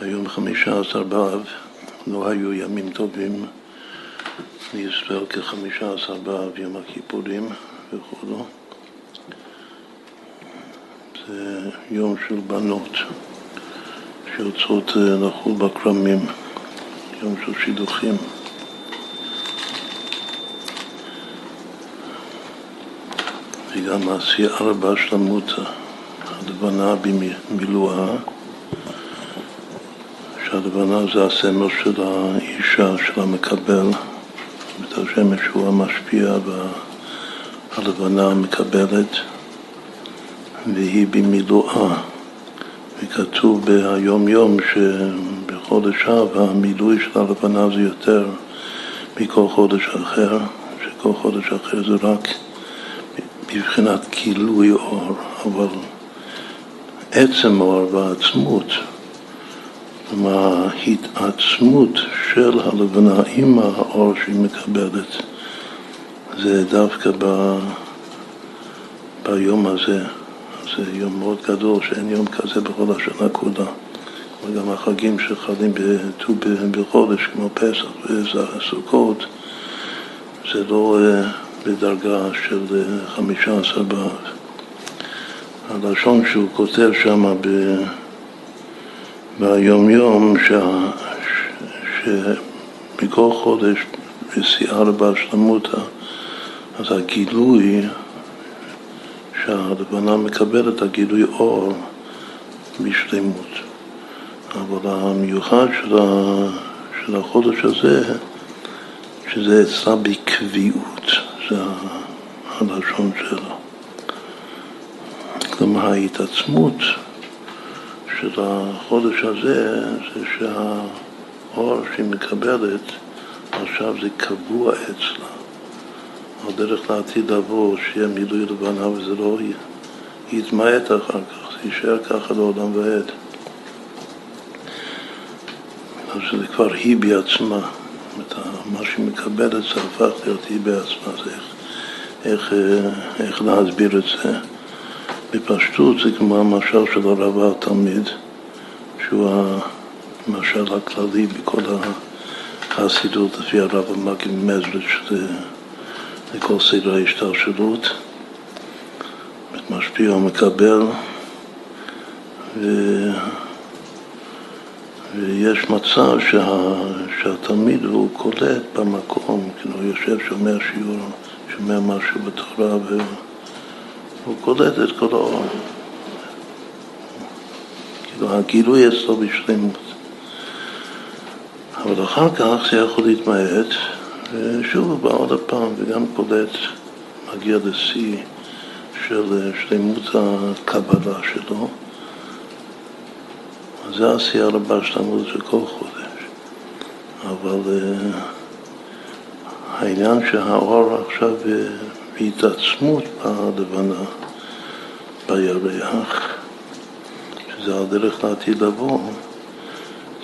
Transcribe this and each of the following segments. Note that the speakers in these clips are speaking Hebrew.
היום חמישה עשר באב, לא היו ימים טובים לישראל כחמישה עשר באב, יום הכיפורים וכו'. זה יום של בנות שיוצאות אה, לחול בכרמים, יום של שידוכים. וגם השיער בהשלמות, הלבנה במילואה. שהלבנה זה הסמל של האישה, של המקבל, את השמש הוא המשפיע והלבנה המקבלת, והיא במילואה. וכתוב ביום יום שבחודש אב המילוי של הלבנה זה יותר מכל חודש אחר, שכל חודש אחר זה רק בבחינת גילוי אור, אבל עצם אור והעצמות מההתעצמות של הלבנה עם האור שהיא מקבלת. זה דווקא ב... ביום הזה. זה יום מאוד גדול, שאין יום כזה בכל השנה כולה. וגם החגים שחלים בט"ו בחודש, כמו פסח וסוכות, זה לא אה, בדרגה של אה, חמישה עשר באב. הלשון שהוא כותב שם ב... ביום-יום שמכל חודש בשיאה בהשלמותא, אז הגילוי שהלבנה מקבלת, הגילוי אור בשלמות. אבל המיוחד של, ה, של החודש הזה, שזה אצלה בקביעות, זה הלשון שלו. כלומר ההתעצמות של החודש הזה זה שהאור שהיא מקבלת עכשיו זה קבוע אצלה. על דרך לעתיד לבוא, שיהיה מילוי לבנה וזה לא יתמעט אחר כך, זה יישאר ככה לעולם ועד. אז זה כבר היא בעצמה, מה שהיא מקבלת זה הפך להיות היא בעצמה, זה איך, איך, איך להסביר את זה. בפשטות זה כמו המשל של הרבה התלמיד, שהוא המשל הכללי בכל החסידות לפי הרב המגיד מזריץ' לכל סדר ההשתלשלות, משפיע ומקבל, ו... ויש מצב שה... שהתלמיד הוא קולט במקום, כאילו הוא יושב, שומע שיעור, שומע משהו בתורה ו... הוא קולט את כל האור. כאילו הגילוי אצלו בשלמות. אבל אחר כך זה יכול להתמעט, ושוב הוא בא עוד פעם וגם קולט, מגיע לשיא של שלמות הקבלה שלו. זה עשייה רבה שלמות של כל חודש. אבל uh, העניין שהאור עכשיו בהתעצמות בלבנה, בירח, שזה הדרך לעתיד לבוא,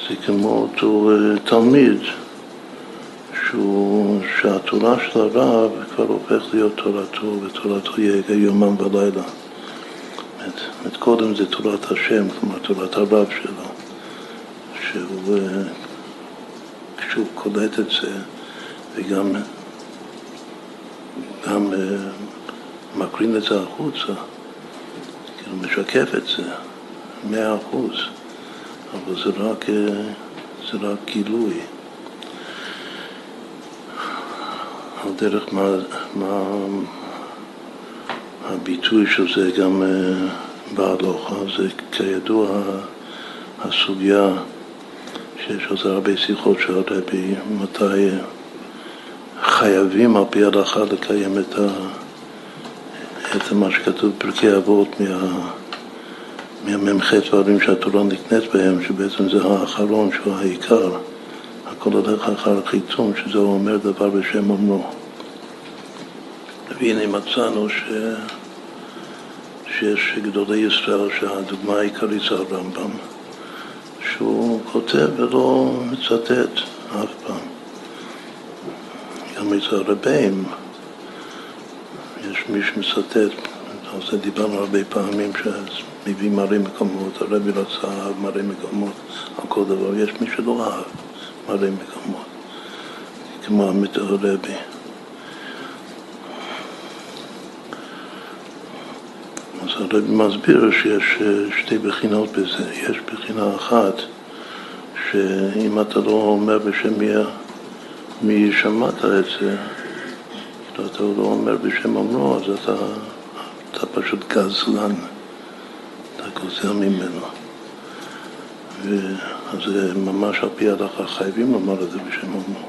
זה כמו אותו אה, תלמיד שהתורה של הרב כבר הופך להיות תורתו, ותורתו יהיה יומם ולילה. את, את קודם זה תורת השם, כלומר תורת הרב שלו, שהוא, אה, כשהוא קולט את זה, וגם גם אה, מקרין את זה החוצה, כאילו משקף את זה, מאה אחוז, אבל זה רק, אה, זה רק גילוי. על דרך מה, מה הביטוי של זה גם אה, בהלוכה, זה כידוע הסוגיה שיש על זה הרבה שיחות של הרבי, מתי חייבים על פי ההלכה לקיים את, ה, את מה שכתוב בפרקי אבות מה, מהמ"ח דברים שהתורה נקנית בהם, שבעצם זה האחרון שהוא העיקר. הכל הולך אחר החיצון, שזה אומר דבר בשם אומרו. והנה מצאנו ש... שיש גדולי ישראל שהדוגמה העיקרית זה הרמב"ם, שהוא כותב ולא מצטט אף פעם. גם אצל הרבים יש מי שמצטט על זה דיברנו הרבה פעמים, שמביא מראה מקומות, הרבי רצה אהב מראה מקומות על כל דבר, יש מי שלא אהב מראה מקומות, כמו המתאר רבי. אז הרבי מסביר שיש שתי בחינות בזה, יש בחינה אחת שאם אתה לא אומר בשם מי, מי שמעת את זה, אתה לא אומר בשם אמרו, אז אתה, אתה פשוט גזלן, אתה גוזל ממנו. אז זה ממש על פי ההלכה חייבים לומר את זה בשם אמרו.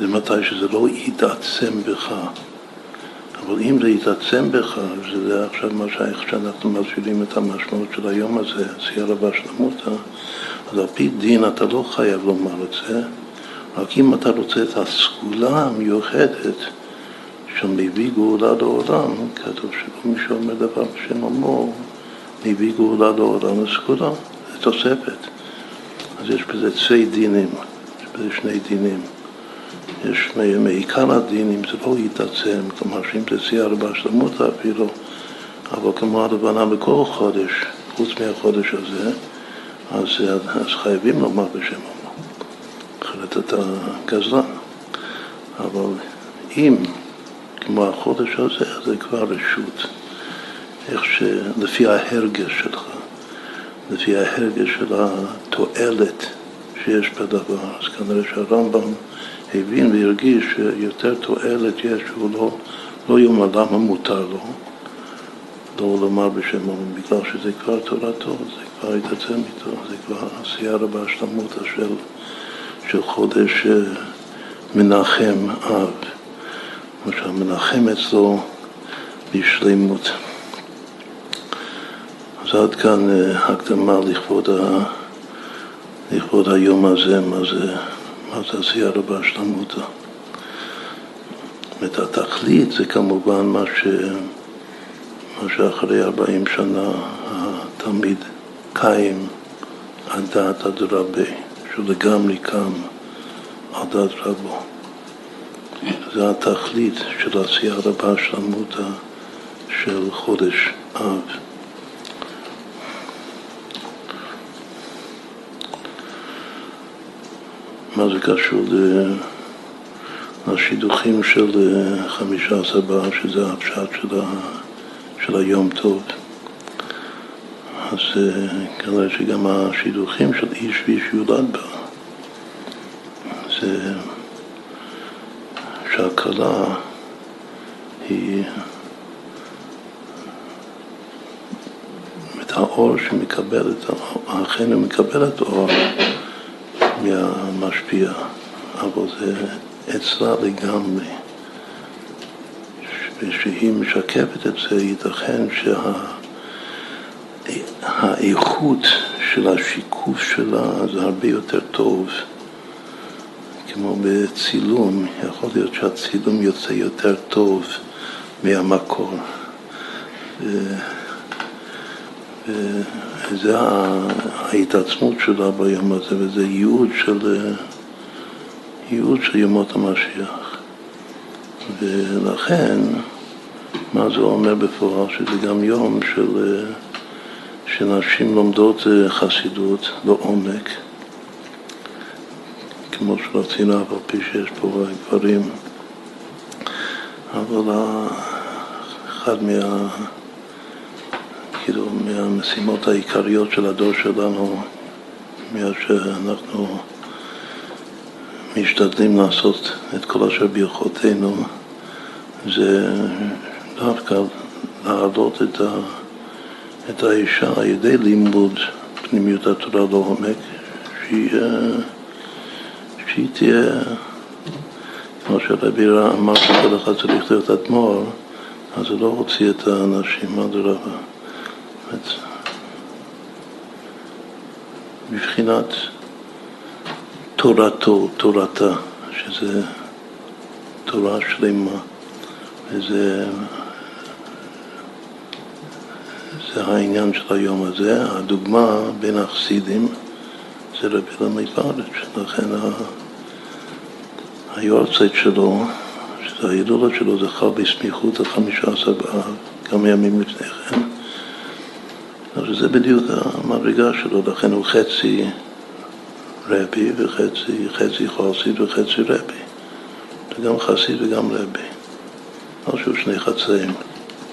זה מתי שזה לא יתעצם בך. אבל אם זה יתעצם בך, וזה עכשיו מה שאנחנו מסבירים את המשמעות של היום הזה, סיירה והשלמותא, אז על פי דין אתה לא חייב לומר את זה, רק אם אתה רוצה את הסגולה המיוחדת של מביא גאולה לעולם, כתוב שכל מי שאומר דבר בשם אמור, מביא גאולה לעולם לסגולה, זה תוספת. אז יש בזה צי דינים, יש בזה שני דינים. יש מעיקר הדין, אם זה לא יתעצם, כלומר שאם זה סייע בהשלמות אפילו, אבל כמו הלבנה בכל חודש, חוץ מהחודש הזה, אז, אז חייבים לומר בשם אחרת אתה גזלן. אבל אם, כמו החודש הזה, זה כבר רשות, איך ש... לפי ההרגש שלך, לפי ההרגש של התועלת שיש בדבר, אז כנראה שהרמב"ם הבין והרגיש שיותר תועלת יש, הוא לא, לא יאמר למה מותר לו. לא לומר בשם אומרים, בגלל שזה כבר תורתו, זה כבר התעצם איתו, זה כבר עשייה רבה השלמות של, של חודש אה, מנחם אב, למשל מנחם אצלו בשלימות. אז עד כאן אה, הקדמה לכבוד, ה, לכבוד היום הזה, מה זה מה זה עשייה רבה שלמותא. זאת התכלית זה כמובן מה, ש... מה שאחרי ארבעים שנה התלמיד קיים על דעת אדרבה, שהוא לגמרי קם על דעת רבו. זה התכלית של עשייה רבה שלמותא של חודש אב. מה זה קשור לשידוכים של אה, חמישה עשר שזה הפשט של, ה, של היום טוב. אז אה, כנראה שגם השידוכים של איש ואיש יולד בה, זה שהכלה היא את האור שמקבלת, אכן היא מקבלת אור מהמשפיע, אבל זה אצלה לגמרי. ושהיא משקפת את זה, ייתכן שהאיכות שה... של השיקוף שלה זה הרבה יותר טוב. כמו בצילום, יכול להיות שהצילום יוצא יותר טוב מהמקור. וזה ההתעצמות שלה ביום הזה, וזה ייעוד של, ייעוד של ימות המשיח. ולכן, מה זה אומר בפועל? שזה גם יום של, שנשים לומדות חסידות לעומק, כמו שרצינו, אף על פי שיש פה גברים, אבל אחד מה... כאילו מהמשימות העיקריות של הדור שלנו, מאז שאנחנו משתדלים לעשות את כל אשר ביכולתנו, זה דווקא להעלות את, ה, את האישה על ידי לימוד פנימיות התורה לעומק, שהיא, שהיא תהיה, כמו שהרבי אמר שכל אחד צריך להיות אדמו"ר, אז זה לא הוציא את האנשים, אדרבה. מבחינת תורתו, תורתה, שזה תורה שלמה, וזה זה העניין של היום הזה. הדוגמה בין החסידים זה רבי למי פרץ, לכן היורצייט שלו, שזה ההילולה שלו, זה חל בסמיכות החמישה עשר באב. כמה ימים לפני כן. אז זה בדיוק המדרגה שלו, לכן הוא חצי רבי וחצי חצי חסיד וחצי רבי. זה גם חסיד וגם רבי. שהוא שני חצאים,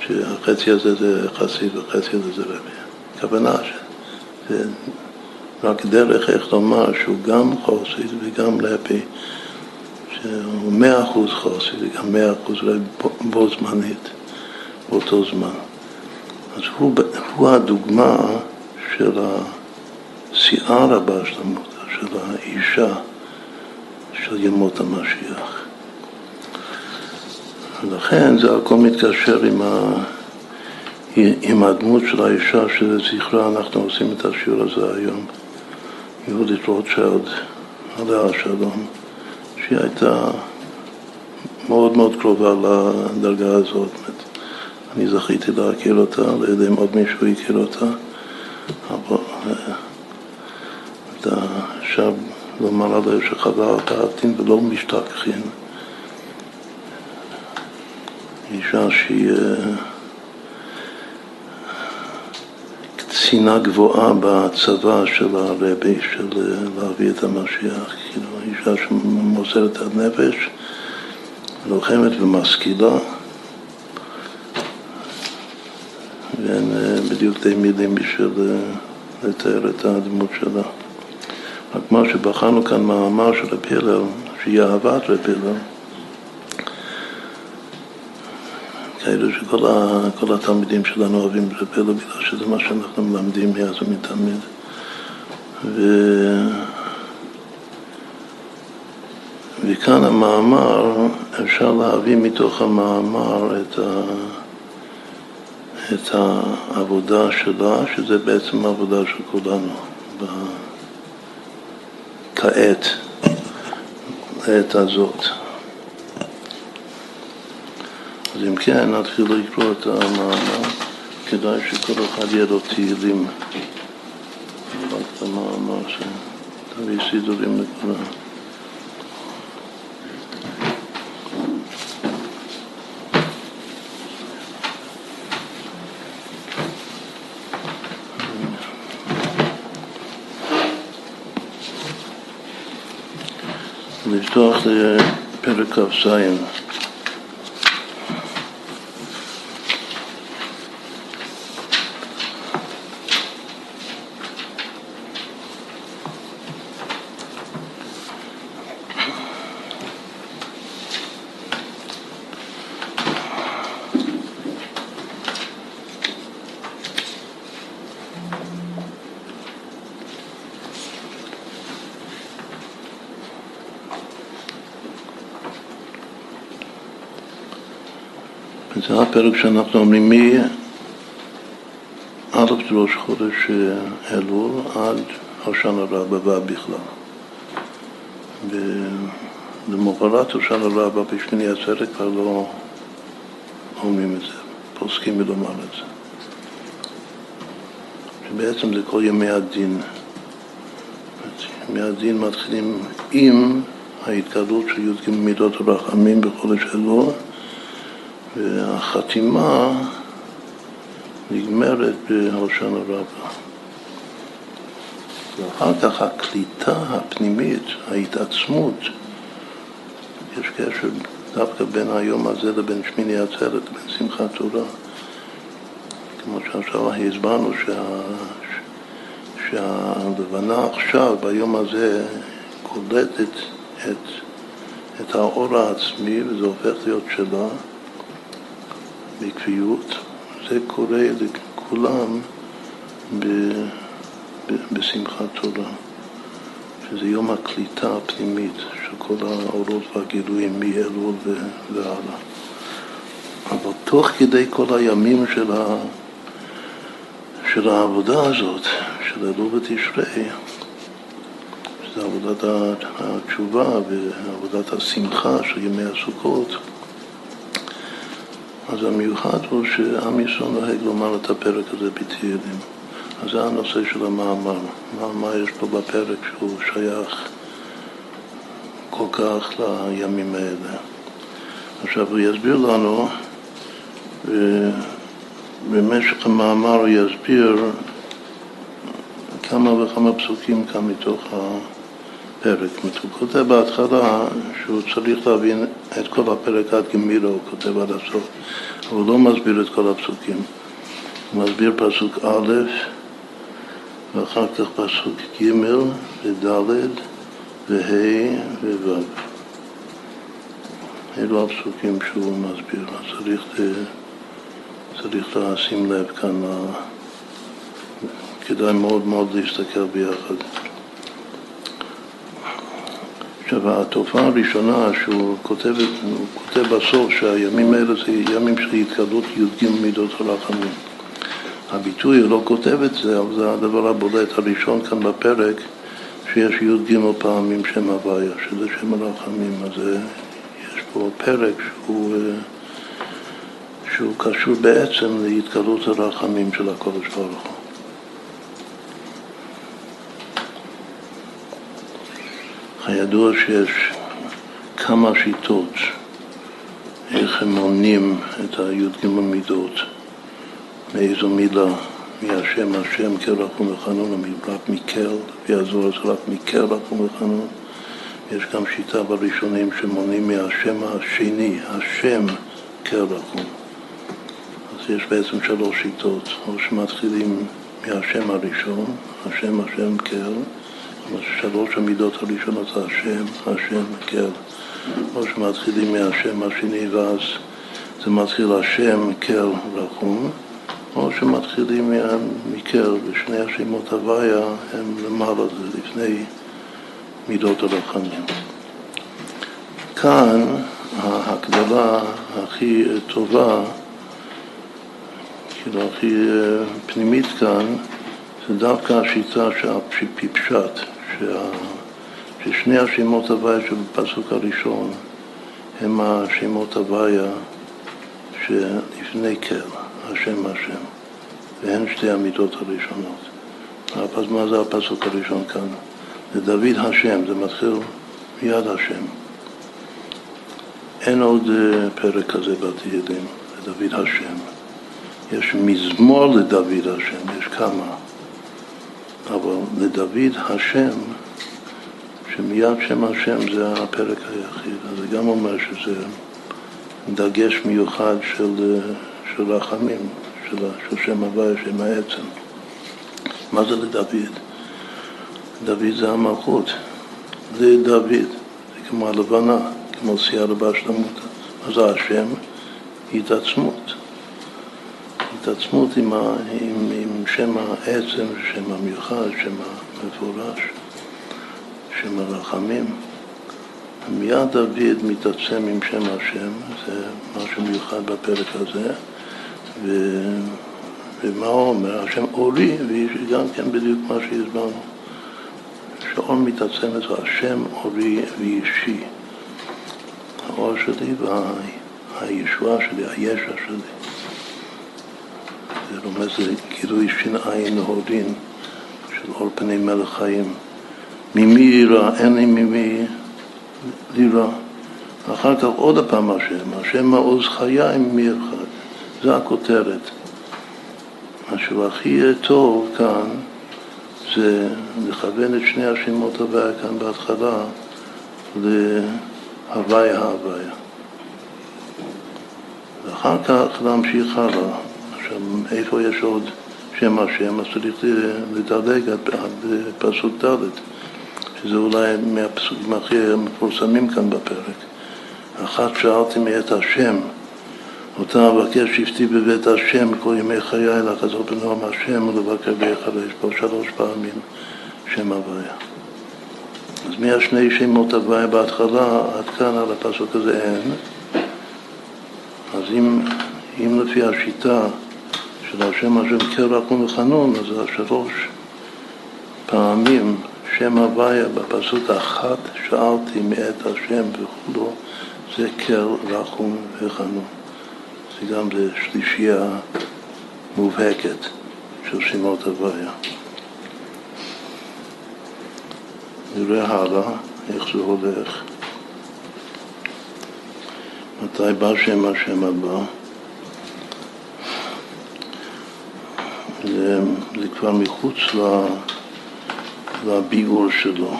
שהחצי הזה זה חסיד והחצי הזה זה רבי. הכוונה שזה רק דרך איך לומר שהוא גם חסיד וגם רבי, שהוא מאה אחוז חסיד וגם מאה אחוז רבי בו זמנית, באותו זמן. אז הוא, הוא הדוגמה של השיער הבא של האישה של ימות המשיח. ולכן זה הכל מתקשר עם, ה, עם הדמות של האישה שלזכרה אנחנו עושים את השיעור הזה היום. יהודית רוטשילד, עליה השלום, שהיא הייתה מאוד מאוד קרובה לדרגה הזאת. אני זכיתי להכיר אותה, לא יודע אם עוד מישהו הכיר אותה, אבל אתה עכשיו לומר עליה שחבל תעתין ולא משתכחין. אישה שהיא אה, קצינה גבוהה בצבא של הרבי, של אה, להביא את המשיח, כאילו אישה שמוסרת את הנפש, לוחמת ומשכילה. ואין אה, בדיוק די מילים בשביל לתאר את הדמות שלה. רק מה שבחרנו כאן מאמר של רבי הלל, שהיא אהבת רבי הלל, כאלה שכל התלמידים שלנו אוהבים רבי הלל בגלל שזה מה שאנחנו מלמדים מאז ומתמיד. ו... וכאן המאמר, אפשר להביא מתוך המאמר את, ה... את העבודה שלה, שזה בעצם העבודה של כולנו. כעת, לעת הזאת. אז אם כן, נתחיל לקרוא את המאמר. כדאי שכל אחד יהיה לו תהילים. רק את המאמר שתביא סידורים לכולם. לפתוח לפרק כ"ז. זה הפרק שאנחנו אומרים מא' ראש חודש אה, אלול עד הושענא רבה בכלל. ולמוחרת הושענא רבה בשמיני עצרת כבר לא אומרים את זה, פוסקים מלומר את זה. שבעצם זה כל ימי הדין. ימי הדין מתחילים עם ההתגלות של י"ג מידות הרחמים בחודש אלול והחתימה נגמרת בהושענא רבה. ואחר כך הקליטה הפנימית, ההתעצמות, יש קשר דווקא בין היום הזה לבין שמיני עצרת, לבין שמחת תורה. כמו שעכשיו הסברנו שה... שהלבנה עכשיו, ביום הזה, קולטת את, את האור העצמי וזה הופך להיות שלה. בעקביות, זה קורה לכולם ב, ב, בשמחת תורה, שזה יום הקליטה הפנימית של כל האורות והגילויים מאלול והלאה. אבל תוך כדי כל הימים של, ה, של העבודה הזאת, של אלול ותשרי, שזה עבודת התשובה ועבודת השמחה של ימי הסוכות, אז המיוחד הוא שעם ישראל נוהג לומר את הפרק הזה בתהילים. אז זה הנושא של המאמר. מה, מה יש פה בפרק שהוא שייך כל כך לימים האלה. עכשיו הוא יסביר לנו, במשך המאמר הוא יסביר כמה וכמה פסוקים כאן מתוך הפרק. הוא כותב בהתחלה שהוא צריך להבין את כל הפרק עד גמירו, הוא כותב עד הסוף, אבל הוא לא מסביר את כל הפסוקים. הוא מסביר פסוק א' ואחר כך פסוק ג' וד' וה' וו'. אלו הפסוקים שהוא מסביר, צריך, צריך לשים לב כאן, כדאי מאוד מאוד להסתכל ביחד. עכשיו, התופעה הראשונה שהוא כותב, הוא כותב בסוף שהימים האלה זה ימים של התקדלות י"ג מידות הרחמים. הביטוי, הוא לא כותב את זה, אבל זה הדבר הבולט הראשון כאן בפרק, שיש י"ג פעמים שם הוויה, שזה שם הרחמים. אז יש פה פרק שהוא, שהוא קשור בעצם להתגלות הרחמים של הקודש ברוך הוא. הידוע שיש כמה שיטות איך הם מונים את הי"ג מידות. מאיזו מילה, מהשם השם כרחום וחנון, רק מקל, רק מקל רחום וחנון. יש גם שיטה בראשונים שמונים מהשם השני, השם כרחום. אז יש בעצם שלוש שיטות, או שמתחילים מהשם הראשון, השם השם קל, שלוש המידות הראשונות השם, השם קל, או שמתחילים מהשם השני ואז זה מתחיל השם קל רחום, או שמתחילים מקר, ושני השמות הוויה הם למעלה, זה לפני מידות הרחמים. כאן ההקבלה הכי טובה, כאילו הכי אה, פנימית כאן, זה דווקא השיטה שהפיפשט, ששני השמות הוויה שבפסוק הראשון הם השמות הוויה שלפני קר. השם השם, והן שתי המידות הראשונות. מה זה הפסוק הראשון כאן? זה דוד השם, זה מתחיל מיד השם. אין עוד אה, פרק כזה בתהילים, לדוד השם. יש מזמור לדוד השם, יש כמה, אבל לדוד השם, שמיד שם השם זה הפרק היחיד, אז זה גם אומר שזה דגש מיוחד של של רחמים, של, של שם הוויה, שם העצם. מה זה לדוד? דוד זה המלכות. זה דוד, זה כמו הלבנה, כמו סייעתא בשלמות. מה זה השם? התעצמות. התעצמות עם, ה, עם, עם שם העצם, שם המיוחד, שם המפורש, שם הרחמים. מיד דוד מתעצם עם שם השם, זה משהו מיוחד בפרק הזה. ו... ומה הוא אומר? השם אורי, וגם כן בדיוק מה שהסברנו. שאור מתעצם זה השם אורי ואישי. האור שלי והישועה שלי, הישע שלי. זה רומז לגילוי עין הורין של אור פני מלך חיים. ממי יירא? אין לי ממי לירא. אחר כך עוד פעם השם, השם מעוז חיי ממי אחד. זה הכותרת. מה שהוא הכי טוב כאן זה לכוון את שני השמות הוויה כאן בהתחלה להוויה ההוויה. ואחר כך להמשיך הלאה. עכשיו, איפה יש עוד שם השם? אז צריך לדלג עד פסוק ד', שזה אולי מהפסוקים הכי מפורסמים כאן בפרק. אחת שאלתי מאת השם אותה אבקש שבטי בבית השם כל ימי חיי לחזור בנועם השם ולבקר. יש פה שלוש פעמים שם הוויה. אז מהשני שמות הוויה בהתחלה עד כאן על הפסוק הזה אין. אז אם, אם לפי השיטה של השם השם קרח וחנון, אז זה השלוש פעמים שם הוויה בפסוק אחת שאלתי מאת השם וכולו זה קר רחום וחנון. זה גם בשלישייה מובהקת של שמות הוויה. נראה הלאה איך זה הולך. מתי בא שם השם הבא? זה כבר מחוץ לביאור שלו.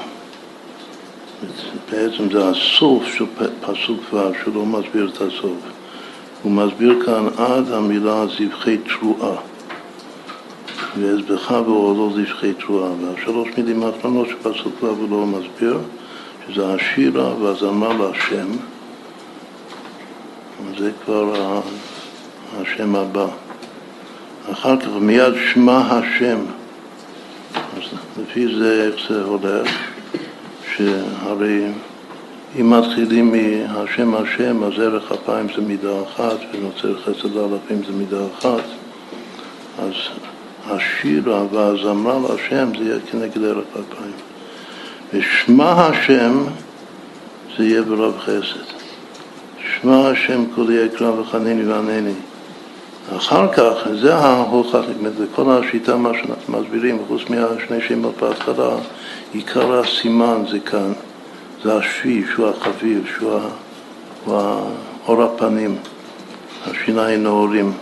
בעצם זה הסוף של פסוק ו' שלא מסביר את הסוף. הוא מסביר כאן עד המילה זבחי תרועה. ואזבחה ואורלו זבחי תרועה. והשלוש מילים האחרונות של פסוק ו' הוא לא מסביר, שזה השירה והזמר להשם. זה כבר השם הבא. אחר כך מיד שמע השם. אז לפי זה איך זה הולך, שהרי אם מתחילים מהשם השם, אז ערך אפיים זה מידה אחת, ונוצר חסד לאלפים זה מידה אחת, אז השירה והזמרה להשם זה יהיה כנגד ערך אפיים. ושמע השם זה יהיה ברב חסד. שמע השם כולי אקרא וחנני וענני. אחר כך, זה ההוכח, זה כל השיטה, מה שאנחנו מסבירים, חוץ מהשני שמות בהתחלה, עיקר הסימן זה כאן, זה השפי, שהוא החביב, שהוא אור הפנים, השיניים נאורים.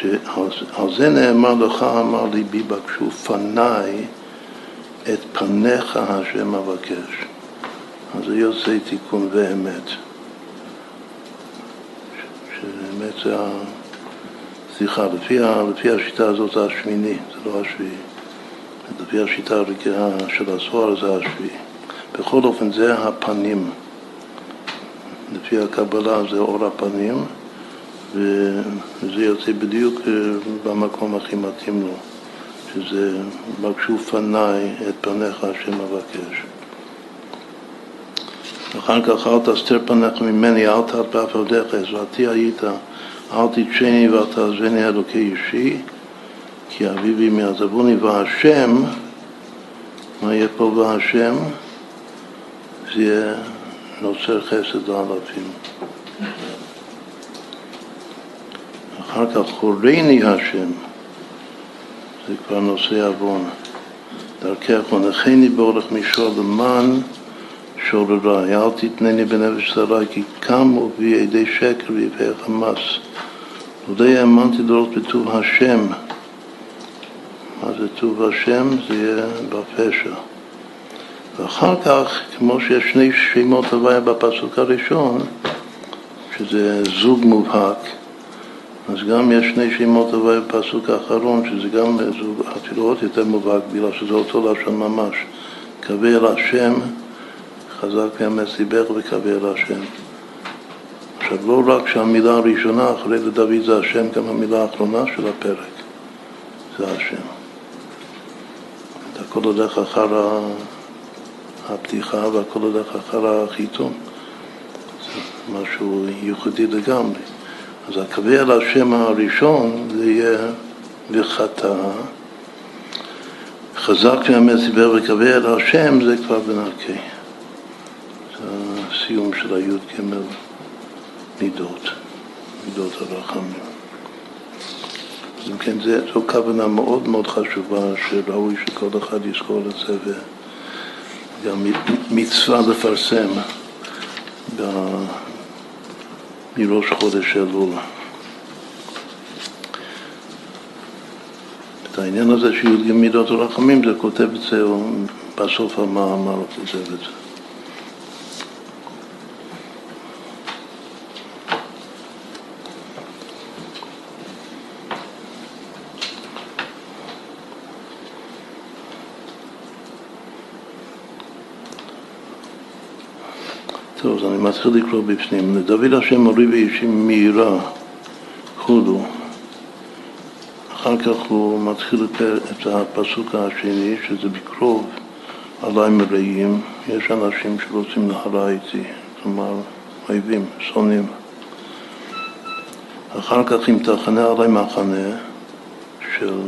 שעל זה נאמר לך, אמר ליבי בקשו פניי את פניך השם אבקש. אז זה יוצא תיקון ואמת. שבאמת זה סליחה, לפי, לפי השיטה הזאת זה השמיני, זה לא השביעי. לפי השיטה הרגילה של הסוהר זה השביעי. בכל אופן זה הפנים. לפי הקבלה זה אור הפנים, וזה יוצא בדיוק אה, במקום הכי מתאים לו, שזה בקשו פניי את פניך השם אבקש. אחר כך אל תסתר פניך ממני, אל תת באף עבדיך, עזרתי היית, אל תתשני ואל תעזבני אלוקי אישי, כי אביבי מעזבוני והשם, מה יהיה פה והשם? זה יהיה נוצר חסד לאלפים. אחר כך חורני השם, זה כבר נושא עוון. דרכך ונחני באורך מישור למען שוררי, אל תתנני בנפש שרי, כי קמו בי ידי שקר ויפי חמאס. לא האמנתי לראות בטוב השם. מה זה טוב השם? זה יהיה בפשע. ואחר כך, כמו שיש שני שמות הוויה בפסוק הראשון, שזה זוג מובהק, אז גם יש שני שמות הוויה בפסוק האחרון, שזה גם זוג אפילו עוד יותר מובהק, בגלל שזה אותו לשון ממש. קבל השם חזק מאמץ ליבך וקווה אל השם. עכשיו, לא רק שהמילה הראשונה אחרי לדוד זה השם, גם המילה האחרונה של הפרק זה השם. הכל הולך אחר הפתיחה והכל הולך אחר החיתום. זה משהו ייחודי לגמרי. אז אל השם הראשון זה יהיה וחטא. חזק מאמץ דיבר וקווה אל השם זה כבר בנקי. הסיום של הי"ג מידות, מידות הרחמים. אז אם כן, זו כוונה מאוד מאוד חשובה, שראוי שכל אחד יזכור את זה, וגם מצווה לפרסם ב... מראש חודש אלול. את העניין הזה שי"ג מידות הרחמים, זה כותב את זה, בסוף המאמר כותב את זה. טוב, אז אני מתחיל לקרוא בפנים. לדוד השם מורי ואישי מהירה, חודו. אחר כך הוא מתחיל את הפסוק השני, שזה בקרוב עליי מרעים. יש אנשים שרוצים להרע איתי, כלומר אויבים, שונאים. אחר כך אם תחנה עליי מחנה של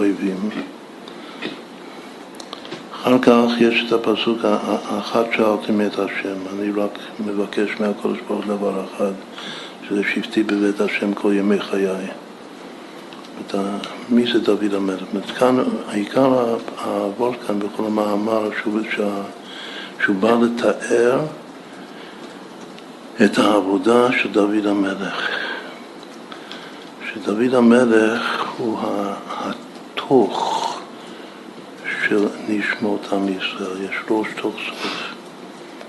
אויבים. אחר כך יש את הפסוק, אחת שאלתי מאת השם, אני רק מבקש מהקדוש ברוך הוא דבר אחד, שזה שבטי בבית השם כל ימי חיי. מי זה דוד המלך? כאן, העיקר העבור כאן בכל המאמר שהוא, שהוא בא לתאר את העבודה של דוד המלך, שדוד המלך הוא התוך של נשמות עם ישראל, יש ראש תוך סוף,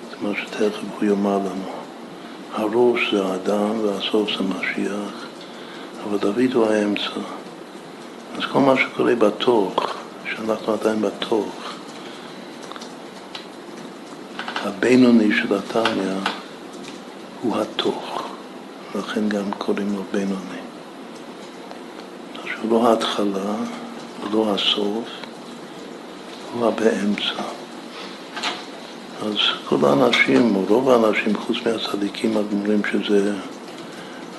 זה מה שתכף הוא יאמר לנו. הראש זה האדם והסוף זה משיח, אבל דוד הוא האמצע. אז כל מה שקורה בתוך, שאנחנו עדיין בתוך, הבינוני של התניא הוא התוך, לכן גם קוראים לו בינוני. שהוא לא ההתחלה, הוא לא הסוף, הוא הבאמצע. אז כל האנשים, או רוב האנשים, חוץ מהצדיקים הגמורים, שזה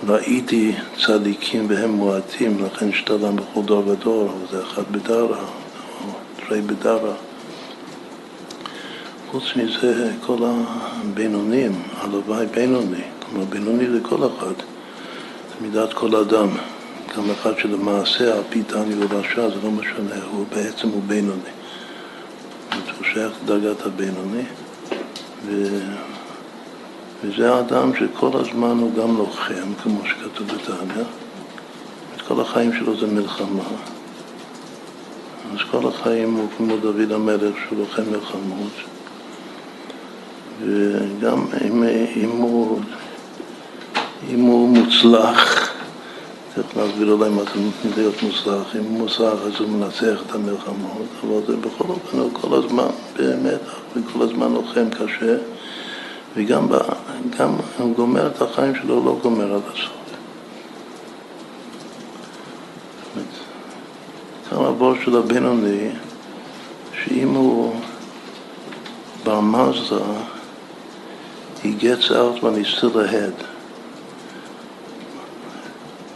ראיתי צדיקים והם מועטים, לכן שתלם בכל דור ודור, אבל זה אחד בדרה, או תרי בדרה. חוץ מזה, כל הבינונים, הלוואי בינוני, כלומר בינוני זה כל אחד, זה מידת כל אדם. גם אחד שלמעשה על פי דני הוא רשע, זה לא משנה, הוא בעצם הוא בינוני. שייך לדרגת הבינוני, ו... וזה האדם שכל הזמן הוא גם לוחם, כמו שכתוב בתניא, כל החיים שלו זה מלחמה. אז כל החיים הוא כמו דוד המלך שהוא לוחם מלחמות. וגם אם, אם, הוא, אם הוא מוצלח, צריך להסביר אולי מה זה להיות מוצלח, אם הוא מוצלח אז הוא מנצח את המלחמות, אבל זה בכל אופן הוא כל הזמן באמת, וכל הזמן לוחם קשה, וגם גם הוא גומר את החיים שלו, לא גומר עד הסוף. כאן הבור של הבינוני, שאם הוא ברמזה, he gets out when he's still ahead.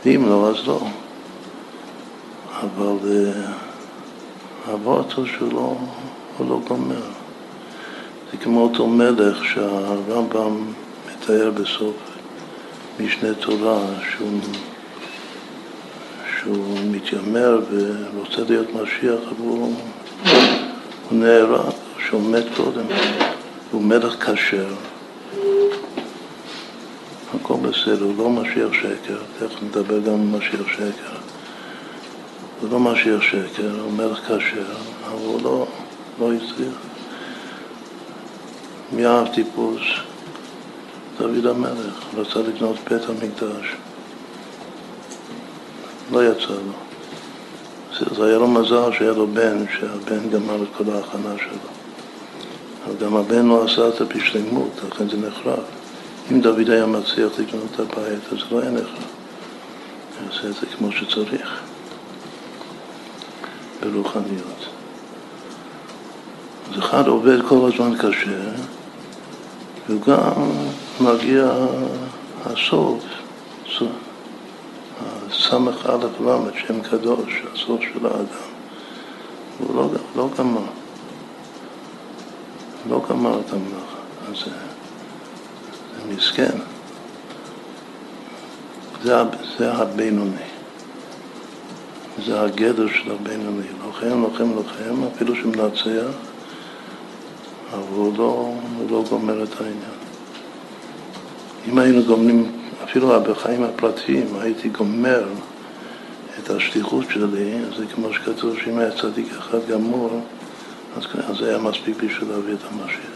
ואם לא, אז לא. אבל הוורטו שלו הוא לא גומר. זה כמו אותו מלך שהרמב"ם מתאר בסוף משנה תורה שהוא, שהוא מתיימר ורוצה להיות משיח, אבל הוא, הוא נהרג, שהוא מת קודם. הוא מלך כשר. הכל בסדר, הוא לא משיח שקר, תכף נדבר גם על משיח שקר. הוא לא משיח שקר, הוא מלך כשר, אבל הוא לא, לא הצליח. מי אהב טיפוס? דוד המלך, רצה לקנות בית המקדש. לא יצא לו. זה, היה לו מזל שהיה לו בן, שהבן גמר את כל ההכנה שלו. אבל גם הבן לא עשה את זה לכן זה נחרב. אם דוד היה מצליח לקנות את הבית, אז לא היה נחרב. הוא עושה את זה כמו שצריך, ברוחניות. אז אחד עובד כל הזמן קשה, וגם מגיע הסוף, סמך א' ל', שם קדוש, הסוף של האדם. הוא לא, לא גמר. לא גמר את המלאכה. אז זה, זה מסכן. זה, זה הבינוני. זה הגדר של הבינוני. לוחם, לוחם, לוחם, אפילו שמנצח, אבל הוא לא, הוא לא גומר את העניין. אם היינו גומרים, אפילו בחיים הפרטיים, הייתי גומר את השליחות שלי, זה כמו שכתוב שאם היה צדיק אחד גמור, אז, זה היה מספיק בשביל להביא את המשיח.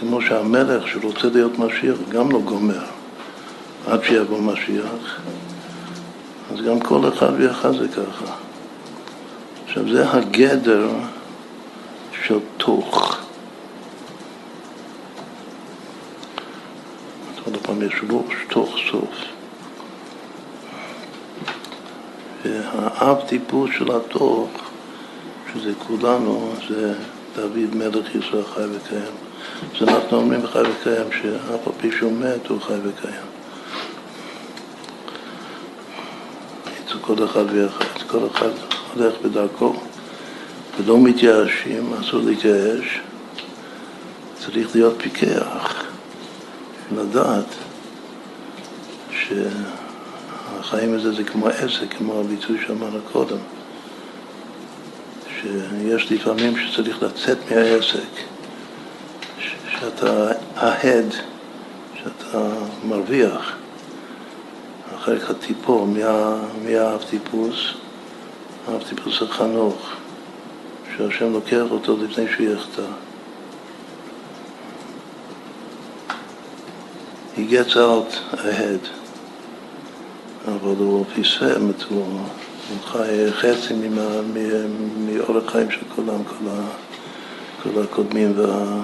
כמו שהמלך שרוצה להיות משיח גם לא גומר עד שיבוא משיח, אז גם כל אחד ואחד זה ככה. עכשיו זה הגדר של תוך. עוד פעם יש ראש תוך סוף. והאב טיפוס של התוך שזה כולנו, זה דוד מלך ישראל חי וקיים. אז אנחנו אומרים חי וקיים, שאף על פי שהוא מת הוא חי וקיים. אצל כל אחד ואחד, כל אחד הולך בדרכו ולא מתייאשים, אסור להתייאש, צריך להיות פיקח, לדעת שהחיים הזה זה כמו עסק, כמו הביטוי שאמרנו קודם. שיש לפעמים שצריך לצאת מהעסק, שאתה ההד, שאתה מרוויח. אחר כך הטיפול, מי, מי האב טיפוס? האב טיפוס זה חנוך, שהשם לוקח אותו לפני שהוא יחטא. He gets out ahead, אבל הוא פיסם, הוא, חי חצי מאורך חיים של כולם, כל הקודמים וה,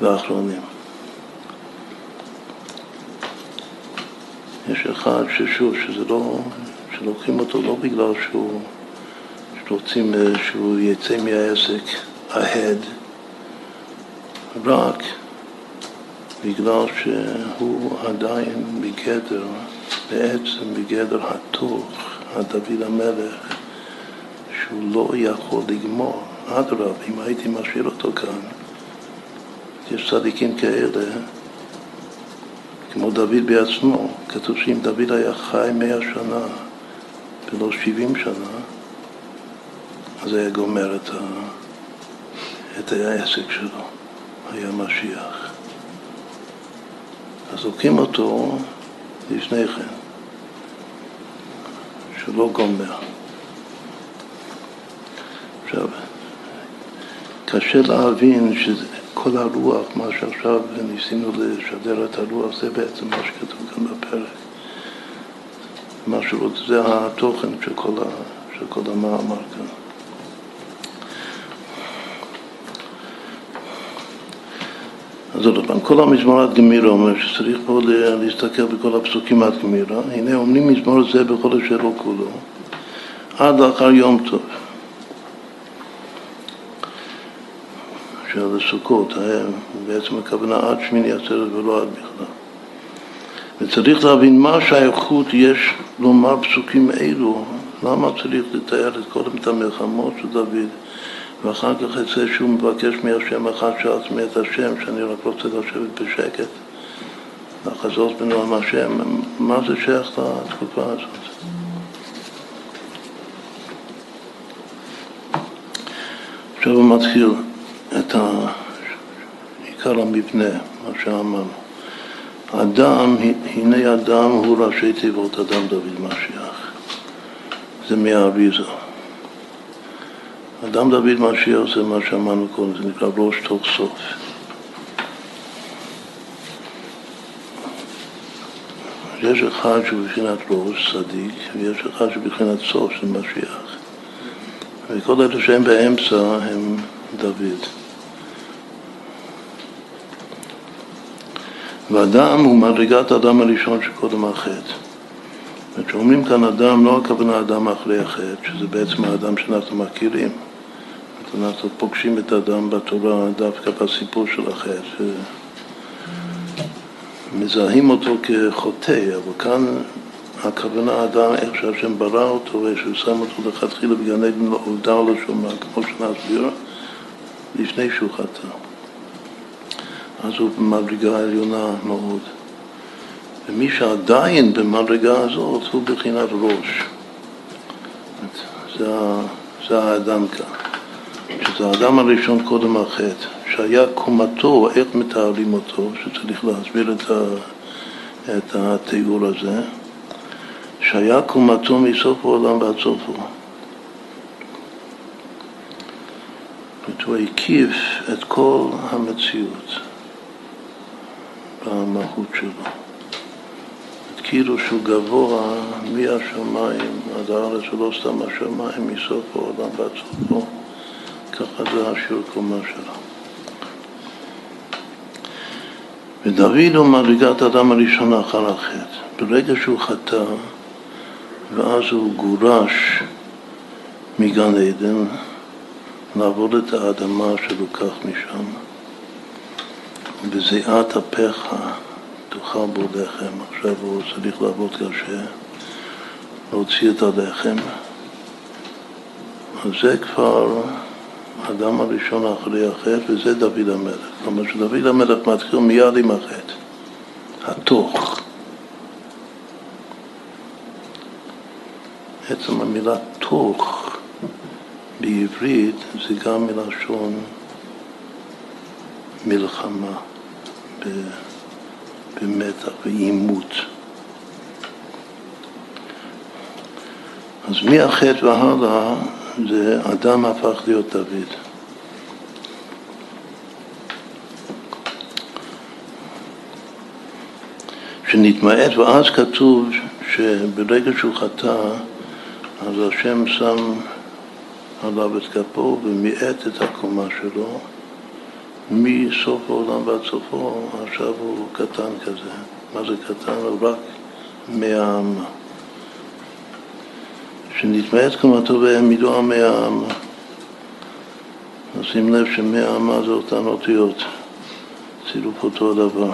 והאחרונים. יש אחד ששוב, שזה לא, שלוקחים אותו לא בגלל שהוא, שרוצים שהוא יצא מהעסק ahead, רק בגלל שהוא עדיין בגדר, בעצם בגדר התוך, הדוד המלך, שהוא לא יכול לגמור. אדרבה, אם הייתי משאיר אותו כאן, יש צדיקים כאלה כמו דוד בעצמו, כתוב שאם דוד היה חי מאה שנה ולא שבעים שנה, אז היה גומר את, ה... את העסק שלו, היה משיח. אז לוקחים אותו לפני כן, שלא גומר. עכשיו, קשה להבין שזה כל הרוח, מה שעכשיו ניסינו לשדר את הרוח, זה בעצם מה שכתוב כאן בפרק. מה שרוצה, זה התוכן של כל, ה, של כל המאמר כאן. אז עוד פעם, כל המזמור עד גמירה אומר שצריך פה להסתכל בכל הפסוקים עד גמירה. הנה אומרים מזמור זה בכל אשר כולו, עד לאחר יום טוב. של הסוכות, בעצם הכוונה עד שמיני עצרת ולא עד בכלל. וצריך להבין מה השייכות יש לומר פסוקים אלו, למה צריך לתאר את קודם את המלחמות של דוד ואחר כך זה שהוא מבקש מהשם אחת שעצמי את השם, שאני רק רוצה לשבת בשקט, לחזות בנועם השם, מה זה שייך לתקופה הזאת? עכשיו הוא מתחיל את עיקר המבנה, מה שאמרנו. אדם, הנה אדם הוא ראשי תיבות אדם דוד משיח. זה מהאריזה. אדם דוד משיח זה מה שאמרנו קודם, זה נקרא ראש תוך סוף. יש אחד שהוא בבחינת ראש, צדיק, ויש אחד שהוא בבחינת סוף של משיח. וכל אלה שהם באמצע הם דוד. ואדם הוא מדרגת האדם הראשון שקודם החטא. כשאומרים כאן אדם, לא הכוונה אדם אחרי החטא, שזה בעצם האדם שאנחנו מכירים. אנחנו פוגשים את האדם בתורה דווקא בסיפור של החטא, שמזהים אותו כחוטא, אבל כאן הכוונה האדם, איך שהשם ברא אותו ושהוא שם אותו לכתחילה בגן עדן, הודע לו שומע, כמו שנסביר, לפני שהוא חטא. אז הוא במדרגה עליונה מאוד. ומי שעדיין במדרגה הזאת הוא בחינת ראש. זה, זה האדם כאן. שזה האדם הראשון קודם החטא, שהיה קומתו, איך מתארים אותו, שצריך להסביר את, ה, את התיאור הזה, שהיה קומתו מסוף העולם ועד סופו. הוא הקיף את כל המציאות. במהות שלו. כאילו שהוא גבוה מהשמיים עד הארץ, ולא סתם השמיים, מסוף העולם ועד סופו. ככה זה השיעור קומה שלו. ודוד הוא מדרגת האדם הראשון אחר החטא. ברגע שהוא חטא, ואז הוא גורש מגן עדן, לעבוד את האדמה שלוקח משם. בזיעת אפיך תאכל בו לחם. עכשיו הוא צריך לעבוד קשה, להוציא את הלחם. אז זה כבר האדם הראשון אחרי החטא, וזה דוד המלך. כלומר שדוד המלך מתחיל מיד עם החטא, התוך. עצם המילה תוך בעברית זה גם מלשון מלחמה במתח ועימות. אז מהחטא והלאה זה אדם הפך להיות דוד. שנתמעט, ואז כתוב שברגע שהוא חטא, אז השם שם עליו את כפו ומיעט את הקומה שלו מסוף העולם ועד סופו, עכשיו הוא קטן כזה. מה זה קטן? הוא רק מהעם. שנתמעט קומתו והעמידו עמי העם. נשים לב שמהעמה זה אותן אותיות, צירוף אותו הדבר.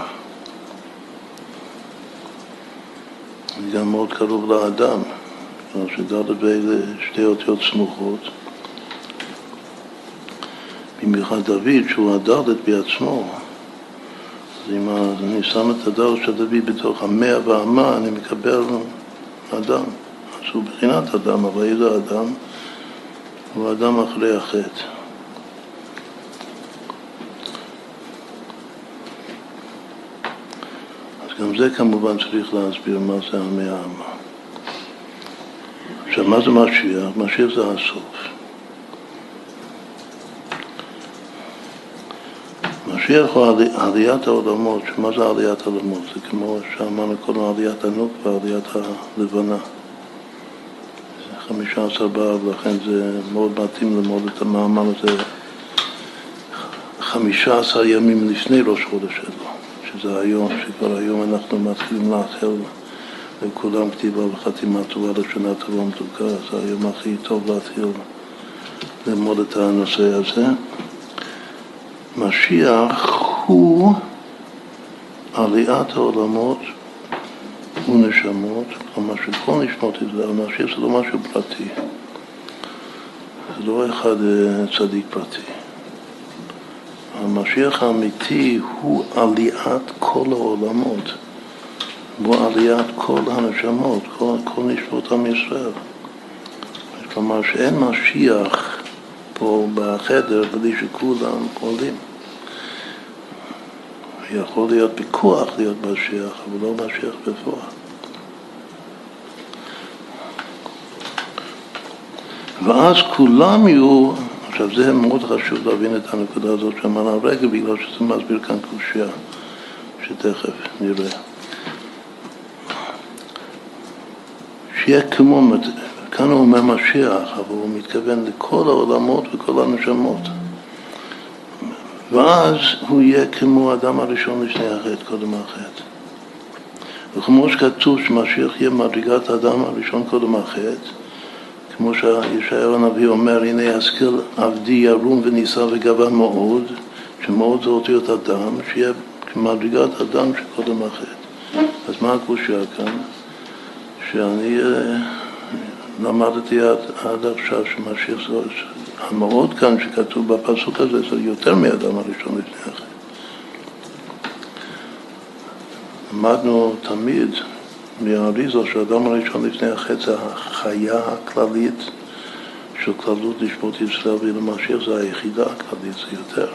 זה גם מאוד קרוב לאדם, כלומר שד' ואלה שתי אותיות סמוכות. במיוחד דוד, שהוא הדלת בעצמו, אז אם אני שם את הדלת של דוד בתוך המאה והמה, אני מקבל אדם. אז הוא בחינת אדם, אבל איזה אדם? הוא אדם אחרי החטא. אז גם זה כמובן צריך להסביר מה זה המאה המה. עכשיו, מה זה משיח? משיח זה הסוף. משיח הוא עליית העולמות, שמה זה עליית העולמות? זה כמו שאמרנו קודם עליית הנוקבה, עליית הלבנה. זה חמישה עשר באב, לכן זה מאוד מתאים ללמוד את המאמר הזה חמישה עשר ימים לפני ראש חודש שלו, שזה היום, שכבר היום אנחנו מתחילים לאחל לכולם כתיבה וחתימה טובה לשנה טובה ומתוקה, זה היום הכי טוב להתחיל ללמוד את הנושא הזה. משיח הוא עליית העולמות ונשמות, כלומר שכל נשמות ישראל, משיח זה לא משהו פרטי, זה לא אחד אה, צדיק פרטי. המשיח האמיתי הוא עליית כל העולמות, הוא עליית כל הנשמות, כל, כל נשמות עם ישראל. כלומר שאין משיח פה בחדר בלי שכולם עולים. יכול להיות פיקוח להיות משיח, אבל לא משיח בפועל. ואז כולם יהיו, עכשיו זה מאוד חשוב להבין את הנקודה הזאת שאמרנו הרגע, בגלל שזה מסביר כאן קושייה, שתכף נראה. שיהיה כמו כאן הוא אומר משיח, אבל הוא מתכוון לכל העולמות וכל הנשמות. ואז הוא יהיה כמו האדם הראשון לפני החטא, קודם החטא. וכמו שכתוב שמשיח יהיה מדרגת האדם הראשון קודם החטא, כמו שישעיהו הנביא אומר, הנה ישכיל עבדי ירום ונישא וגבה מאוד, שמאוד זה אותיות אדם, שיהיה כמדרגת אדם שקודם החטא. אז מה הקושייה כאן? שאני... למדתי עד, עד עכשיו שמשיח זה, המאוד כאן שכתוב בפסוק הזה זה יותר מאדם הראשון לפני החטא. למדנו תמיד מהאריזה שהאדם הראשון לפני החטא החיה הכללית של כללות לשפוט ישראל ולמשיח זה היחידה הכללית, זה יותר.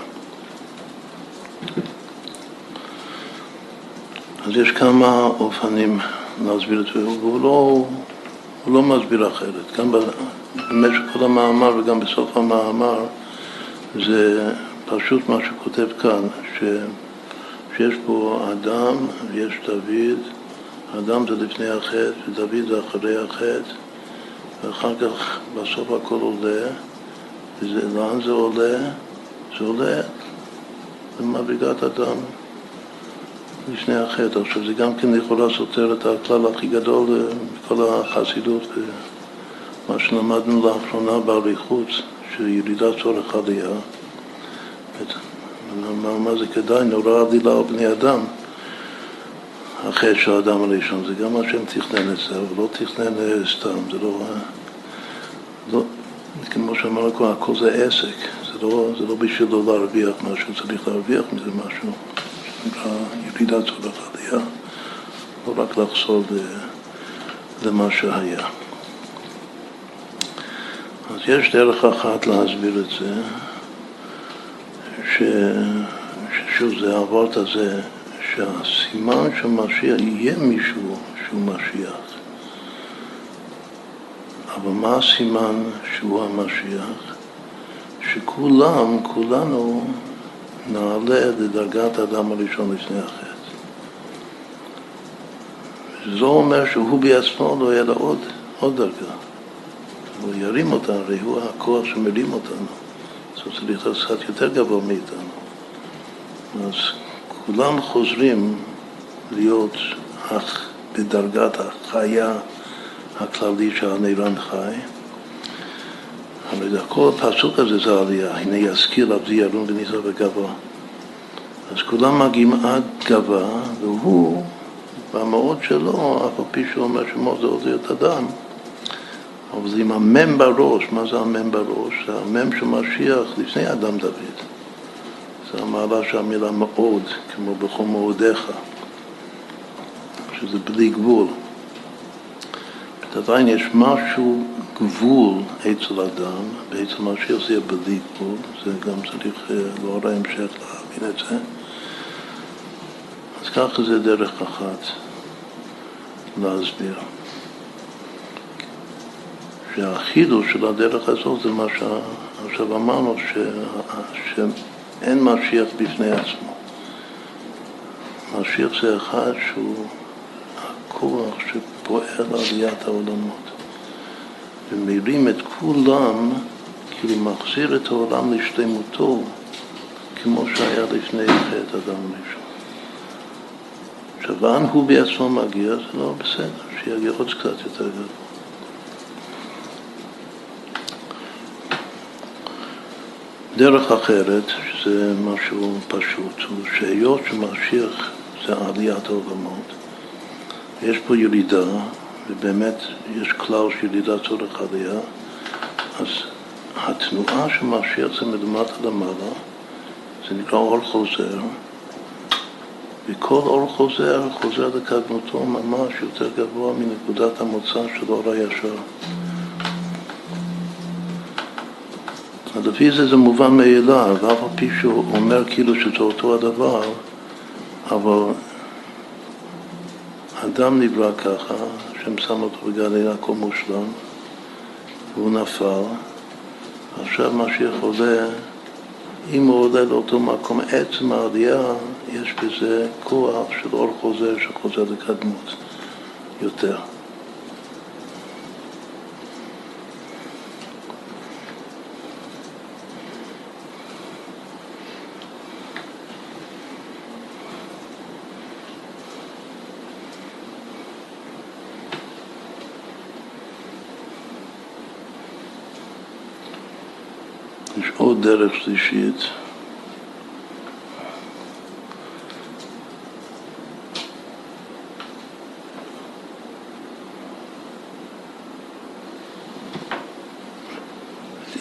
אז יש כמה אופנים להסביר את זה, והוא לא... הוא לא מסביר אחרת. גם במשך כל המאמר וגם בסוף המאמר זה פשוט מה שכותב כאן, ש, שיש פה אדם ויש דוד, אדם זה לפני החטא ודוד זה אחרי החטא, ואחר כך בסוף הכל עולה, ולאן זה עולה? זה עולה למדרגת אדם. לפני החטא. עכשיו זה גם כן לכאורה סותר את הכלל הכי גדול אה, בכל החסידות, מה שלמדנו לאחרונה באריכות, שירידת צורך עלייה. מה, מה זה כדאי? נורא עלילה על בני אדם. החטא של האדם הראשון, זה גם מה שהם תכנן את זה, אבל לא תכנן אה, סתם, זה לא... אה, לא כמו שאמרנו כבר, הכל זה עסק, זה לא, זה לא בשביל לא להרוויח משהו, צריך להרוויח מזה משהו. ירידת צורך עלייה, לא רק לחזור למה שהיה. אז יש דרך אחת להסביר את זה, ש... ששוב זה העברת הזה, שהסימן של משיח יהיה מישהו שהוא משיח. אבל מה הסימן שהוא המשיח? שכולם, כולנו נעלה לדרגת האדם הראשון לפני החטא. זה אומר שהוא בעצמו לא יהיה לו עוד, עוד דרגה. הוא ירים אותנו, הרי הוא הכוח שמרים אותנו. אז הוא צריך להיות קצת יותר גבוה מאיתנו. אז כולם חוזרים להיות אך בדרגת החיה הכללי שהנילן חי. הרי כל הפסוק הזה זה עלייה, הנה יזכיר עבדי ירון וניסה וגבוה. אז כולם מגיעים עד גבה, והוא, במאוד שלו, אף על פי שהוא אומר שמו זה עוד להיות אדם, אבל זה עם המם בראש, מה זה המם בראש? זה המם של משיח לפני אדם דוד. זה המעלה של המילה מאוד, כמו בכל מאודיך, שזה בלי גבול. עדיין יש משהו, גבול אצל אדם, ואצל משיח זה בלי גבול, זה גם צריך אה, לאור ההמשך להבין את זה. אז ככה זה דרך אחת להסביר. שהחידוש של הדרך הזאת זה מה שעכשיו אמרנו, ש... שאין משיח בפני עצמו. משיח זה אחד שהוא הכוח שפועל עליית העולמות. ומרים את כולם, כאילו מחזיר את העולם לשלמותו, כמו שהיה לפני חטא אדם ראשון. עכשיו, לאן הוא בעצמו מגיע, זה לא בסדר, שיגיע עוד קצת יותר גדול. דרך אחרת, שזה משהו פשוט, הוא שהיות שמשיח זה עליית העולמות, יש פה ירידה, ובאמת יש כלל של ירידה צורך עלייה, אז התנועה של משיח זה מלמטה למעלה, זה נקרא אור חוזר, וכל אור חוזר, חוזר לקדמותו ממש יותר גבוה מנקודת המוצא של אור הישר. לפי זה זה מובן מאליו, ואף על פי שהוא אומר כאילו שזה אותו הדבר, אבל אדם נברא ככה, השם שם אותו בגלל הכל מושלם, והוא נפל, עכשיו משיח עולה, אם הוא עולה לאותו מקום, עצם העלייה, יש בזה כוח של אור חוזר שחוזר לקדמות יותר. עוד דרך שלישית.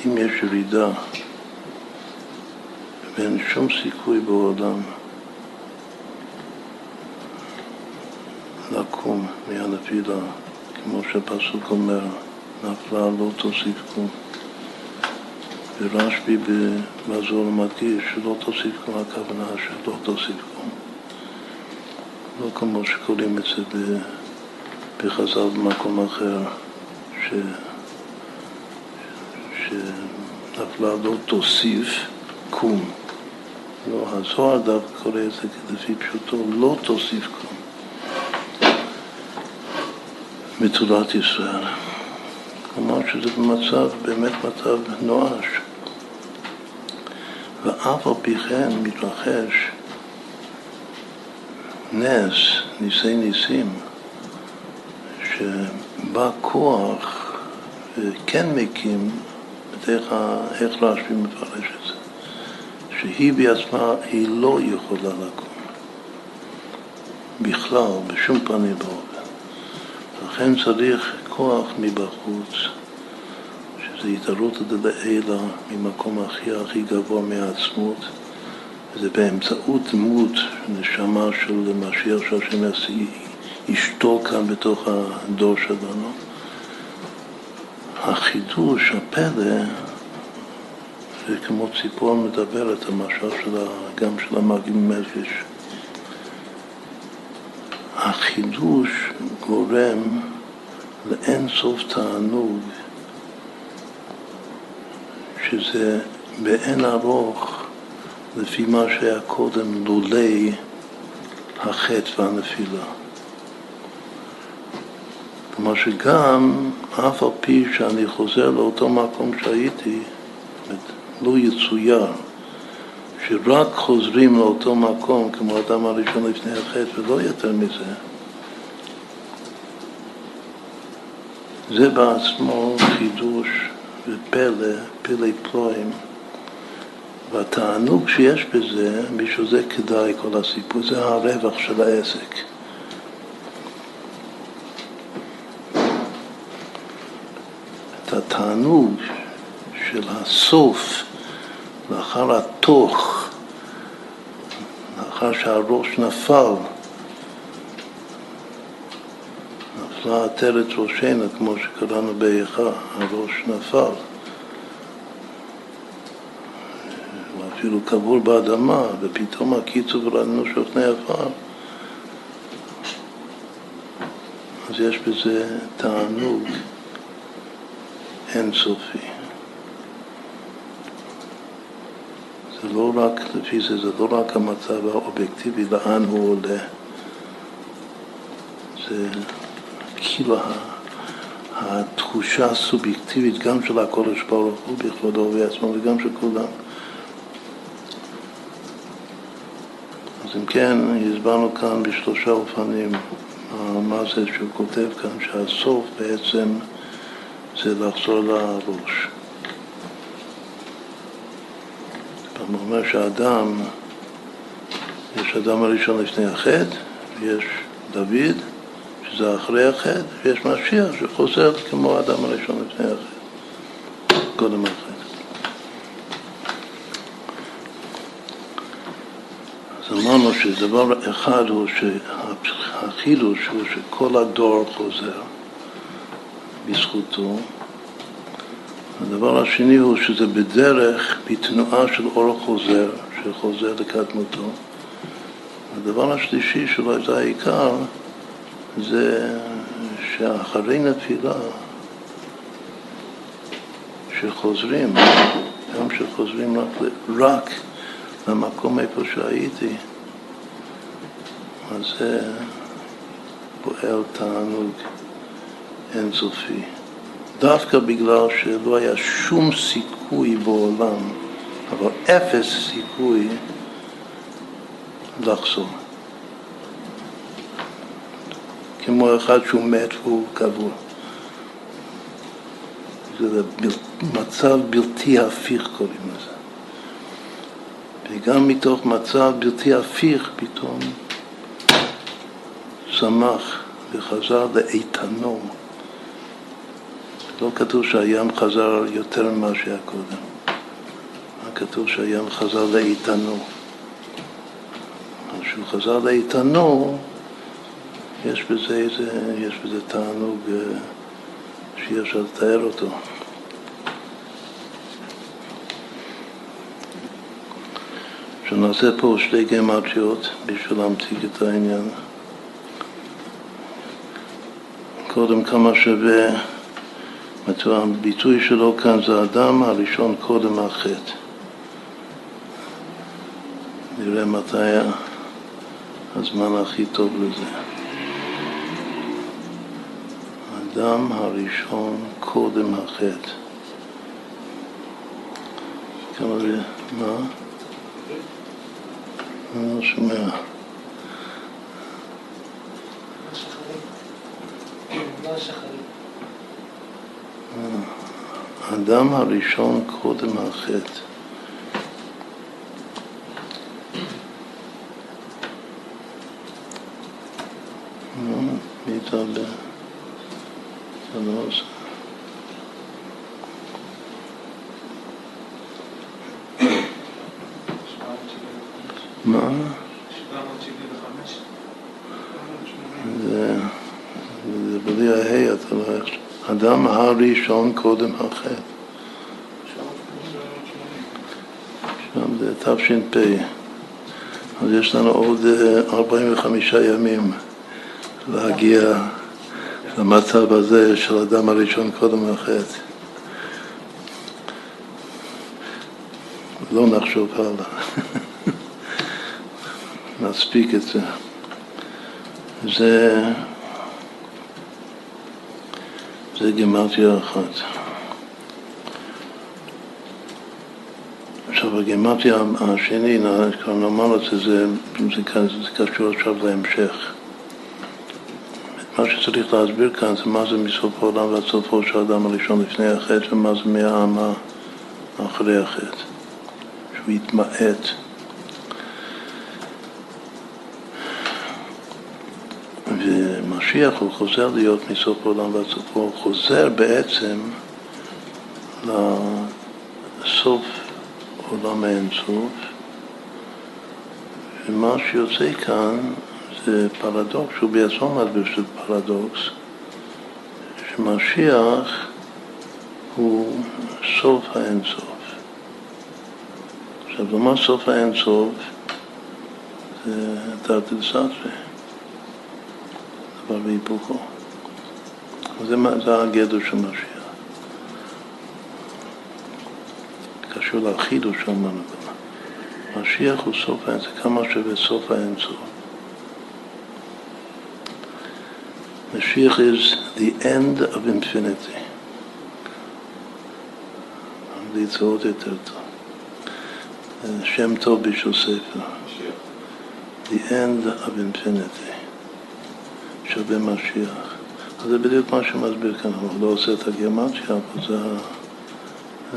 אם יש ירידה ואין שום סיכוי בעולם לקום מהנפילה, כמו שהפסוק אומר, נפלה לא תוסיף קום. ורשב"י במזור מדגיש שלא תוסיף כמו הכוונה שלא תוסיף כמו. לא כמו שקוראים את זה בחז"ל במקום אחר, ש... שנפלה לא תוסיף קום. לא, הזוהר דווקא קורא את זה לפי פשוטו, לא תוסיף קום. מצודת ישראל. כלומר שזה במצב, באמת מצב נואש. ואף על פי כן מתרחש נס, ניסי ניסים, שבא כוח וכן מקים בדרך איך רשב"י מפרש את זה, שהיא בעצמה, היא לא יכולה לקום. בכלל, בשום פנים ואופן. לכן צריך כוח מבחוץ זה התערות דלעילה ממקום הכי הכי גבוה מהעצמות, וזה באמצעות דמות נשמה של משיח שהשם ישתול כאן בתוך הדור שלנו. החידוש, הפלא, זה כמו ציפור מדברת, המשל שלה, גם של המגים נפש. החידוש גורם לאין סוף תענוג שזה באין ארוך לפי מה שהיה קודם לולי החטא והנפילה. כלומר שגם, אף על פי שאני חוזר לאותו מקום שהייתי, לא יצויר שרק חוזרים לאותו מקום כמו האדם הראשון לפני החטא ולא יותר מזה, זה בעצמו חידוש פלא פלואים. והתענוג שיש בזה, בשביל זה כדאי כל הסיפור, זה הרווח של העסק. את התענוג של הסוף, לאחר התוך, לאחר שהראש נפל, נפלה עטרת ראשנו, כמו שקראנו באיכה, הראש נפל. אפילו קבור באדמה, ופתאום הקיצו ורעננו שוכני עפר. אז יש בזה תענוג אינסופי. זה לא רק, לפי זה, זה לא רק המצב האובייקטיבי לאן הוא עולה, זה כאילו התחושה הסובייקטיבית גם של הקודש ברוך הוא בכבודו ובעצמו וגם של כולם. אז אם כן, הסברנו כאן בשלושה אופנים מה זה שהוא כותב כאן, שהסוף בעצם זה לחזור לראש. הוא אומר שהאדם, יש אדם הראשון לפני החטא, ויש דוד, שזה אחרי החטא, ויש משיח שחוזר כמו האדם הראשון לפני החטא, קודם החטא. אז אמרנו שדבר אחד הוא שהחידוש הוא שכל הדור חוזר בזכותו. הדבר השני הוא שזה בדרך, בתנועה של אור חוזר, שחוזר לקדמותו. הדבר השלישי שאולי זה העיקר, זה שאחרי נפילה, שחוזרים, גם שחוזרים רק, רק למקום איפה שהייתי, אז זה פועל תענוג אינסופי. דווקא בגלל שלא היה שום סיכוי בעולם, אבל אפס סיכוי לחזור. כמו אחד שהוא מת והוא קבוע. זה מצב בלתי הפיך קוראים לזה. וגם מתוך מצב בלתי הפיך פתאום צמח וחזר לאיתנו. לא כתוב שהים חזר יותר ממה שהיה קודם. כתוב שהים חזר לאיתנו. כשהוא חזר לאיתנו, יש בזה, איזה, יש בזה תענוג אה, שאי אפשר לתאר אותו. שנעשה פה שתי גמטריות בשביל להמתיק את העניין. קודם כמה שווה, הביטוי שלו כאן זה אדם הראשון קודם החטא. נראה מתי הזמן הכי טוב לזה. האדם הראשון קודם החטא. כמה זה, מה? אני לא שומע. האדם הראשון קודם החטא. מי עושה. מה? זה, זה בלי ההי, אתה לא איך... אדם הראשון קודם החטא. שם זה תש"פ. אז יש לנו עוד 45 אה, ימים להגיע למצב הזה של אדם הראשון קודם החטא. לא נחשוב הלאה. נספיק את זה. זה, זה גימטריה אחת. עכשיו הגימטריה השני, כבר נאמר את זה, זה, זה, זה קשור עכשיו להמשך. מה שצריך להסביר כאן זה מה זה מסוף העולם ועד סופו של האדם הראשון לפני החטא ומה זה מהעם אחרי החטא, שהוא יתמעט. ומשיח הוא חוזר להיות מסוף העולם ועד סופו, הוא חוזר בעצם לסוף עולם האינסוף, ומה שיוצא כאן זה פרדוקס, הוא בעצמו מדבר שזה פרדוקס, שמשיח הוא סוף האינסוף. עכשיו, למה סוף האינסוף? זה תרתי דסתרי, דבר והיפוכו. זה, זה הגדר של משיח. קשור לחידוש שאמרנו. משיח הוא סוף האינסוף, כמה שווה סוף האינסוף. Mashiach is the end of infinity. ליצור יותר טוב. שם טוב בשביל ספר. The end of infinity. שווה משיח. אז זה בדיוק מה שמסביר כאן, הוא לא עושה את הגימטריה, אבל זה,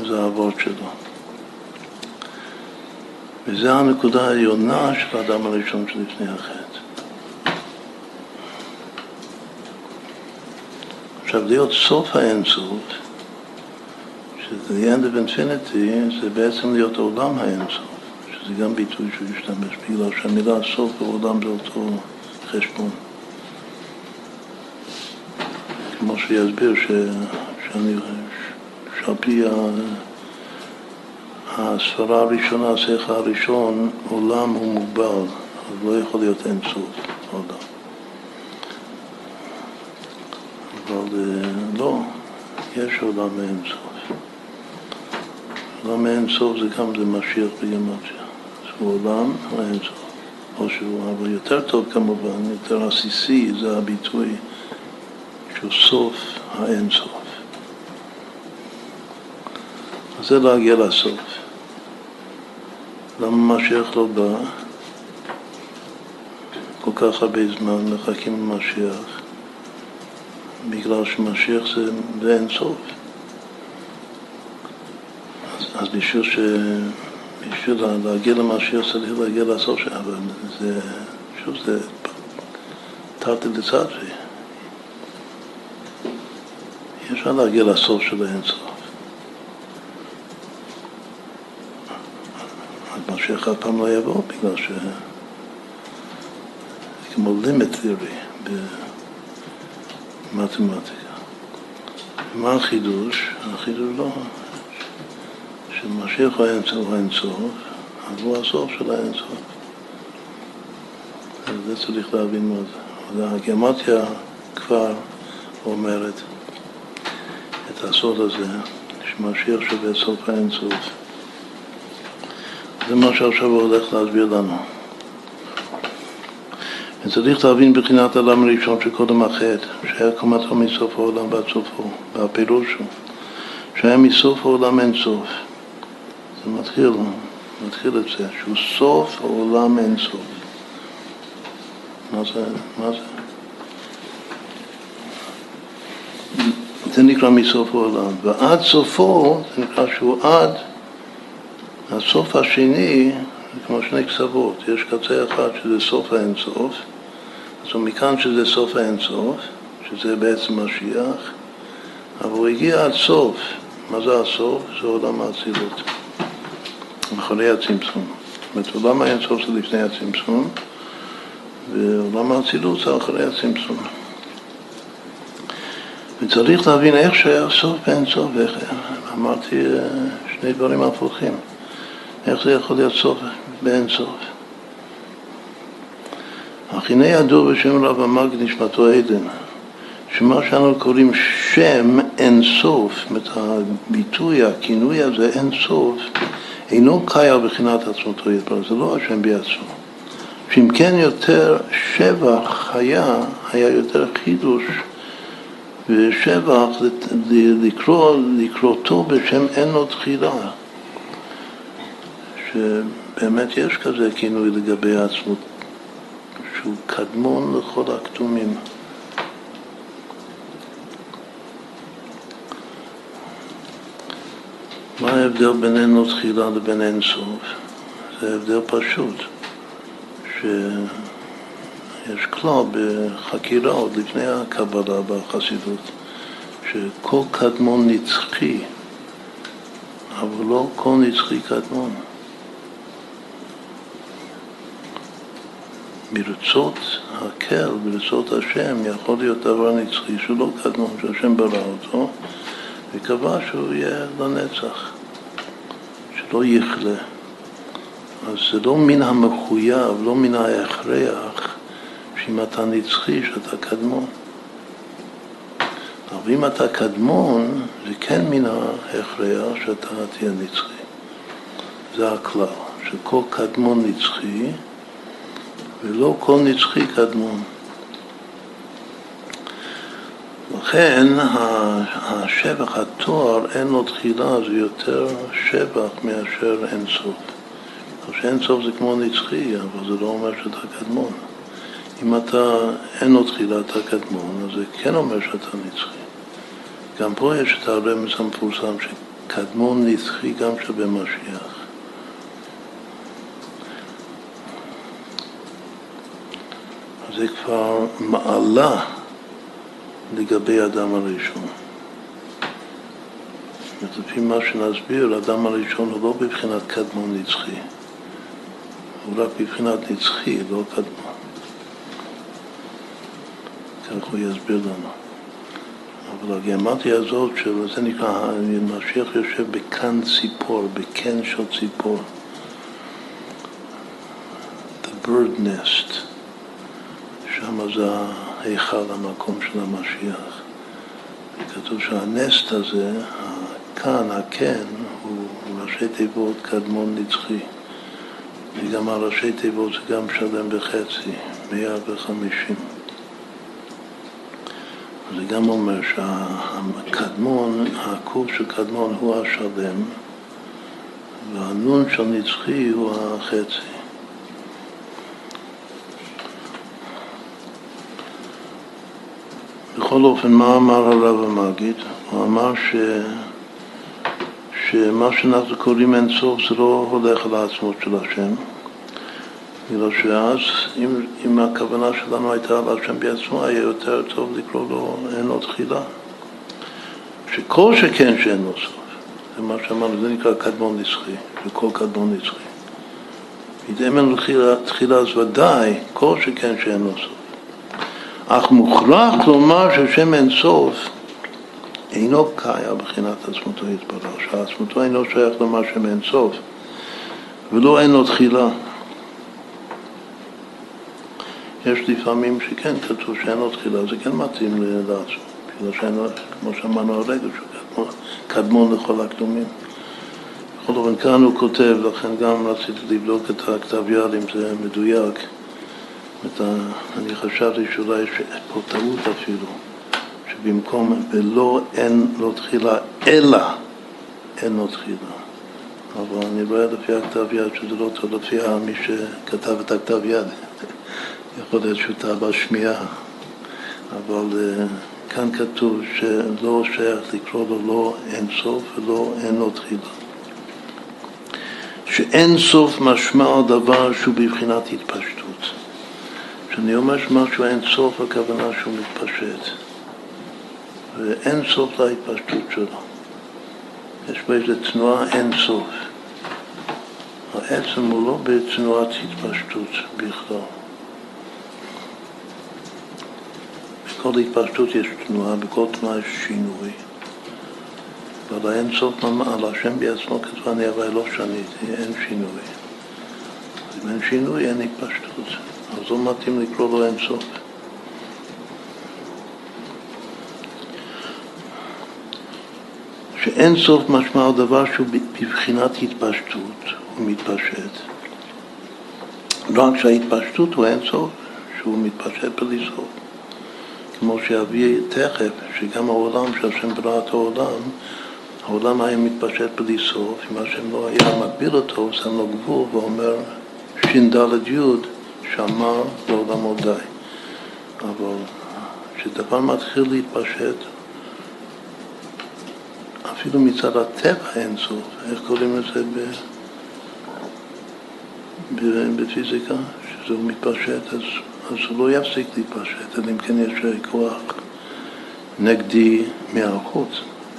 זה האבות שלו. וזו הנקודה העליונה של האדם הראשון שלפני החטא. עכשיו, להיות סוף האינסוף, שזה the end of infinity, זה בעצם להיות עולם האינסוף, שזה גם ביטוי שהוא ישתמש בגלל שהמילה סוף ועולם זה אותו חשבון. כמו שיסביר ש... שאני, שעל פי הספרה הראשונה, השיחה הראשון, עולם הוא מוגבל, אז לא יכול להיות אינסוף עולם. אבל לא, יש עולם מאינסוף. עולם מאינסוף זה גם זה משיח בגימטריה. זה עולם האינסוף. או שהוא, אבל יותר טוב כמובן, יותר עסיסי, זה הביטוי שהוא סוף האינסוף. אז זה להגיע לסוף. למה משיח לא בא? כל כך הרבה זמן מחכים למשיח. בגלל שמשיח זה, באין סוף. אז, אז בשביל, ש... בשביל להגיע למשיח צריך להגיע לסוף שלו, אבל זה, שוב, זה תרתי דצדרי. אי אפשר להגיע לסוף של האין סוף. משיח אף פעם לא יבוא בגלל ש... כמו limit theory. מתמטיקה. מה החידוש? החידוש לא, שמשיח הוא האינסוף, האינסוף, אז הוא הסוף של האינסוף. זה צריך להבין מה זה. הגמטיה כבר אומרת את הסוד הזה, שמשיח שווה סוף האינסוף. זה מה שעכשיו הוא הולך להסביר לנו. וצריך להבין בחינת העולם הראשון שקודם החטא, שהיה קומתו מסוף העולם ועד סופו, והפירוש הוא שהיה מסוף העולם אין סוף. זה מתחיל, מתחיל את זה, שהוא סוף העולם אין סוף. מה זה? מה זה? זה נקרא מסוף העולם, ועד סופו זה נקרא שהוא עד הסוף השני זה כמו שני קצוות, יש קצה אחד שזה סוף האינסוף, אז מכאן שזה סוף האינסוף, שזה בעצם משיח, אבל הוא הגיע עד סוף. מה זה הסוף? זה עולם האצילות, אחרי הצמצום. זאת אומרת, עולם האינסוף זה לפני הצמצום, ועולם האצילות זה אחרי הצמצום. וצריך להבין איך שהיה סוף באינסוף, איך, אמרתי אה, שני דברים הפוכים. איך זה יכול להיות סוף באינסוף? אך הנה ידוע בשם רב המג נשמתו עדן, שמה שאנחנו קוראים שם אין סוף, זאת הביטוי, הכינוי הזה אין סוף, אינו קיים בחינת עצמותו יתברך, זה לא השם בעצמו. שאם כן יותר שבח היה, היה יותר חידוש ושבח לקרוא, לקרוא בשם אין לו תחילה. שבאמת יש כזה כינוי לגבי העצמות, שהוא קדמון לכל הכתומים. מה ההבדל בין אין לו תחילה לבין אין סוף? זה הבדל פשוט, שיש כלל בחקירה עוד לפני הקבלה בחסידות, שכל קדמון נצחי, אבל לא כל נצחי קדמון. ברצות הקל, ברצות השם, יכול להיות דבר נצחי שהוא לא קדמון, שהשם ברא אותו, וקבע שהוא יהיה לנצח, שלא יכלה. אז זה לא מן המחויב, לא מן ההכרח, שאם אתה נצחי, שאתה קדמון. אבל אם אתה קדמון, זה כן מן ההכרח שאתה תהיה נצחי. זה הכלל, שכל קדמון נצחי, ולא כל נצחי קדמון. לכן השבח, התואר, אין לו תחילה, זה יותר שבח מאשר אין סוף. שאין סוף זה כמו נצחי, אבל זה לא אומר שאתה קדמון. אם אתה, אין לו תחילה, אתה קדמון, אז זה כן אומר שאתה נצחי. גם פה יש את הרמז המפורסם שקדמון נצחי גם שווה זה כבר מעלה לגבי האדם הראשון. לפי מה שנסביר, האדם הראשון הוא לא בבחינת קדמון נצחי, הוא רק בבחינת נצחי, לא קדמון. כך הוא יסביר לנו. אבל הגיאמטיה הזאת, שזה נקרא, משיח יושב בכאן ציפור, בקן של ציפור. The bird nest. שם זה ההיכל, המקום של המשיח. כתוב שהנסט הזה, כאן, הקן, הוא ראשי תיבות קדמון נצחי. וגם הראשי תיבות זה גם שלם בחצי, 150. זה גם אומר שהקדמון, הקוף של קדמון הוא השלם, והנון של נצחי הוא החצי. בכל אופן, מה אמר הרב המגיד? הוא אמר ש... שמה שאנחנו קוראים אין סוף זה לא הולך על העצמות של השם, בגלל שאז אם, אם הכוונה שלנו הייתה על השם בעצמו, היה יותר טוב לקרוא לו אין לו תחילה. שכל שכן שאין לו סוף, זה מה שאמרנו, זה נקרא קדמון נצחי, וכל קדמון נצחי. אם אין לו תחילה, אז ודאי כל שכן שאין לו סוף. אך מוכרח לומר שהשם אין סוף אינו קיה בחינת עצמותו יתברך, שעצמותו אינו שייך לומר שם אין סוף, ולא אין לו תחילה. יש לפעמים שכן כתוב שאין לו תחילה, זה כן מתאים לעצמו, בגלל שאין לו, כמו שאמרנו הרגע, שהוא קדמון לכל הקדומים. בכל אופן כאן הוא כותב, לכן גם רציתי לבדוק את הכתב יד אם זה מדויק. אני חשבתי שאולי יש פה טעות אפילו, שבמקום ולא אין לו תחילה, אלא אין לו תחילה. אבל אני רואה לפי הכתב יד שזה לא טוב לפי מי שכתב את הכתב יד. יכול להיות טעה בשמיעה, אבל uh, כאן כתוב שלא שייך לקרוא לו לא אין סוף ולא אין לו תחילה. שאין סוף משמע דבר שהוא בבחינת התפשטות. כשאני אומר שמשהו אין סוף, הכוונה שהוא מתפשט. ואין סוף להתפשטות שלו. יש בו איזו תנועה אין סוף. העצם הוא לא בתנועת התפשטות בכלל. בכל התפשטות יש תנועה, בכל תנועה יש שינוי. אבל האין סוף, על השם בעצמו כתוב אני הרי לא שניתי, אין שינוי. אם אין שינוי אין התפשטות. אז לא מתאים לקרוא לו אין סוף. שאין סוף משמע דבר שהוא בבחינת התפשטות, הוא מתפשט. לא רק שההתפשטות הוא אין סוף, שהוא מתפשט בלי סוף. כמו שאביא תכף, שגם העולם, שהשם ברא את העולם, העולם היה מתפשט בלי סוף, אם השם לא היה מגביל אותו, שם לו גבול ואומר ש"ד י' שמר לעולם עוד די. אבל כשדבר מתחיל להתפשט, אפילו מצד הטבע אין סוף, איך קוראים לזה ב... בפיזיקה, שזה מתפשט, אז, אז הוא לא יפסיק להתפשט, אלא אם כן יש כוח נגדי מהחוץ,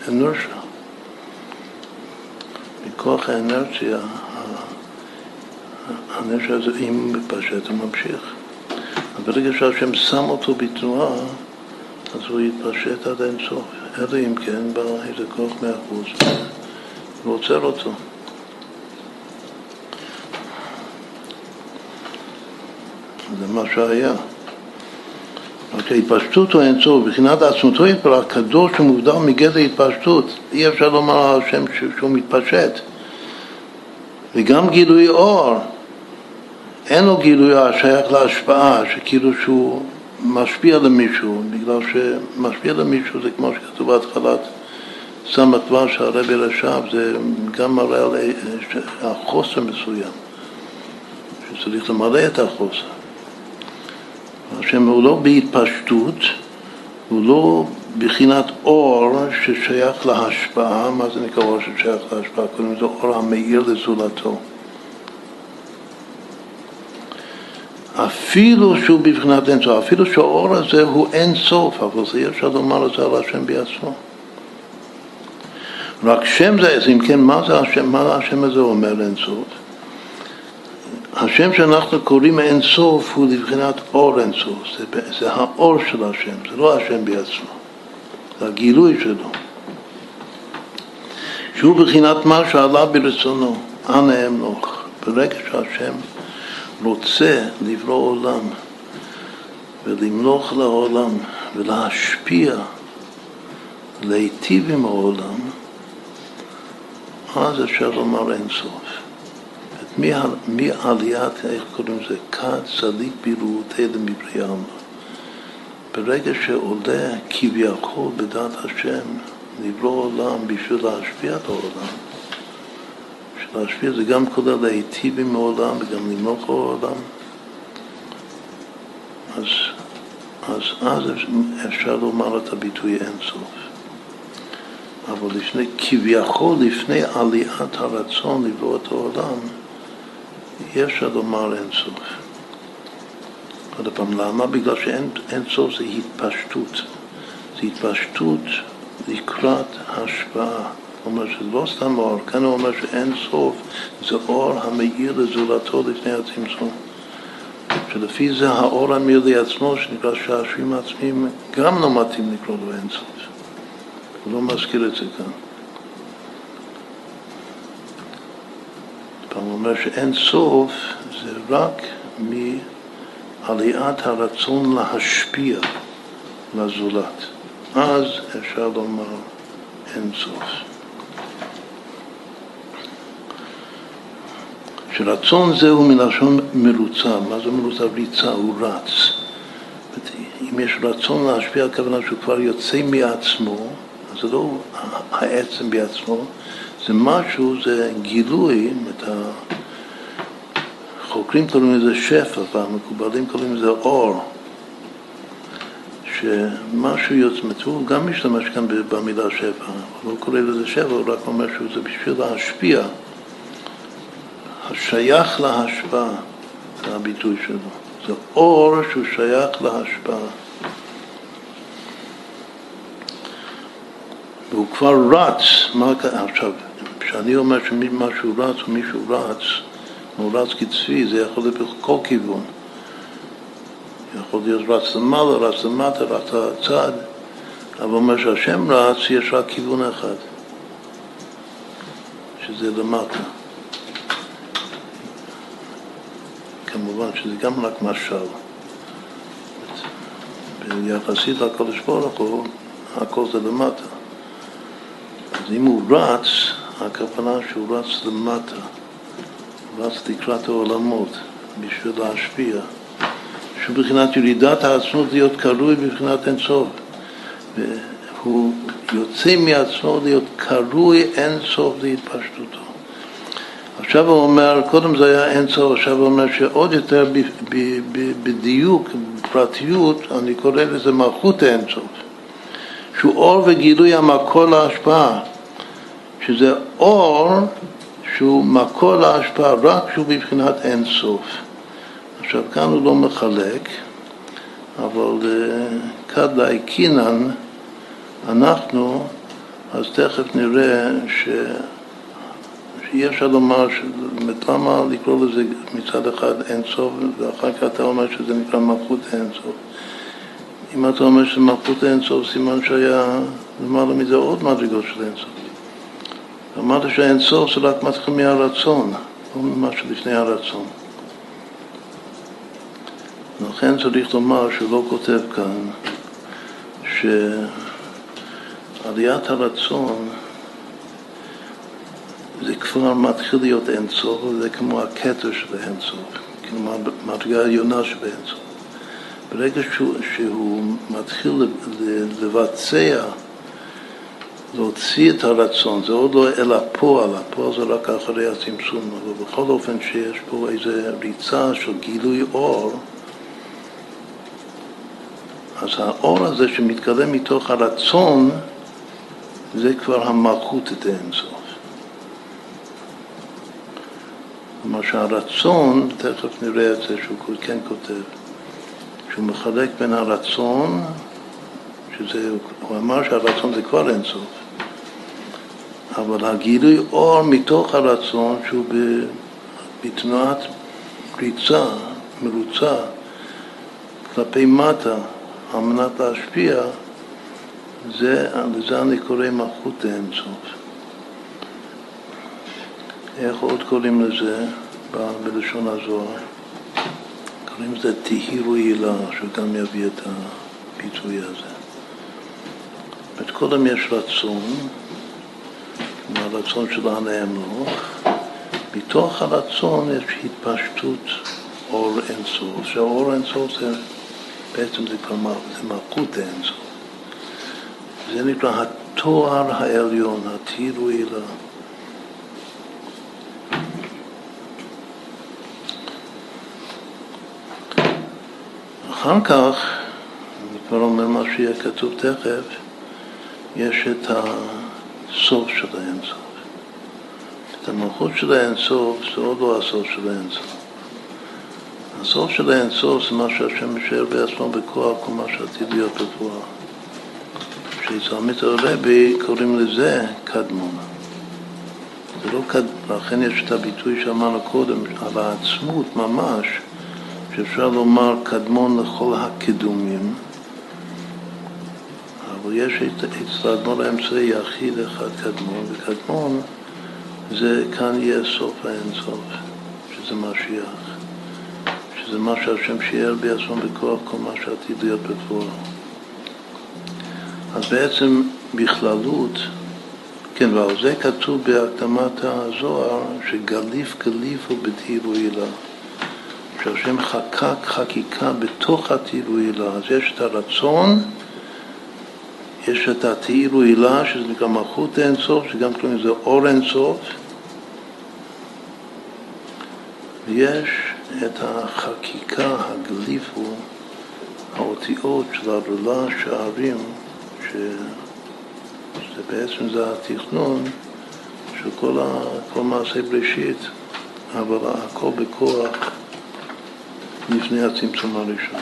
אנרשיה. מכוח האנרציה, האנרציה הזה, אם מתפשט, הוא ממשיך. ברגע שהשם שם אותו בתנועה, אז הוא יתפשט עד אין סוף. אלא אם כן בא איזה כוח מהחוץ ועוצר אותו. זה מה שהיה. רק ההתפשטות הוא אינסוף, מבחינת עצמותו יתברך, קדוש ומובדל מגדר התפשטות. אי אפשר לומר על השם שהוא מתפשט. וגם גילוי אור, אין לו גילוי השייך להשפעה, שכאילו שהוא משפיע למישהו, בגלל שמשפיע למישהו זה כמו שכתוב בהתחלת ס"ו שהרבי רש"ב, זה גם מראה על החוסר מסוים, שצריך למלא את החוסר. השם הוא לא בהתפשטות, הוא לא בחינת אור ששייך להשפעה, מה זה נקרא אור ששייך להשפעה? קוראים לזה אור המאיר לזולתו. אפילו שהוא בבחינת אין סוף, אפילו שהאור הזה הוא אין סוף, אבל זה אי אפשר לומר את זה על השם בעצמו. רק שם זה, אז אם כן, מה זה השם, מה השם הזה אומר אין סוף? השם שאנחנו קוראים אין סוף הוא לבחינת אור אין סוף, זה, זה האור של השם, זה לא השם בעצמו, זה הגילוי שלו. שהוא בחינת מה שעלה ברצונו, אנא אמנוך. ברגע שהשם רוצה לברוא עולם ולמלוך לעולם ולהשפיע, להיטיב עם העולם, אז אפשר לומר אין סוף. מעליית, איך קוראים לזה? כד צדיק בראותי למבריאה ברגע שעולה כביכול בדעת השם לברוא עולם בשביל להשפיע את העולם, להשפיע זה גם כולל להיטיב עם העולם וגם למלוך העולם. אז, אז אז אפשר לומר את הביטוי אין סוף. אבל לפני, כביכול לפני עליית הרצון לברוא את העולם, אי אפשר לומר אין סוף. עוד פעם, למה? בגלל שאין סוף זה התפשטות. זה התפשטות לקראת השפעה. הוא אומר שזה לא סתם אור, כאן הוא אומר שאין סוף, זה אור המאיר לזולתו לפני הצמצום. שלפי זה האור המאיר לעצמו, שנקרא שעשועים עצמיים, גם לא מתאים לקרוא לו אין סוף. הוא לא מזכיר את זה כאן. פעם הוא אומר שאין סוף זה רק מעליית הרצון להשפיע לזולת. אז אפשר לומר אין סוף. שרצון זהו מלשון מרוצה, מה זה מרוצה? ריצה, הוא רץ. אם יש רצון להשפיע, הכוונה שהוא כבר יוצא מעצמו, אז זה לא העצם בעצמו, זה משהו, זה גילוי, את החוקרים קוראים לזה שפע, והמקובלים קוראים לזה אור, שמשהו יוצא, הוא גם משתמש כאן במילה שפע, הוא לא קורא לזה שפע, הוא רק אומר שזה בשביל להשפיע. השייך להשפעה, זה הביטוי שלו. זה אור שהוא שייך להשפעה. והוא כבר רץ, מה, עכשיו, כשאני אומר שמשהו רץ או מישהו רץ, הוא רץ קצבי, זה יכול להיות בכל כיוון. יכול להיות רץ למעלה, רץ למטה, רץ לצד, אבל אומר שהשם רץ, יש רק כיוון אחד, שזה למטה. כמובן שזה גם רק משל. ביחסית לקדוש ברוך הוא, הכל זה למטה. אז אם הוא רץ, הכוונה שהוא רץ למטה, הוא רץ לקראת העולמות בשביל להשפיע. שהוא בבחינת ירידת העצמות להיות קרוי בבחינת אינסוף. והוא יוצא מעצמו להיות קרוי אינסוף להתפשטותו. עכשיו הוא אומר, קודם זה היה אינסוף, עכשיו הוא אומר שעוד יותר בדיוק, בפרטיות, אני קורא לזה מלכות האינסוף. שהוא אור וגילוי המקור להשפעה, שזה אור שהוא מקור להשפעה רק כשהוא בבחינת אינסוף. עכשיו כאן הוא לא מחלק, אבל כד אה, קינן אנחנו, אז תכף נראה ש... שאי אפשר לומר. למה לקרוא לזה מצד אחד אין סוף ואחר כך אתה אומר שזה נקרא מלכות אין סוף. אם אתה אומר שזה מלכות אין סוף, סימן שהיה למעלה מזה עוד מדרגות של אין סוף. אמרת שהאין סוף זה רק מתחיל מהרצון, לא ממה שלפני הרצון. לכן צריך לומר שהוא לא כותב כאן שעליית הרצון זה כבר מתחיל להיות אינסוף, וזה כמו הכתר של האינסוף, כאילו מדרגה העליונה של האינסוף. ברגע שהוא, שהוא מתחיל לבצע, להוציא את הרצון, זה עוד לא אל הפועל, הפועל זה רק אחרי הצמצום, אבל בכל אופן שיש פה איזו ריצה של גילוי אור, אז האור הזה שמתקדם מתוך הרצון, זה כבר המלכות את האינסוף. כלומר שהרצון, תכף נראה את זה שהוא כן כותב, שהוא מחלק בין הרצון, שזה, הוא אמר שהרצון זה כבר אינסוף, אבל הגילוי אור מתוך הרצון שהוא בתנועת ריצה, מרוצה, כלפי מטה, על מנת להשפיע, זה, לזה אני קורא מלכות האינסוף. איך עוד קוראים לזה בלשון הזוהר? קוראים לזה תהירו הילה, שגם יביא את הביטוי הזה. את קודם יש רצון, הרצון של הנאמנו, מתוך הרצון יש התפשטות אור אינסוף, שהאור אינסוף זה בעצם זה כבר מלכות האינסוף. זה נקרא התואר העליון, התהילו הילה. אחר כך, אני כבר אומר מה שיהיה כתוב תכף, יש את הסוף של האינסוף. את המלכות של האינסוף זה עוד לא הסוף של האינסוף. הסוף של האינסוף זה מה שהשם משאר בעצמו בכוח, כל שעתיד להיות בכוח. שאצל עמית הרבי קוראים לזה קדמון. זה לא קד... לכן יש את הביטוי שאמרנו קודם, על העצמות ממש, שאפשר לומר קדמון לכל הקדומים, אבל יש אצל האדמו"ר האמצעי יחיד אחד קדמון, וקדמון זה כאן יהיה סוף האינסוף, שזה משיח. שזה מה שהשם שיער בעצמו בכוח כל מה שעתיד להיות בפועל. אז בעצם בכללות, כן, ועל זה כתוב בהקדמת הזוהר שגליף גליפו בתהילו הילה. שהשם חקק חקיקה בתוך התהילו הילה. אז יש את הרצון, יש את התהילו הילה, שזה נקרא מלכות אינסוף, שגם קוראים לזה אור אינסוף, ויש את החקיקה, הגליפו, האותיות של הרולה שערים, שזה בעצם זה התכנון של כל, כל מעשה בראשית, אבל הכל בכוח לפני הצמצום הראשון.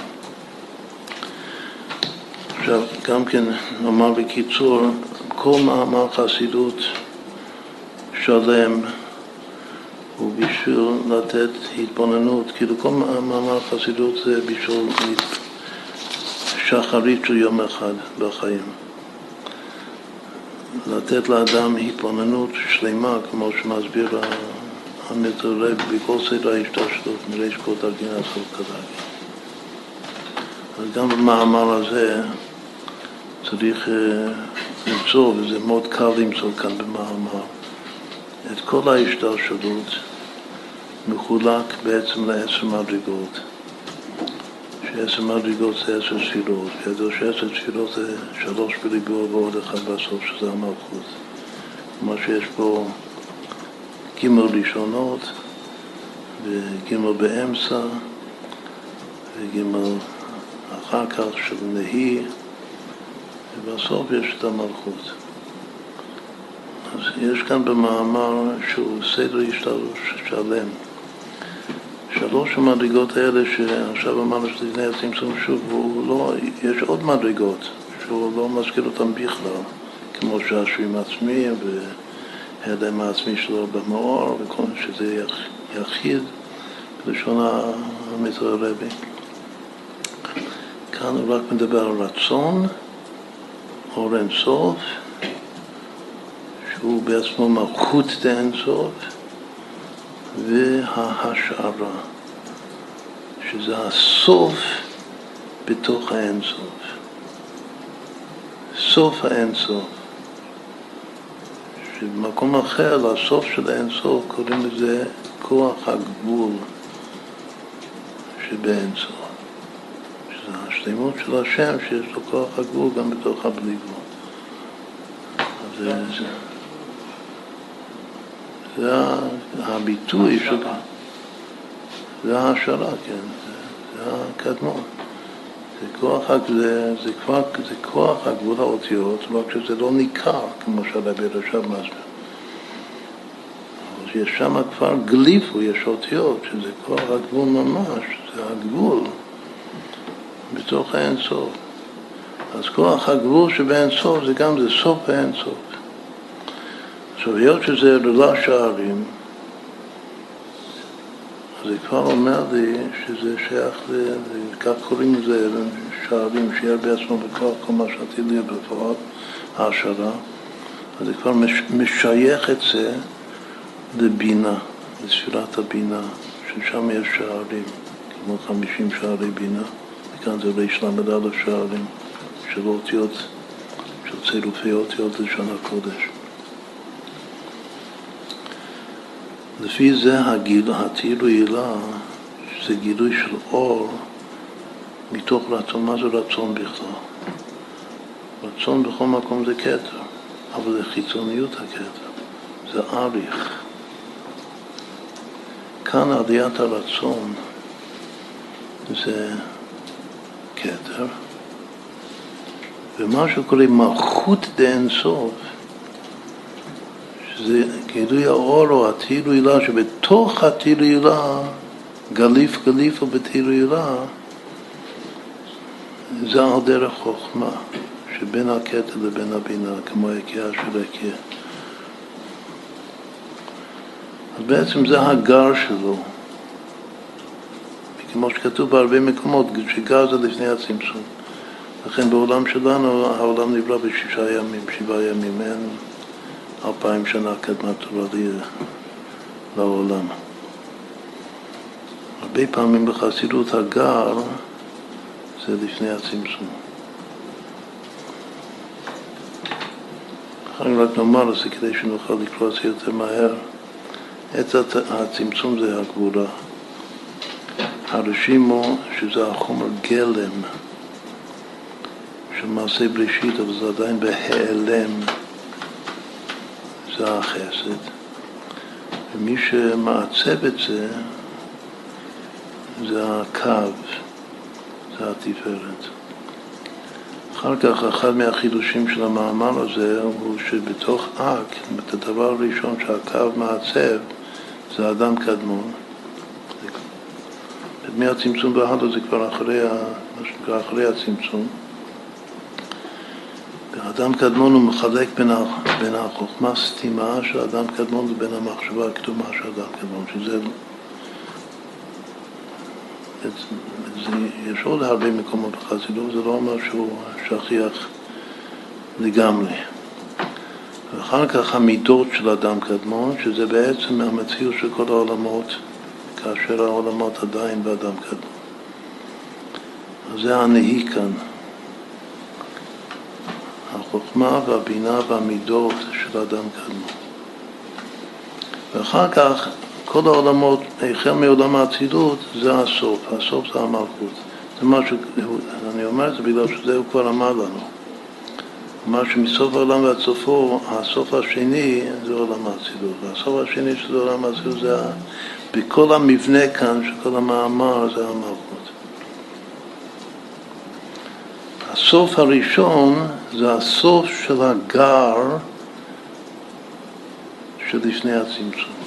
עכשיו, גם כן נאמר בקיצור, כל מאמר חסידות שלם הוא בשביל לתת התבוננות, כאילו כל מאמר חסידות זה בשביל שחרית של יום אחד בחיים. לתת לאדם התבוננות שלמה, כמו שמסביר המתערב בכל סדר ההשתלשלות, מריש כל דרגין עד כדרגין. אז גם במאמר הזה צריך אה, למצוא, וזה מאוד קל למצוא כאן במאמר, את כל ההשתלשלות מחולק בעצם לעשר מדרגות. שעשר מדרגות זה עשר ספירות, וידוע שעשר ספירות זה שלוש בריבוע ועוד אחד בסוף, שזה המלכות. כלומר שיש פה גימל ראשונות וגימל באמצע וגימל אחר כך של נהי ובסוף יש את המלכות. אז יש כאן במאמר שהוא סדר השתלשלות שלם. שלוש המדרגות האלה שעכשיו אמרנו שזה לפני הצמצום שוב, והוא לא, יש עוד מדרגות שהוא לא מזכיר אותן בכלל, כמו שהשרים עצמי והידיים העצמי שלו במאור, וכל שזה יחיד, בלשון המתרבי. כאן הוא רק מדבר על רצון, אור אינסוף, שהוא בעצמו מלכות דאינסוף, וההשערה, שזה הסוף בתוך האינסוף. סוף האינסוף. שבמקום אחר, לסוף של האינסוף, קוראים לזה כוח הגבול שבאינסוף. שזה השלמות של השם, שיש לו כוח הגבול גם בתוך הבלי גבול. אז זה... זה הביטוי של... זה ההשערה, כן, זה, זה הקדמון. זה כוח, זה, זה, כבר, זה כוח הגבול האותיות, רק שזה לא ניכר, כמו שהרבי עכשיו מסביר. אבל יש שם כבר גליפו, יש אותיות, שזה כוח הגבול ממש, זה הגבול בתוך האינסוף. אז כוח הגבול שבאינסוף זה גם, זה סוף האינסוף. עכשיו, היות שזה ללא שערים, אז זה כבר אומר לי שזה שייך, כך קוראים לזה שערים, שיהיה בעצמו בכוח כל מה שעתיד להיות בפועל, העשרה, אז זה כבר משייך את זה לבינה, לספירת הבינה, ששם יש שערים, כמו חמישים שערי בינה, וכאן זה ריש ל"א שערים של אותיות, של צירופי אותיות לשון הקודש. לפי זה הגיל, התיר הילה, שזה גילוי של אור מתוך רצון. מה זה רצון בכלל? רצון בכל מקום זה כתר, אבל זה חיצוניות הכתר, זה אריך. כאן עליית הרצון זה כתר, ומה שקוראים מלכות דאינסוף שזה גילוי האור או התיר הילה, שבתוך התיר הילה, גליף גליף הילה, זה על דרך חוכמה, שבין הקטע לבין הבינה, כמו הקיעה של הקיעה. אז בעצם זה הגר שלו. כמו שכתוב בהרבה מקומות, שגר זה לפני הצמצום. לכן בעולם שלנו העולם נברא בשישה ימים, שבעה ימים, אין אלפיים שנה קדמה תורה לעולם. הרבה פעמים בחסידות הגר זה לפני הצמצום. אחר רק נאמר את זה כדי שנוכל לקרוא את זה יותר מהר. עת הצמצום זה הגבורה. הרשימו, שזה החומר גלם של מעשה בראשית, אבל זה עדיין בהיעלם. זה החסד, ומי שמעצב את זה זה הקו, התפארת. אחר כך, אחד מהחידושים של המאמר הזה הוא שבתוך אק, את הדבר הראשון שהקו מעצב זה אדם קדמון. מהצמצום והלאה זה כבר אחרי, מה שנקרא אחרי הצמצום. אדם קדמון הוא מחלק בין, בין החוכמה סתימה של אדם קדמון לבין המחשבה הקדומה של אדם קדמון, שזה... זה, יש עוד הרבה מקומות בחסידות, זה לא אומר שהוא שכיח לגמרי. ואחר כך המידות של אדם קדמון, שזה בעצם המציאות של כל העולמות, כאשר העולמות עדיין באדם קדמון. זה הנהי כאן. החוכמה והבינה והמידות של אדם קדמו. ואחר כך כל העולמות, החל מעולם האצילות, זה הסוף, הסוף זה המלכות. זה משהו, אני אומר את זה בגלל שזה הוא כבר אמר לנו. אמר שמסוף העולם ועד סופו, הסוף השני זה עולם האצילות. והסוף השני של עולם האצילות זה, בכל המבנה כאן של כל המאמר זה המלכות. הסוף הראשון זה הסוף של הגר שלפני הצמצום,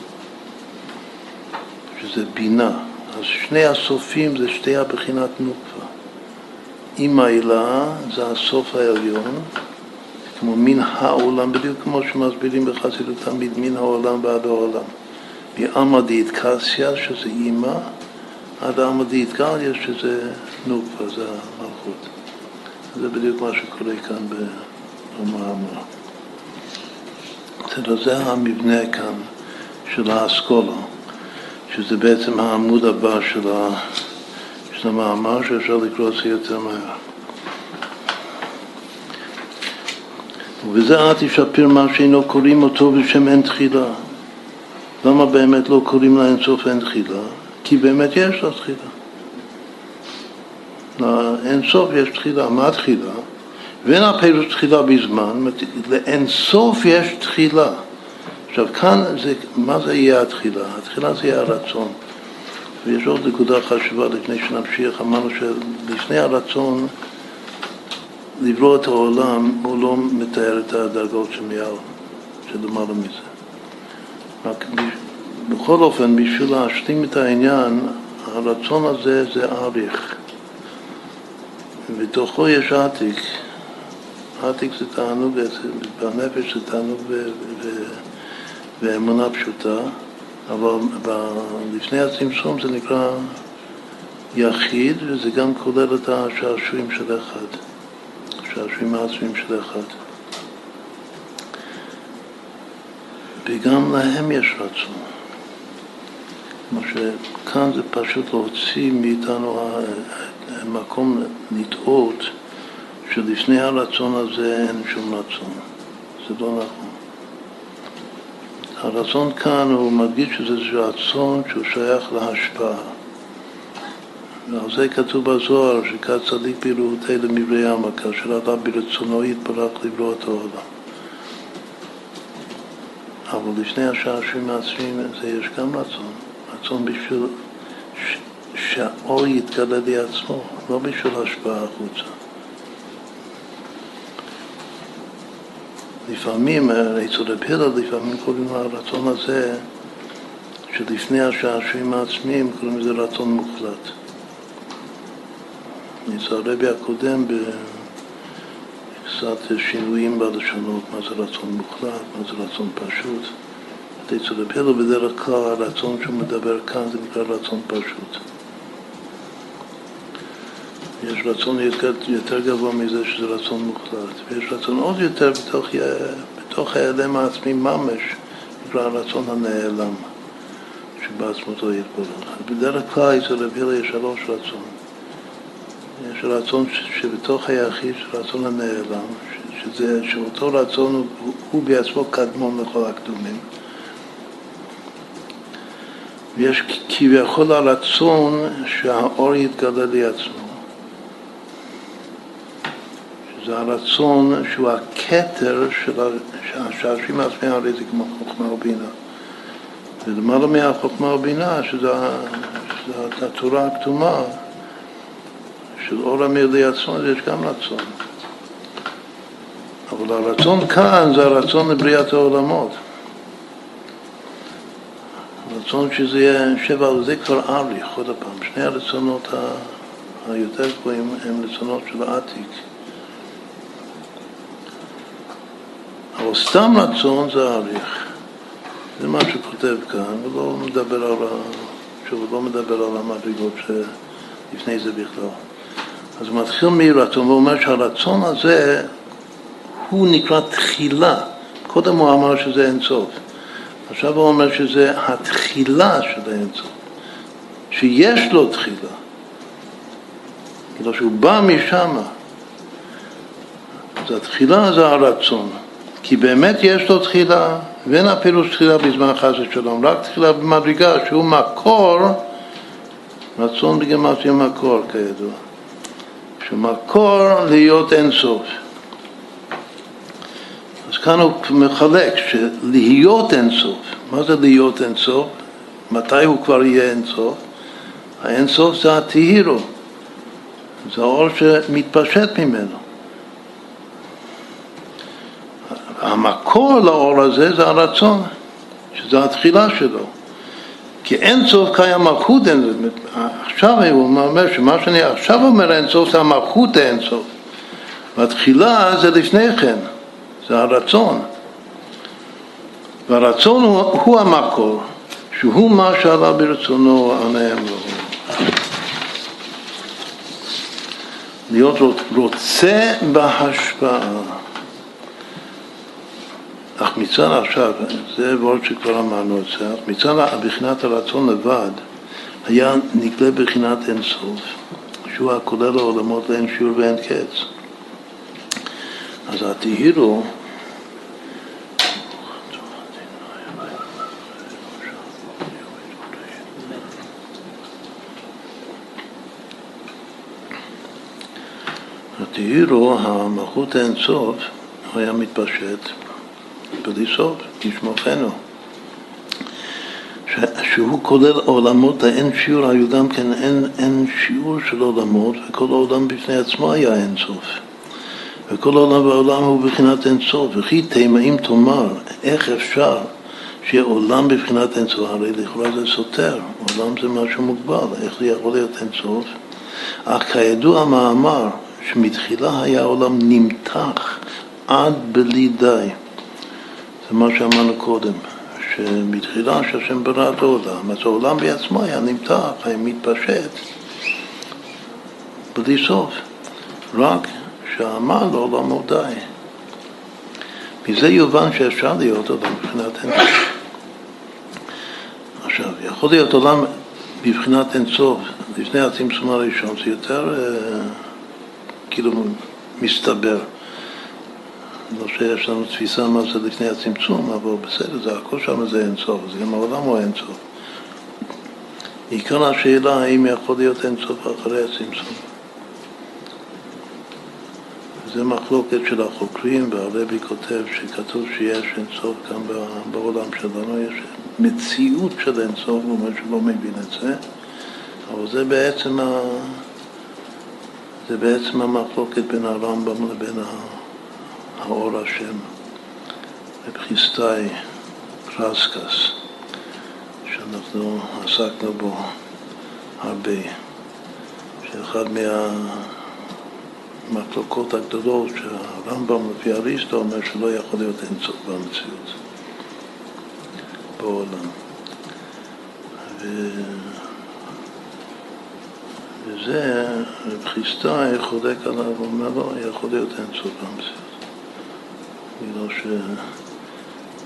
שזה בינה. אז שני הסופים זה שתי הבחינת נוקבה. עם העילה זה הסוף העליון, כמו מן העולם, בדיוק כמו שמסבירים בחסידות תמיד, מן העולם ועד העולם. מעלמא דאיטקסיה, שזה אימא, עד עלמא דאיטגליה, שזה נוקבה, זה המלכות. זה בדיוק מה שקורה כאן במאמר. זה המבנה כאן של האסכולה, שזה בעצם העמוד הבא של, המאמר שאפשר לקרוא את זה יותר מהר. ובזה אל תשפר מה שאינו קוראים אותו בשם אין תחילה. למה באמת לא קוראים לה אינסוף אין תחילה? כי באמת יש לה תחילה. לאינסוף יש תחילה. מה תחילה? ואין הפירוש תחילה בזמן, לאינסוף יש תחילה. עכשיו כאן, זה, מה זה יהיה התחילה? התחילה זה יהיה הרצון. ויש עוד נקודה חשובה לפני שנמשיך, אמרנו שלפני הרצון לברוא את העולם, הוא לא מתאר את הדרגות שמעל, שלמעלה מזה. רק בכל אופן, בשביל להשלים את העניין, הרצון הזה זה אריך. ובתוכו יש עתיק. עתיק זה תענוג, בנפש זה תענוג ואמונה פשוטה, אבל לפני הצמצום זה נקרא יחיד, וזה גם כולל את השעשועים של אחד, השעשועים העצמיים של אחד. וגם להם יש רצון. כמו שכאן זה פשוט להוציא מאיתנו מקום לטעות שלפני הרצון הזה אין שום רצון. זה לא נכון. הרצון כאן הוא מדגיש שזה רצון שהוא שייך להשפעה. ועל זה כתוב בזוהר שכת צדיק ברעותי למברי עמה, כאשר אדם ברצונו יתברך לברוא את העולם. אבל לפני השעשועים העצמיים זה יש גם רצון, רצון בשביל שהאור יתגלה לי עצמו, לא בשביל השפעה החוצה. לפעמים, אצל רב הלל לפעמים קוראים לרצון הזה שלפני השעשועים העצמיים קוראים לזה רצון מוחלט. אצל הרבי הקודם בקצת שינויים בלשונות, מה זה רצון מוחלט, מה זה רצון פשוט. רב הלל בדרך כלל הרצון שהוא מדבר כאן זה נקרא רצון פשוט. יש רצון יותר, גבוה מזה שזה רצון מוחלט, ויש רצון עוד יותר בתוך, בתוך ההיעלם העצמי ממש, נקרא הרצון הנעלם, שבעצמותו יתברך. בדרך כלל אצל רבי הילה יש שלוש רצון. יש רצון שבתוך היחיד, רצון הנעלם, שזה, שאותו רצון הוא, הוא בעצמו קדמון לכל הקדומים. ויש כביכול הרצון שהאור יתגלה לי עצמו. זה הרצון שהוא הכתר של השעשועים העצמיים, הרי זה כמו חוכמה ובינה. ולמעלה מהחוכמה ובינה, שזה, שזה התורה הכתומה, של אור המיר לעצמו, יש גם רצון. אבל הרצון כאן זה הרצון לבריאת העולמות. הרצון שזה יהיה שבע, זה כבר אריך, עוד פעם. שני הרצונות היותר גבוהים הם רצונות של עתיק. אבל סתם רצון זה אריך. זה מה שכותב כאן, הוא לא מדבר על, שוב, לא מדבר על המדרגות שלפני זה בכלל. אז הוא מתחיל מרצון ואומר שהרצון הזה הוא נקרא תחילה. קודם הוא אמר שזה אין סוף. עכשיו הוא אומר שזה התחילה של האין סוף. שיש לו תחילה. כאילו שהוא בא משם. אז התחילה זה הרצון, כי באמת יש לו תחילה, ואין הפירוש תחילה בזמן חס ושלום, רק תחילה במדרגה שהוא מקור, רצון בגמטריה מקור כידוע, שהוא מקור להיות אינסוף. אז כאן הוא מחלק שלהיות אינסוף, מה זה להיות אינסוף? מתי הוא כבר יהיה אינסוף? האינסוף זה התהירו, זה האור שמתפשט ממנו. המקור לאור הזה זה הרצון, שזה התחילה שלו. כי אין סוף קיים מלכות אין סוף. עכשיו הוא אומר שמה שאני עכשיו אומר אין סוף זה המלכות אין סוף. והתחילה זה לפני כן, זה הרצון. והרצון הוא, הוא המקור, שהוא מה שעלה ברצונו ענהם לו. להיות רוצה בהשפעה. אך מצד עכשיו, זה וורד שכבר אמרנו את זה, מצד בחינת הרצון לבד היה נגלה בחינת אינסוף, שהוא הכולל העולמות לאין שיעור ואין קץ. אז התהירו התהירו, המלכות האינסוף, היה מתפשט בלי סוף, כשמוכנו. שהוא כולל עולמות האין שיעור, היו גם כן אין, אין שיעור של עולמות, וכל העולם בפני עצמו היה אין סוף. וכל העולם והעולם הוא בבחינת אין סוף. וכי תימאים תאמר, איך אפשר שיהיה עולם בבחינת אין סוף? הרי לכאורה זה סותר, עולם זה משהו מוגבל, איך זה יכול להיות אין סוף? אך כידוע המאמר, שמתחילה היה העולם נמתח עד בלי די. זה מה שאמרנו קודם, שמתחילה שהשם ברא את העולם, אז העולם בעצמו היה נמתח, היה מתפשט בלי סוף, רק שאמר לעולמו די. מזה יובן שאפשר להיות עולם מבחינת אינסוף. עכשיו, יכול להיות עולם בבחינת אינסוף לפני הצמצום הראשון, זה יותר אה, כאילו מסתבר. לא שיש לנו תפיסה מה זה לפני הצמצום, אבל בסדר, זה הכל שם זה אינסוף, אז גם העולם הוא אינסוף. עיקר השאלה האם יכול להיות אינסוף אחרי הצמצום. זה מחלוקת של החוקרים, והרבי כותב שכתוב שיש אינסוף גם בעולם שלנו, יש מציאות של אינסוף, הוא אומר שלא מבין את זה, אבל זה בעצם, ה... זה בעצם המחלוקת בין הרמב"ם לבין ה... האור השם, בבחיסטאי קרסקס, שאנחנו עסקנו בו הרבה, שאחד מהמחלוקות הגדולות שהרמב"ם לפי אריסטו אומר שלא יכול להיות אינסוף במציאות בעולם. ו... וזה, רב חיסטאי חולק עליו, אומר לא, יכול להיות אינסוף במציאות. בגלל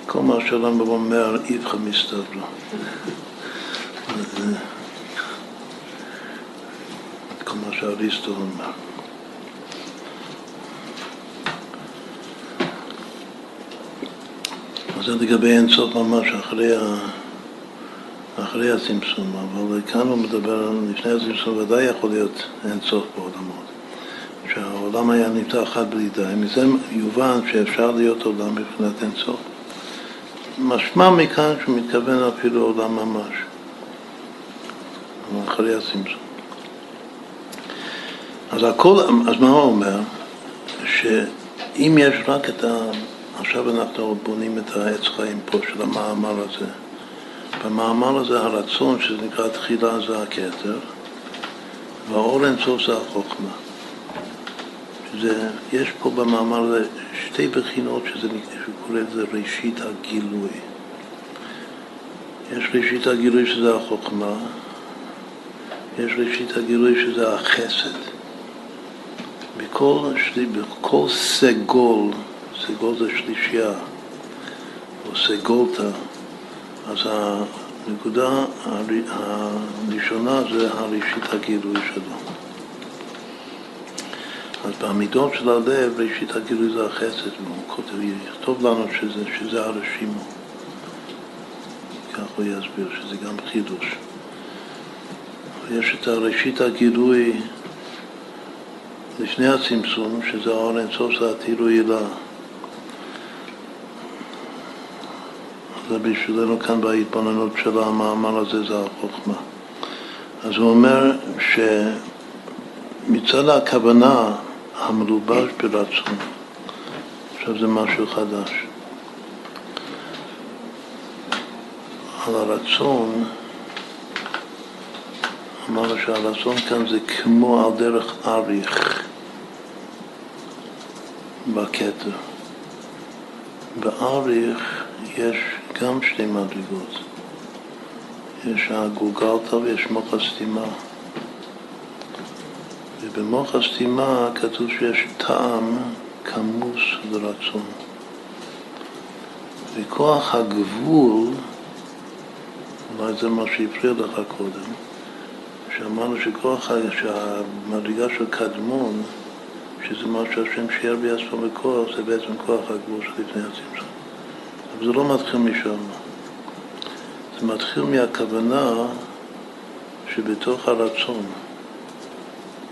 שכל מה שהרמב"ם אומר, איפכא מסתבר. כל מה שאריסטו אומר. זה לגבי אינסוף ממש אחרי, ה... אחרי הצמצום, אבל כאן הוא מדבר, לפני הצמצום ודאי יכול להיות אינסוף בעולמות. שהעולם היה נפתח עד בלי די, מזה יובן שאפשר להיות עולם מבחינת אינסוף. משמע מכאן שהוא מתכוון אפילו עולם ממש, אחרי הצמצום. אז הכל, אז מה הוא אומר? שאם יש רק את ה... עכשיו אנחנו בונים את העץ חיים פה של המאמר הזה. במאמר הזה הרצון, שזה נקרא תחילה, זה הכתר, והאור אינסוף זה החוכמה. זה, יש פה במאמר הזה שתי בחינות שזה, שהוא קורא לזה ראשית הגילוי. יש ראשית הגילוי שזה החוכמה, יש ראשית הגילוי שזה החסד. בכל, בכל סגול, סגול זה שלישייה, או סגולתא, אז הנקודה הראשונה זה הראשית הגילוי שלו. אז במידות של הלב, ראשית הגילוי זה החסד, והוא כותב, יכתוב לנו שזה, שזה הרשימו. כך הוא יסביר, שזה גם חידוש. יש את הראשית הגילוי לפני הצמצום, שזה האור אינסוף, עתירו הילה. זה בשבילנו כאן בהתבוננות של המאמר הזה, זה החוכמה. אז הוא אומר שמצד הכוונה המלובש ברצון, עכשיו זה משהו חדש. על הרצון, אמרנו שהרצון כאן זה כמו על דרך אריך בכתר. באריך יש גם שתי מדרגות. יש הגולגלתא ויש מוח הסתימה. ובמוח הסתימה כתוב שיש טעם כמוס לרצון. וכוח הגבול, אולי זה מה שהפריע לך קודם, שאמרנו שכוח, שהמדרגה של קדמון, שזה מה שהשם שיער בעצמו בכוח, זה בעצם כוח הגבול שלפני הצמצום. אבל זה לא מתחיל משם. זה מתחיל מהכוונה שבתוך הרצון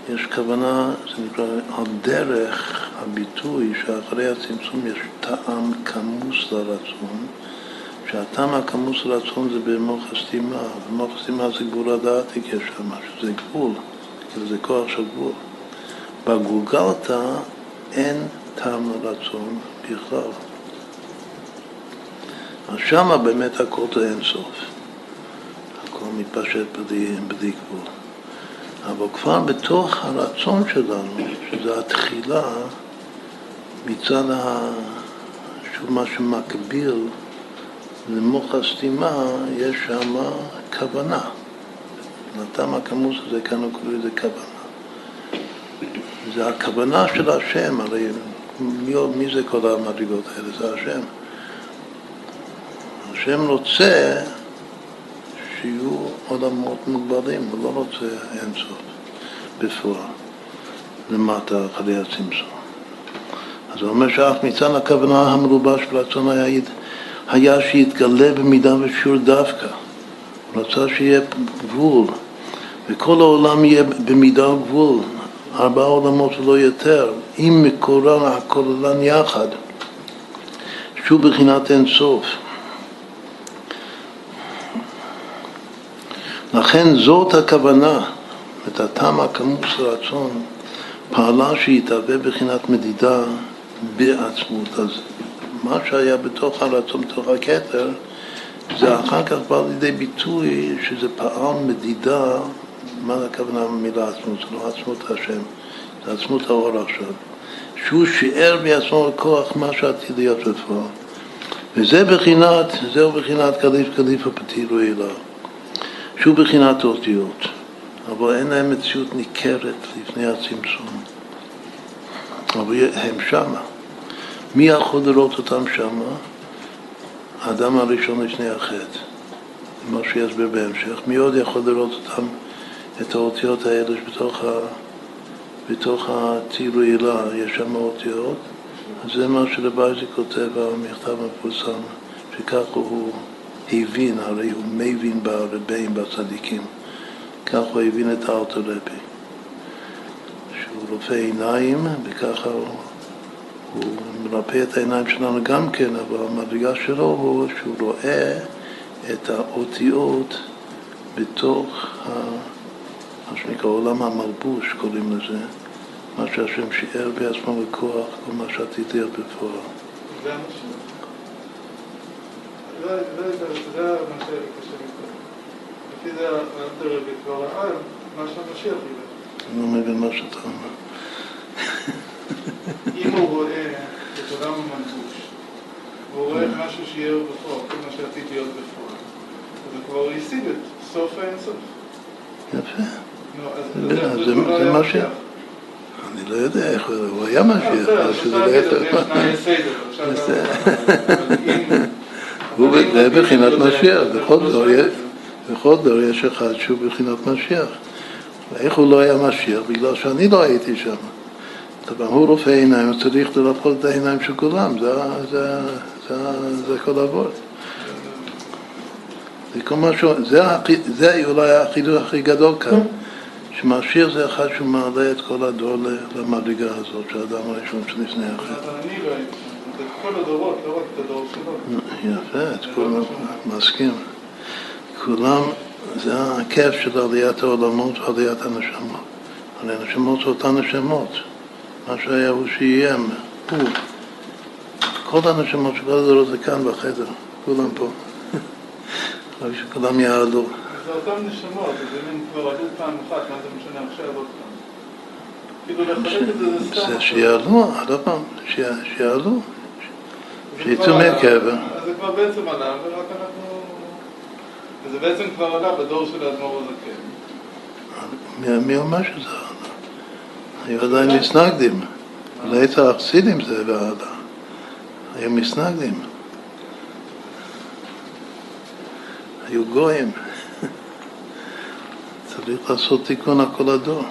יש כוונה, זה נקרא, על דרך הביטוי שאחרי הצמצום יש טעם כמוס לרצון, שהטעם הכמוס לרצון זה במוח הסתימה, במוח הסתימה זה גבול הדעת יש שם, שזה גבול, כאילו זה כוח של גבול. בגולגלתא אין טעם לרצון בכלל. אז שמה באמת הכל זה אינסוף. הכל מתפשט בלי גבול. אבל כבר בתוך הרצון שלנו, שזה התחילה, מצד ה... שוב מה שמקביל למוח הסתימה, יש שם כוונה. נתן הכמוס הזה, כאן הוא קורא לזה כוונה. זה הכוונה של השם, הרי מי, מי זה כל המדרגות האלה? זה השם. השם רוצה שיהיו עולמות מוגבלים, הוא לא רוצה אינסוף בפועל, למטה אחרי הצמצום. אז הוא אומר שאף מצד הכוונה המלובש ברצון היה, היה שיתגלה במידה ושיעור דווקא. הוא רצה שיהיה גבול, וכל העולם יהיה במידה וגבול, ארבעה עולמות ולא יותר, עם מקורן הכוללן יחד, שהוא בחינת אינסוף. לכן זאת הכוונה, את הטעם הכמוס רצון, פעלה שיתהווה בחינת מדידה בעצמות. אז מה שהיה בתוך הרצון, בתוך הכתר, זה אחר כך בא לידי ביטוי שזה פעל מדידה, מה הכוונה במילה עצמות? זה לא עצמות השם, זה עצמות האור עכשיו. שהוא שיער בעצמו כוח מה שעתיד להיות בפועל. וזה בחינת, זהו בחינת קליף קליף הפתילו אליו. שהוא בחינת אותיות, אבל אין להם מציאות ניכרת לפני הצמצום. אבל הם שמה. מי יכול לראות אותם שמה? האדם הראשון לפני החטא. מה שיסביר בהמשך. מי עוד יכול לראות אותם, את האותיות האלה שבתוך ה... בתוך הטילו הילה יש שם אותיות, אז זה מה שרבי כותב במכתב המפורסם, שכך הוא הבין, הרי הוא מבין ברבים, בצדיקים. כך הוא הבין את האוטורפי. שהוא רופא עיניים, וככה הוא, הוא מרפא את העיניים שלנו גם כן, אבל המדרגה שלו הוא שהוא רואה את האותיות בתוך מה שנקרא עולם המלבוש, קוראים לזה, מה שהשם שיער בעצמו בכוח, כל מה שעתיד להיות בפועל. זה מה שקשה לקרוא. לפי זה האלתר רבי כבר ראה מה שהמשיח יראה. אני לא מבין מה שאתה אומר. אם הוא רואה את עולם המלבוש, והוא רואה משהו שיהיה בפועל, כל מה שעתיד להיות בפועל, אז הוא כבר השיג את סוף האינסוף. יפה. זה מה ש... אני לא יודע איך הוא היה משיח. הוא בבחינת משיח, בכל דור יש אחד שהוא בבחינת משיח. איך הוא לא היה משיח? בגלל שאני לא הייתי שם. טוב, הוא רופא עיניים, הוא צריך לרפות את העיניים של כולם, זה, זה, זה, זה כל עבוד. זה כל משהו, זה, זה אולי החידוש הכי גדול כאן, שמשיח זה אחד שהוא מעלה את כל הדור למדרגה הזאת, שהאדם הראשון שלפני החטא. לא הייתי שם, את כל הדורות, לא רק את הדור שלו. יפה, את כולם, מסכים. כולם, זה הכיף של עליית העולמות ועליית הנשמות. על הנשמות זה אותן נשמות. מה שהיה הוא שיהיה, הוא. כל הנשמות של כל הדורות זה כאן בחדר, כולם פה. רק שכולם יעלו. זה אותן נשמות, אז אם הם כבר עלו פעם אחת, מה זה משנה עכשיו עוד פעם? כאילו לחלק את זה זה סתם. שיעלו, עוד פעם, שיעלו. שיצאו מהקבר. אז זה כבר בעצם עלה, ורק אנחנו... זה בעצם כבר עלה בדור של האדמו"ר הזקן. מי אומר שזה עלה? היו עדיין מסנגדים. לעת החסידים זה ועלה. היו מסנגדים. היו גויים. צריך לעשות תיקון על כל הדור.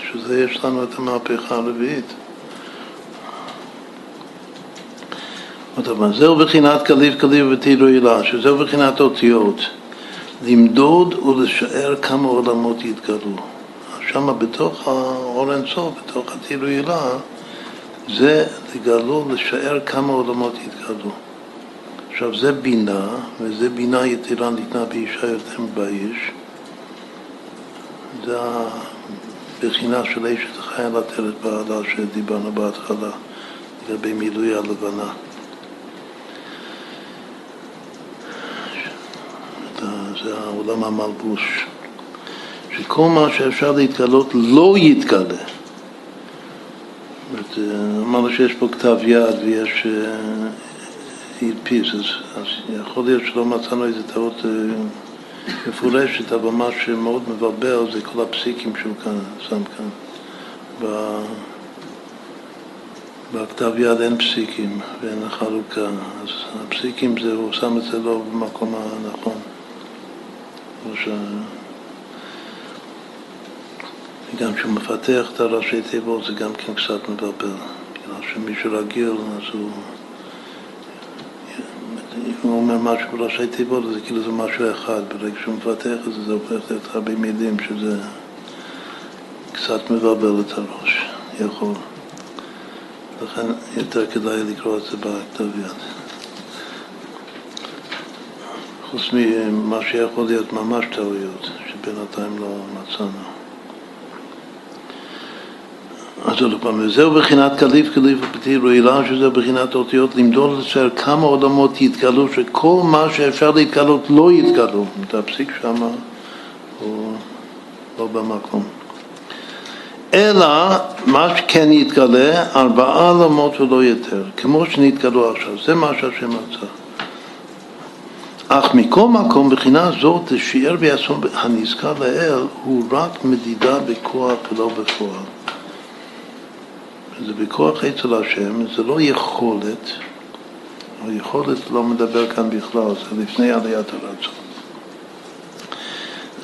בשביל זה יש לנו את המהפכה הרביעית. אבל זהו בחינת קליף קליף ותירו הילה, שזהו בחינת אותיות. למדוד ולשער כמה עולמות יתגלו. שם בתוך האור אינסוף, בתוך התילו הילה, זה לגלו, לשער כמה עולמות יתגלו. עכשיו זה בינה, וזה בינה יתרה ניתנה באישה יותר מבאיש. זה הבחינה של אשת חייל עטרת בעלה שדיברנו בהתחלה לגבי מילוי הלבנה. זה העולם המלבוש, שכל מה שאפשר להתגלות לא יתגלה. אמרנו שיש פה כתב יד ויש הדפיס, אז, אז יכול להיות שלא מצאנו איזה טעות אה, מפורשת, אבל מה שמאוד מבלבל זה כל הפסיקים שהוא כאן, שם כאן. בכתב יד אין פסיקים ואין חלוקה, אז הפסיקים זה, הוא שם את זה לא במקום הנכון. ש... גם כשהוא מפתח את הראשי תיבות זה גם כן קצת מבלבל. בגלל שמישהו רגיל, אז הוא... הוא אומר משהו בראשי תיבות, זה כאילו זה משהו אחד. ברגע שהוא מפתח את זה, זה הופך להיות הרבה מילים שזה קצת מבלבל את הראש. יכול. לכן יותר כדאי לקרוא את זה בכתב יד. חוץ ממה שיכול להיות ממש טעויות, שבינתיים לא מצאנו. אז עוד פעם, וזהו בחינת קליף קליף ופתיר רעילה, שזה בחינת אותיות, למדוד לצייר כמה עולמות יתגלו, שכל מה שאפשר להתגלות לא יתגלו. את הפסיק שם הוא לא במקום. אלא מה שכן יתגלה, ארבעה עולמות ולא יותר, כמו שנתגלו עכשיו. זה מה שהשם רצה. אך מכל מקום, בחינה זאת, שיער בעצמו הנזכר לאל הוא רק מדידה בכוח ולא בפועל. זה בכוח אצל השם, זה לא יכולת, היכולת לא מדבר כאן בכלל, זה לפני עליית הרצון.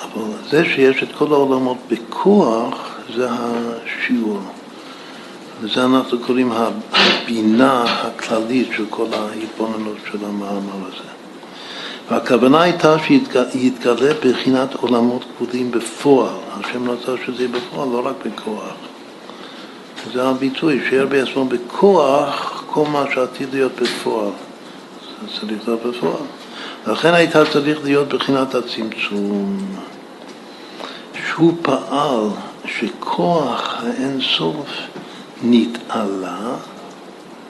אבל זה שיש את כל העולמות בכוח, זה השיעור. וזה אנחנו קוראים הבינה הכללית של כל ההתבוננות של המאמר הזה. והכוונה הייתה שיתגלה בחינת עולמות כבודים בפועל. השם רצה שזה יהיה בפועל, לא רק בכוח. זה הביטוי, שיהיה בעצמו בכוח כל מה שעתיד להיות בפועל. זה צריך להיות בפועל. לכן הייתה צריך להיות בחינת הצמצום. שהוא פעל שכוח האינסוף נתעלה,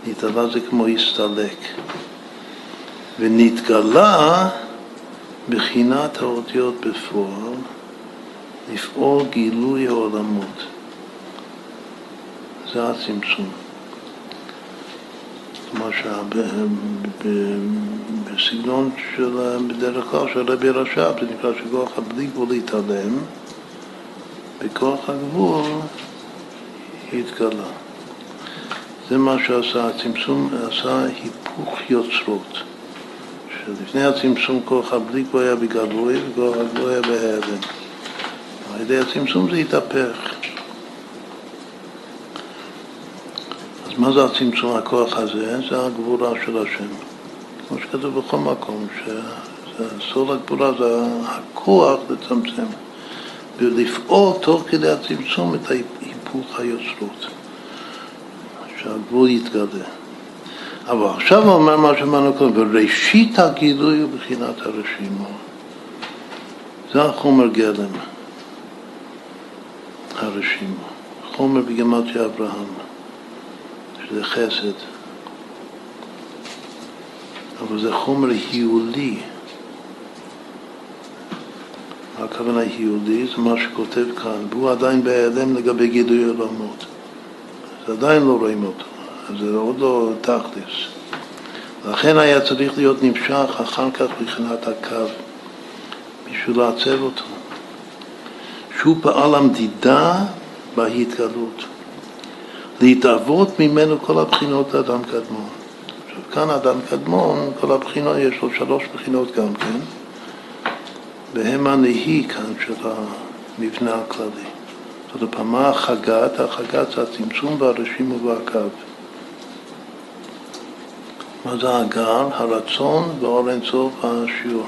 נתעלה זה כמו הסתלק, ונתגלה בחינת האותיות בפועל, לפעול גילוי העולמות. זה הצמצום. כמו שבסגנון של, בדרך כלל של רבי רש"ב, זה נקרא שכוח הבלי גבול להתעלם, בכוח הגבול התגלה. זה מה שעשה הצמצום, עשה היפוך יוצרות. שלפני הצמצום כוח הבלי גבול היה בגלוי וכוח הגבול היה בהיעלם. על ידי הצמצום זה התהפך. מה זה הצמצום הכוח הזה? זה הגבורה של השם. כמו שכתוב בכל מקום, שסוד הגבורה זה הכוח לצמצם. ולפעול תוך כדי הצמצום את היפוך היוצרות, שהגבול יתגלה. אבל עכשיו הוא אומר מה שאמרנו קודם, וראשית הגילוי הוא בחינת הרשימו. זה החומר גלם, הרשימו. חומר בגמטיה אברהם, שזה חסד. אבל זה חומר היולי. הכוונה היהודי, זה מה שכותב כאן, והוא עדיין בהיעלם לגבי גידוי עולמות. אז עדיין לא רואים אותו, זה עוד לא תכלס. לכן היה צריך להיות נמשך אחר כך מבחינת הקו, בשביל לעצב אותו. שהוא פעל המדידה בהתגלות. להתאבות ממנו כל הבחינות האדם קדמון. עכשיו כאן אדם קדמון, כל הבחינות, יש לו שלוש בחינות גם כן. והם הנהי כאן של המבנה הכללי. זאת אומרת, מה החגת? החגת זה הצמצום והרשים ובעקב. זה הגר? הרצון ואור אינסוף השיעור.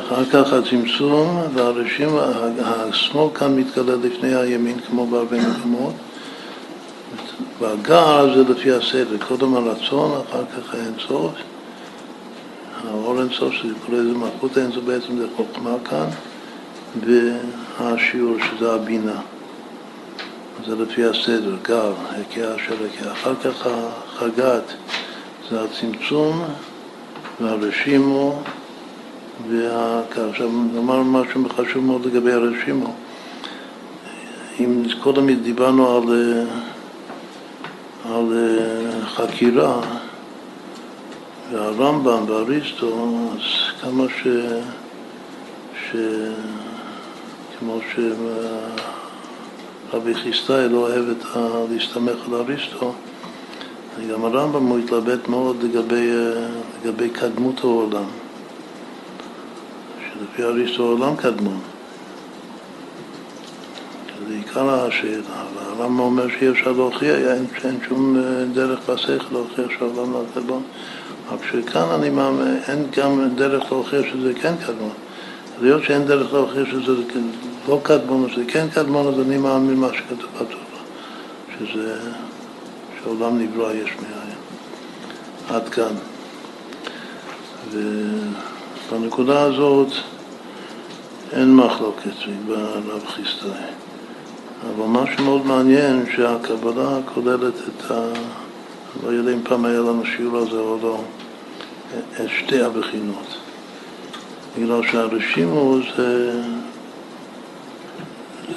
אחר כך הצמצום והרשים, השמאל כאן מתגלה לפני הימין כמו בהרבה מקומות. והגר זה לפי הסדר, קודם הרצון, אחר כך האינסוף. האור אינסוף, שקורא לזה מלכות האינסוף, בעצם זה חוכמה כאן, והשיעור שזה הבינה. זה לפי הסדר, גר, הקיעה של הקיעה. אחר כך החגת זה הצמצום והרשימו. עכשיו נאמר משהו חשוב מאוד לגבי הרשימו. אם קודם דיברנו על, על חקירה, והרמב"ם ואריסטו, אז כמה ש... ש... כמו שרבי חיסטאי לא אוהב. להסתמך על אריסטו, גם הרמב"ם הוא התלבט מאוד לגבי, לגבי קדמות העולם, שלפי אריסטו העולם קדמון. זה עיקר השאלה, והרמב"ם אומר שאי אפשר להוכיח, אין, אין שום דרך בשכל להוכיח שהעולם לא קדמון. רק שכאן אני מאמין, אין גם דרך להוכיח שזה כן קדמון. היות שאין דרך להוכיח שזה לא קדמון, שזה כן קדמון, אז אני מאמין מה שכתוב בתורה, שזה, שהעולם נברא יש מאין. עד כאן. ובנקודה הזאת אין מחלוקת הרב חיסטאי. אבל מה שמאוד מעניין, שהקבלה כוללת את ה... לא יודע אם פעם היה לנו שיעור על זה או לא, את שתי הבחינות. בגלל שהרשימו זה,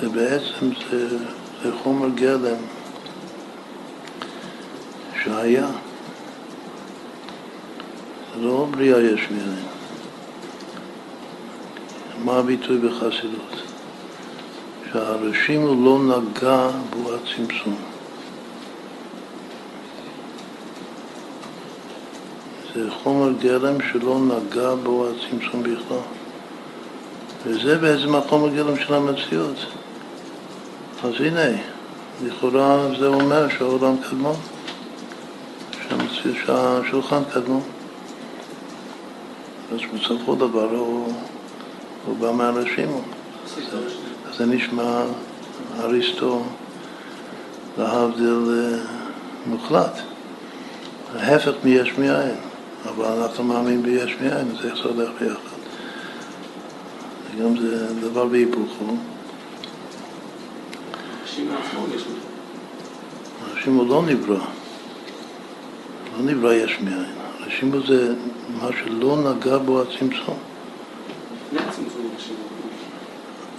זה בעצם, זה, זה חומר גלם שהיה. לא בריאה יש מאין. מה הביטוי בחסידות? שהרשימו לא נגע בו הצמצום. זה חומר גלם שלא נגע בו הצמצום בכלל. וזה בעצם החומר גלם של המציאות. אז הנה, לכאורה זה אומר שהעולם קדמון, שהמציאות, שהשולחן קדמון. אז בסופו דבר הוא, הוא בא מהרשימו. אז זה נשמע אריסטו להבדיל מוחלט. ההפך מיש מאין. אבל אנחנו מאמינים ביש מאין, אז איך זה הולך ביחד? גם זה דבר בהיפוכו. אנשים הוא לא נברא, לא נברא יש מאין. אנשים זה מה שלא נגע בו הצמצום.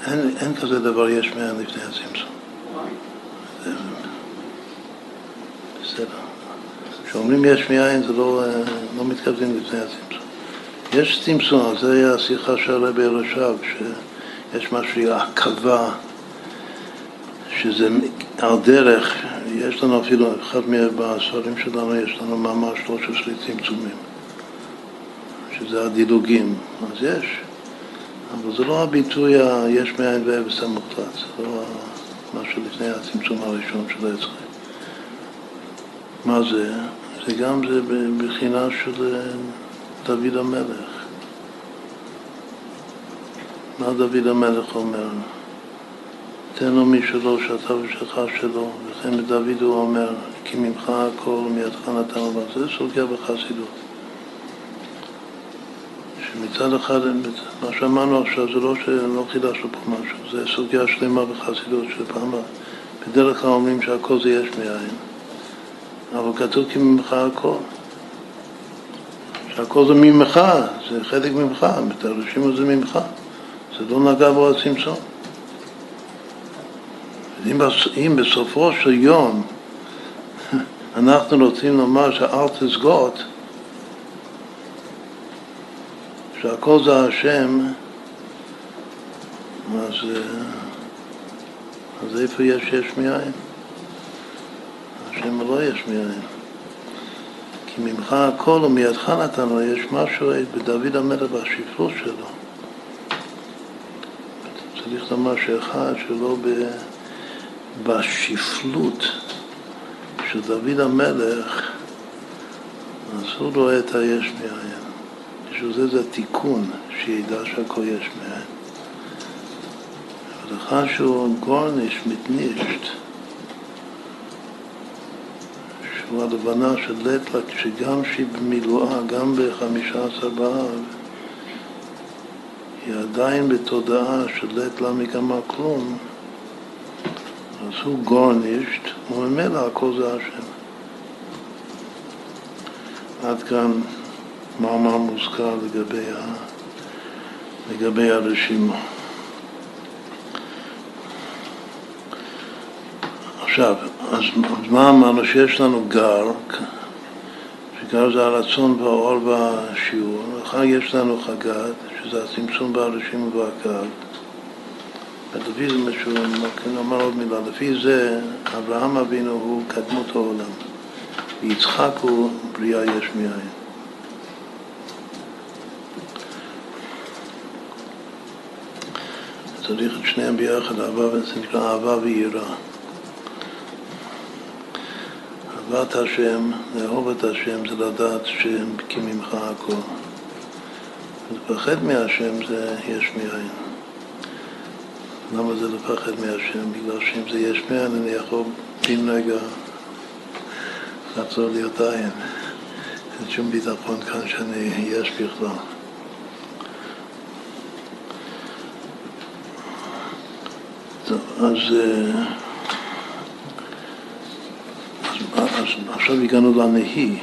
אין, אין כזה דבר יש מאין לפני הצמצום. בסדר. כשאומרים יש מאין זה לא, לא מתכוונים לפני הצמצום. יש צמצום, זה היה השיחה של הרבי רש"ב, שיש משהו, עכבה, שזה על דרך, יש לנו אפילו, אחד בספרים שלנו יש לנו ממש 13 צמצומים, שזה הדילוגים, אז יש, אבל זה לא הביטוי היש מאין ואפס המוחלט, זה לא מה שלפני הצמצום הראשון של היצחק. מה זה? זה גם זה בבחינה של דוד המלך. מה דוד המלך אומר? תן לו משלו, שאתה ושלך שלו, וכן בדוד הוא אומר, כי ממך הכל ומידך נתן לו, זה סוגיה בחסידות. שמצד אחד, מה שאמרנו עכשיו זה לא שלא חידשנו פה משהו, זה סוגיה שלמה בחסידות, שפעם בדרך כלל אומרים שהכל זה יש מאין, אבל כתוב כי ממך הכל. שהכל זה ממך, זה חלק ממך, מתרשים זה ממך, זה לא נגע בו הצמצום. אם בסופו של יום אנחנו רוצים לומר שאל תסגות, שהכל זה השם, אז, אז איפה יש יש מאין? השם לא יש מאין. כי ממך הכל ומידך נתן לו, יש משהו בדוד המלך והשפלות שלו. צריך לומר שאחד שלא ב... בשפלות של דוד המלך, אז הוא רואה את היש מאין. בשביל זה זה תיקון, שידע שהכל יש מאין. ולך שהוא גורניש, מתנישט, שהוא הלבנה של לטלק, שגם שהיא במילואה, גם בחמישה עשר באב, היא עדיין בתודעה של לט למי גמר כלום, אז הוא גורנישט, וממילא הכל זה השם. עד כאן מאמר מוזכר לגבי, ה... לגבי הרשימה. עכשיו, אז, אז מה אמרנו? שיש לנו גר, שגר זה הרצון והאור והשיעור, ואחר יש לנו חגת, שזה הצמצום בהרשימה והקו. לפי זה משהו, נאמר עוד מילה, לפי זה אברהם אבינו הוא קדמות העולם, ויצחק הוא בריאה יש מאין. צריך את שניהם ביחד, אהבה, זה נקרא אהבה ויראה. אהבת השם, לאהוב את השם, זה לדעת כי ממך הכל. לפחד מהשם זה יש מאין. למה זה לפחד מהשם? בגלל שאם זה יש מאין, אני יכול בן רגע לחזור להיות עין. אין שום ביטחון כאן שאני יש בכלל. טוב, אז, אז, אז עכשיו הגענו לנהי.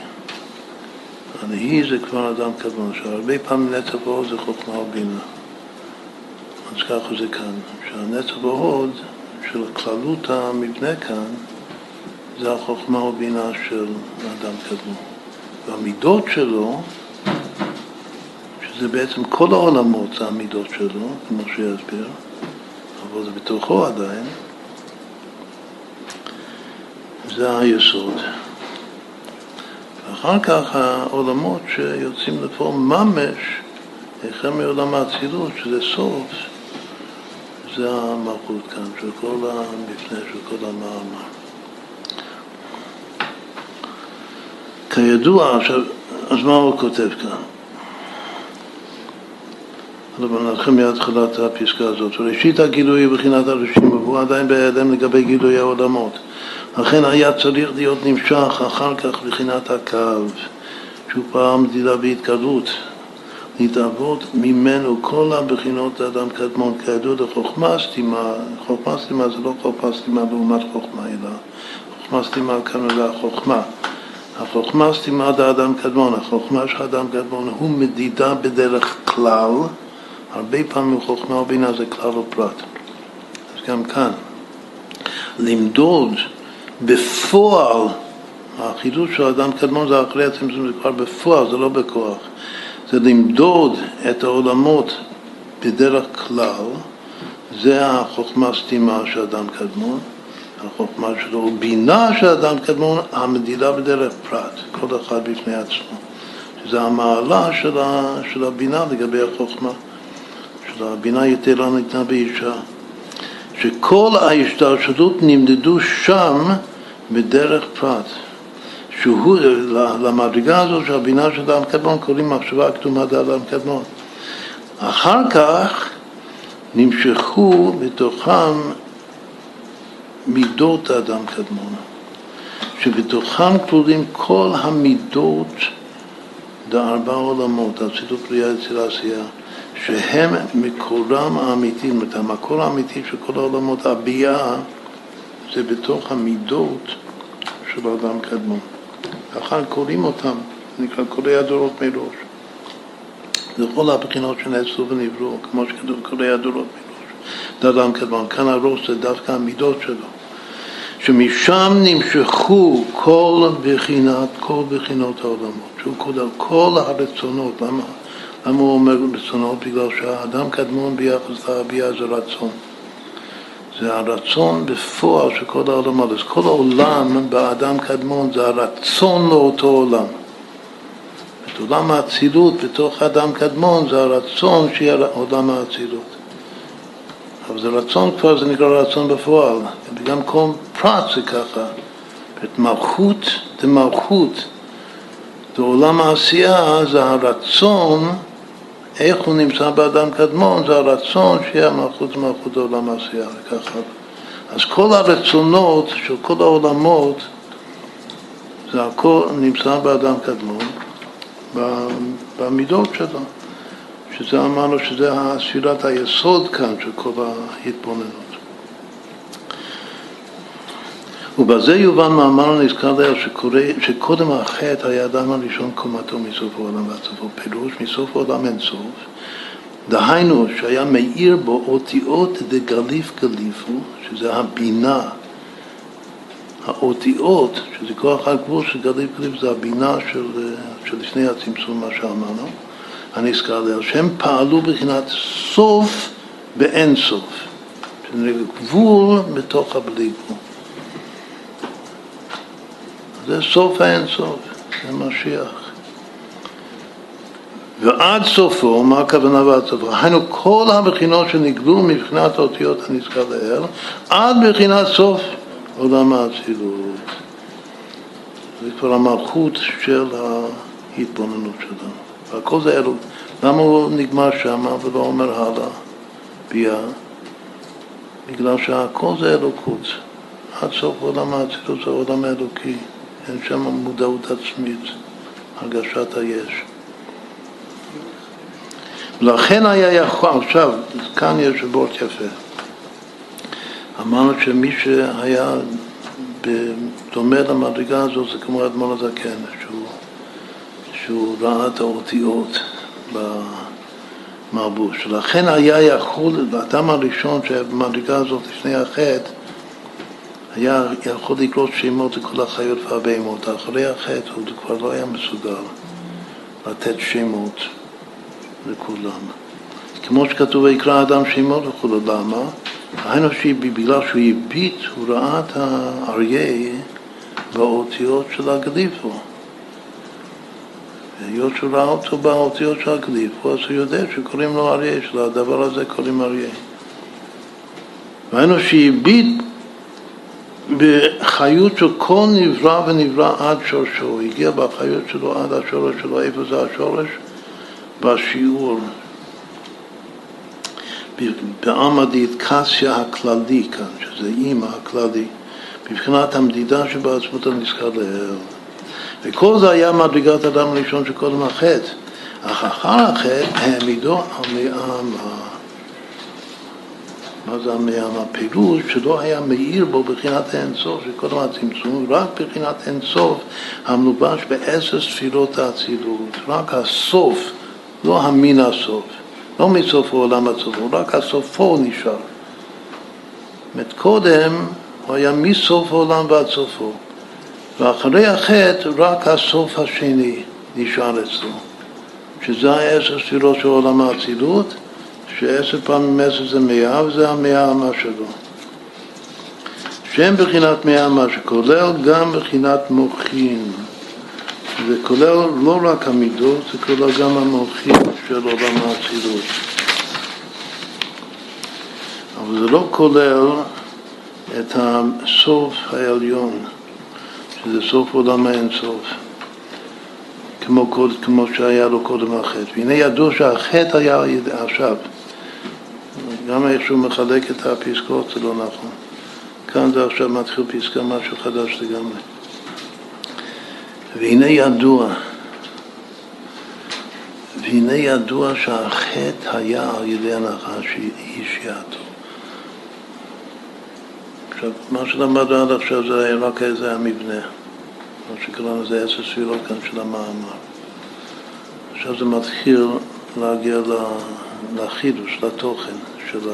הנהי זה כבר אדם קדמון, שהרבה פעמים והוד זה חוכמה ובינה. אז ככה זה כאן, שהנצח והוד של כללות המבנה כאן זה החוכמה ובינה של האדם קדמון. והמידות שלו, שזה בעצם כל העולמות זה המידות שלו, כמו שיסביר, אבל זה בתוכו עדיין, זה היסוד. ואחר כך העולמות שיוצאים לפועל ממש, החל מעולם האצילות, שזה סוף, זה המלכות כאן, של כל המפנה, של כל המאמר. כידוע, עכשיו, אז מה הוא כותב כאן? אבל נתחיל מהתחלת הפסקה הזאת. ראשית הגילוי בחינת הרשימה, והוא עדיין בהיעלם לגבי גילוי העולמות. לכן היה צריך להיות נמשך אחר כך בחינת הקו, שהוא פעם מדידה בהתגלות, להתאבות ממנו כל הבחינות האדם קדמון, כידוע לחוכמה סתימה, חוכמה סתימה זה לא חוכמה סתימה לעומת חוכמה, אלא חוכמה סתימה כאן זה החוכמה. החוכמה סתימה זה האדם קדמון, החוכמה של האדם קדמון הוא מדידה בדרך כלל, הרבה פעמים חוכמה ובינה זה כלל ופרט. אז גם כאן, למדוד בפועל, החידוש של האדם קדמון זה אחרי הצמצום, זה כבר בפועל, זה לא בכוח. זה למדוד את העולמות בדרך כלל, זה החוכמה סתימה של אדם קדמון, החוכמה שלו, בינה של אדם קדמון, המדידה בדרך פרט, כל אחד בפני עצמו. שזה המעלה של, ה, של הבינה לגבי החוכמה, של הבינה יתרה ניתנה באישה. שכל ההשתלשלות נמדדו שם בדרך פרט, שהוא, למדרגה הזאת הבינה של אדם קדמון קוראים מחשבה קדומה דאדם קדמון. אחר כך נמשכו בתוכם מידות האדם קדמון, שבתוכם כלולים כל המידות דארבע עולמות, אצילות בריאה יצירה עשייה, שהם מקורם האמיתי, זאת אומרת המקור האמיתי של כל העולמות, הביאה זה בתוך המידות של האדם קדמון. ככה קוראים אותם, נקרא קוראי הדורות מראש. זה כל הבחינות שנעשו ונבראו, כמו שכתוב קוראי הדורות מראש. אדם קדמון. כאן הראש זה דווקא המידות שלו. שמשם נמשכו כל בחינת, כל בחינות העולמות. שהוא כולל כל הרצונות. למה, למה הוא אומר רצונות? בגלל שהאדם קדמון ביחס להביע זה רצון. זה הרצון בפועל של כל העולמות. אז כל העולם באדם קדמון זה הרצון לאותו עולם. את עולם האצילות בתוך אדם קדמון זה הרצון שיהיה עולם האצילות. אבל זה רצון כבר, זה נקרא רצון בפועל. וגם כל פרט זה ככה. את מלכות דמלכות, זה עולם העשייה, זה הרצון איך הוא נמצא באדם קדמון, זה הרצון שיהיה מלכות ומלכות העולם העשייה וככה. אז כל הרצונות של כל העולמות, זה הכל נמצא באדם קדמון, במידות שלו, שזה אמרנו שזה ספירת היסוד כאן של כל ההתבוננות. ובזה יובן מאמר נזכר לאל שקודם החטא היה אדם הראשון קומתו מסוף העולם ועד סופו, פירוש מסוף העולם אין סוף. דהיינו שהיה מאיר בו אותיות דגליף גליפו, שזה הבינה, האותיות, שזה כוח הגבול של גליף גליף, זה הבינה של, של לפני הצמצום, מה שאמרנו, הנזכר לאל, שהם פעלו בחינת סוף באין סוף, גבול בתוך הבלי גבול. זה סוף האין סוף, זה משיח. ועד סופו, מה הכוונה ועד סופו? היינו כל הבחינות שנגלו מבחינת האותיות הנזכר לאל, עד בחינת סוף עולם האצילות. זה כבר המלכות של ההתבוננות שלנו. והכל זה אלו. למה הוא נגמר שם ולא אומר הלאה, ביה? בגלל שהכל זה אלוקות. עד סוף עולם האצילות זה עולם האלוקי. אין שם מודעות עצמית, הרגשת היש. לכן היה יכול, עכשיו, כאן יש וורט יפה. אמרנו שמי שהיה דומה למדרגה הזאת זה כמו אדמון הזקן, שהוא, שהוא ראה את האותיות במרבוש. לכן היה יכול, האדם הראשון שבמדרגה הזאת לפני החטא היה יכול לקרוא שמות לכל החיות והבהמות. אחרי החטא הוא כבר לא היה מסוגל לתת שמות לכולם. כמו שכתוב ויקרא אדם שמות לכולו, למה? היינו שבגלל שהוא הביט, הוא ראה את האריה באותיות של הגליפו. היות שהוא ראה אותו באותיות של הגליפו, אז הוא יודע שקוראים לו אריה, שלדבר הזה קוראים אריה. והיינו שהביט בחיות של כל נברא ונברא עד שורשו, הגיע בחיות שלו עד השורש שלו, איפה זה השורש? בשיעור. בעלמא קסיה הכללי כאן, שזה אימא הכללי, מבחינת המדידה שבעצמות הנזכר לאל. וכל זה היה מדרגת אדם הראשון שקודם החטא. אך אחר החטא העמידו על מעמה. מה זה המעם? הפירוש שלא היה מאיר בו בחינת האינסוף, שקודם הצמצום, רק בחינת אינסוף המלובש בעשר ספירות האצילות, רק הסוף, לא המין הסוף, לא מסוף העולם עד סופו, רק הסופו נשאר. זאת קודם הוא היה מסוף העולם ועד סופו, ואחרי החטא רק הסוף השני נשאר אצלו, שזה העשר ספירות של עולם האצילות, שעשר פעמים עשר זה מאה, וזה המאה המה שלו. שם בחינת מאה המה, שכולל גם בחינת מוחין. זה כולל לא רק המידות, זה כולל גם המוחין של עולם האצילות. אבל זה לא כולל את הסוף העליון, שזה סוף עולם האינסוף, כמו, כמו שהיה לו קודם החטא. והנה ידעו שהחטא היה עכשיו. גם איך שהוא מחלק את הפסקות זה לא נכון. כאן זה עכשיו מתחיל פסקה משהו חדש לגמרי. והנה ידוע, והנה ידוע שהחטא היה על ידי הנחש היא שיעתו. עכשיו, מה שלמדנו עד עכשיו זה היה רק איזה המבנה, מה שקראנו זה עשר ספירות כאן של המאמר. עכשיו זה מתחיל להגיע לחידוש, לתוכן של ה...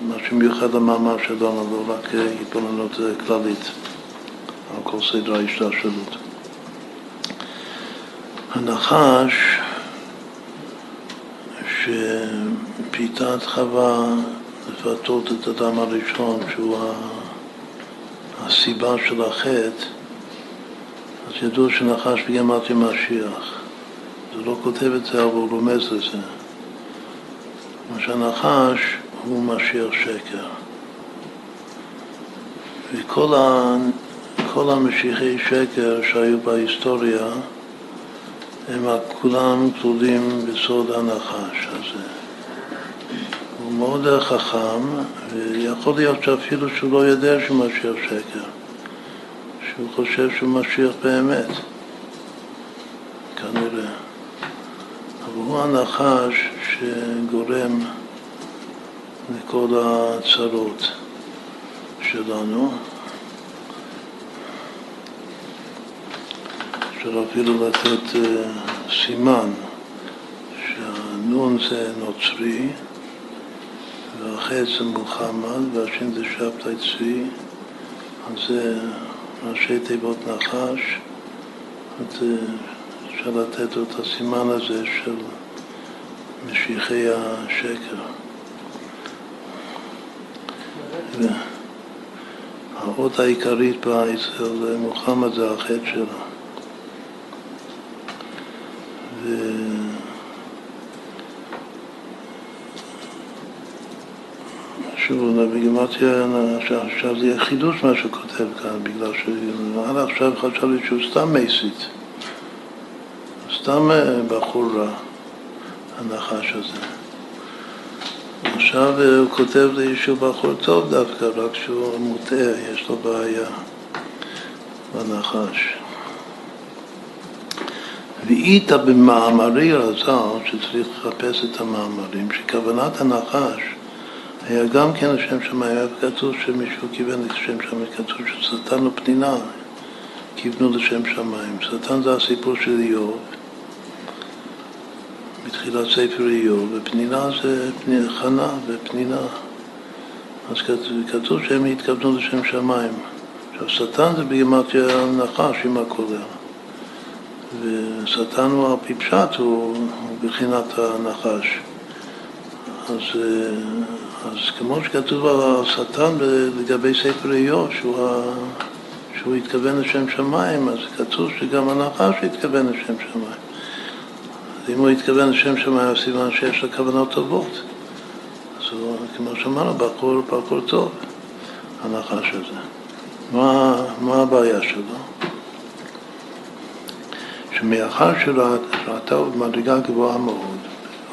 מה שמיוחד למאמר שלנו, לא רק התבוננות כללית על כל סדר ההשתלשלות. הנחש שפיתת חווה לפתות את אדם הראשון, שהוא הסיבה של החטא, אז ידעו שנחש בגימטרי משיח. זה לא כותב את זה, אבל הוא רומז לזה. מה שהנחש הוא משיח שקר. וכל ה... המשיחי שקר שהיו בהיסטוריה, הם כולם כלולים בסוד הנחש הזה. הוא מאוד חכם, ויכול להיות שאפילו שהוא לא יודע שהוא משיח שקר, שהוא חושב שהוא משיח באמת, כנראה. הוא הנחש שגורם לכל הצרות שלנו. אפשר אפילו לתת uh, סימן שהנון זה נוצרי והחץ זה מוחמד והשם זה שבתאי צבי אז זה ראשי תיבות נחש אז אפשר לתת לו את הסימן הזה של משיחי השקר. והאות העיקרית אצל מוחמד זה החטא שלו. ו... שוב, בגימטריה, עכשיו זה יהיה חידוש מה שהוא כותב כאן, בגלל שעד עכשיו חשבתי שהוא סתם מסית, סתם אה, בחור רע, הנחש הזה. עכשיו הוא כותב לי שהוא בחור טוב דווקא, רק שהוא מוטעה, יש לו בעיה בנחש. ואית במאמרי רז"ל, שצריך לחפש את המאמרים, שכוונת הנחש היה גם כן לשם שמיים, היה כתוב שמישהו כיוון לשם שמיים, כתוב ששטן ופנינה כיוונו לשם שמיים. שטן זה הסיפור של איוב, בתחילת ספר איוב, ופנינה זה חנה ופנינה. אז כתוב, שהם התכוונו לשם שמיים. עכשיו, שטן זה בגימטריה נחש עם הכולל. ושטן הוא על פי פשט, הוא, הוא בחינת הנחש. אז, אז כמו שכתוב על שטן לגבי ספר איוב, שהוא, שהוא התכוון לשם שמיים, אז כתוב שגם הנחש התכוון לשם שמיים. אז אם הוא התכוון לשם שמיים, סימן שיש לו כוונות טובות. אז הוא, כמו שאמרנו, בחור, בחור טוב, הנחש הזה. מה, מה הבעיה שלו? שמאחר שראתה במדרגה גבוהה מאוד,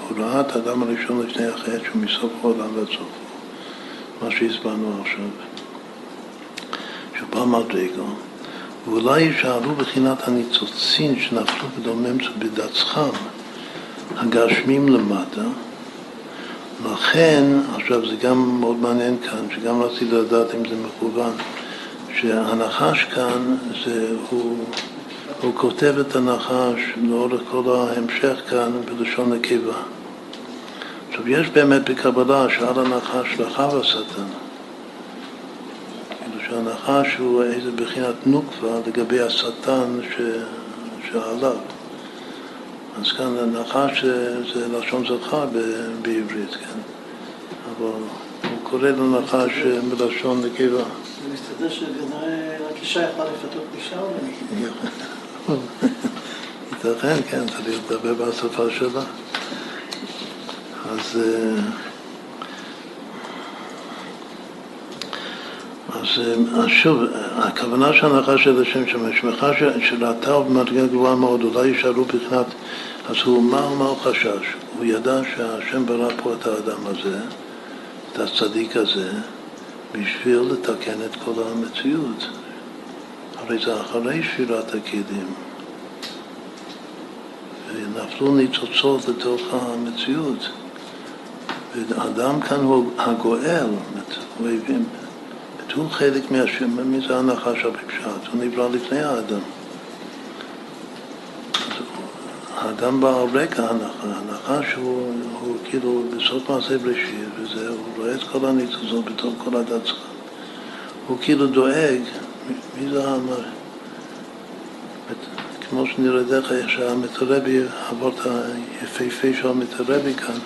הוא ראה את האדם הראשון לפני החטא שהוא מסוף העולם ועד סופו, מה שהסברנו עכשיו, שהוא בא מדרגה, ואולי יישארו בחינת הניצוצין שנפלו בדומם בדצחם, הגשמים למטה, לכן, עכשיו זה גם מאוד מעניין כאן, שגם רציתי לדעת אם זה מכוון, שהנחש כאן זה הוא הוא כותב את הנחש לאורך כל ההמשך כאן בלשון נקבה. עכשיו, יש באמת בקבלה שעל הנחש לחב השטן. כאילו שהנחש הוא איזה בחינת נוקבה לגבי השטן ש... שעליו. אז כאן הנחש זה, לשון זכר בעברית, כן. אבל הוא קורא לנחש בלשון נקבה. זה מסתדר שכנראה רק אישה יכולה לפתות אישה או? ייתכן, כן, צריך לדבר בשפה שלה. אז, אז, אז שוב, הכוונה של הנחש של השם שמש, מאחר שראתה במדרגה גבוהה מאוד, אולי יישארו מבחינת, אז הוא, מה, הוא חשש? הוא ידע שהשם ברא פה את האדם הזה, את הצדיק הזה, בשביל לתקן את כל המציאות. הרי זה אחרי שבירת הכלים. ונפלו ניצוצות לתוך המציאות. ואדם כאן הוא הגואל, הוא הבין, הוא חלק מהשם, מי זה הנחש הפשט? הוא נברא לפני האדם. האדם בא על רקע הנחש, הנחש הוא, הוא כאילו בסוף מעשה בראשית, וזה, הוא רואה את כל הניצוצות בתוך כל שלך. הוא כאילו דואג, מי זה המר... כמו שנראה דרך איך שהמטרבי עבור את היפהפה של המטרבי כאן,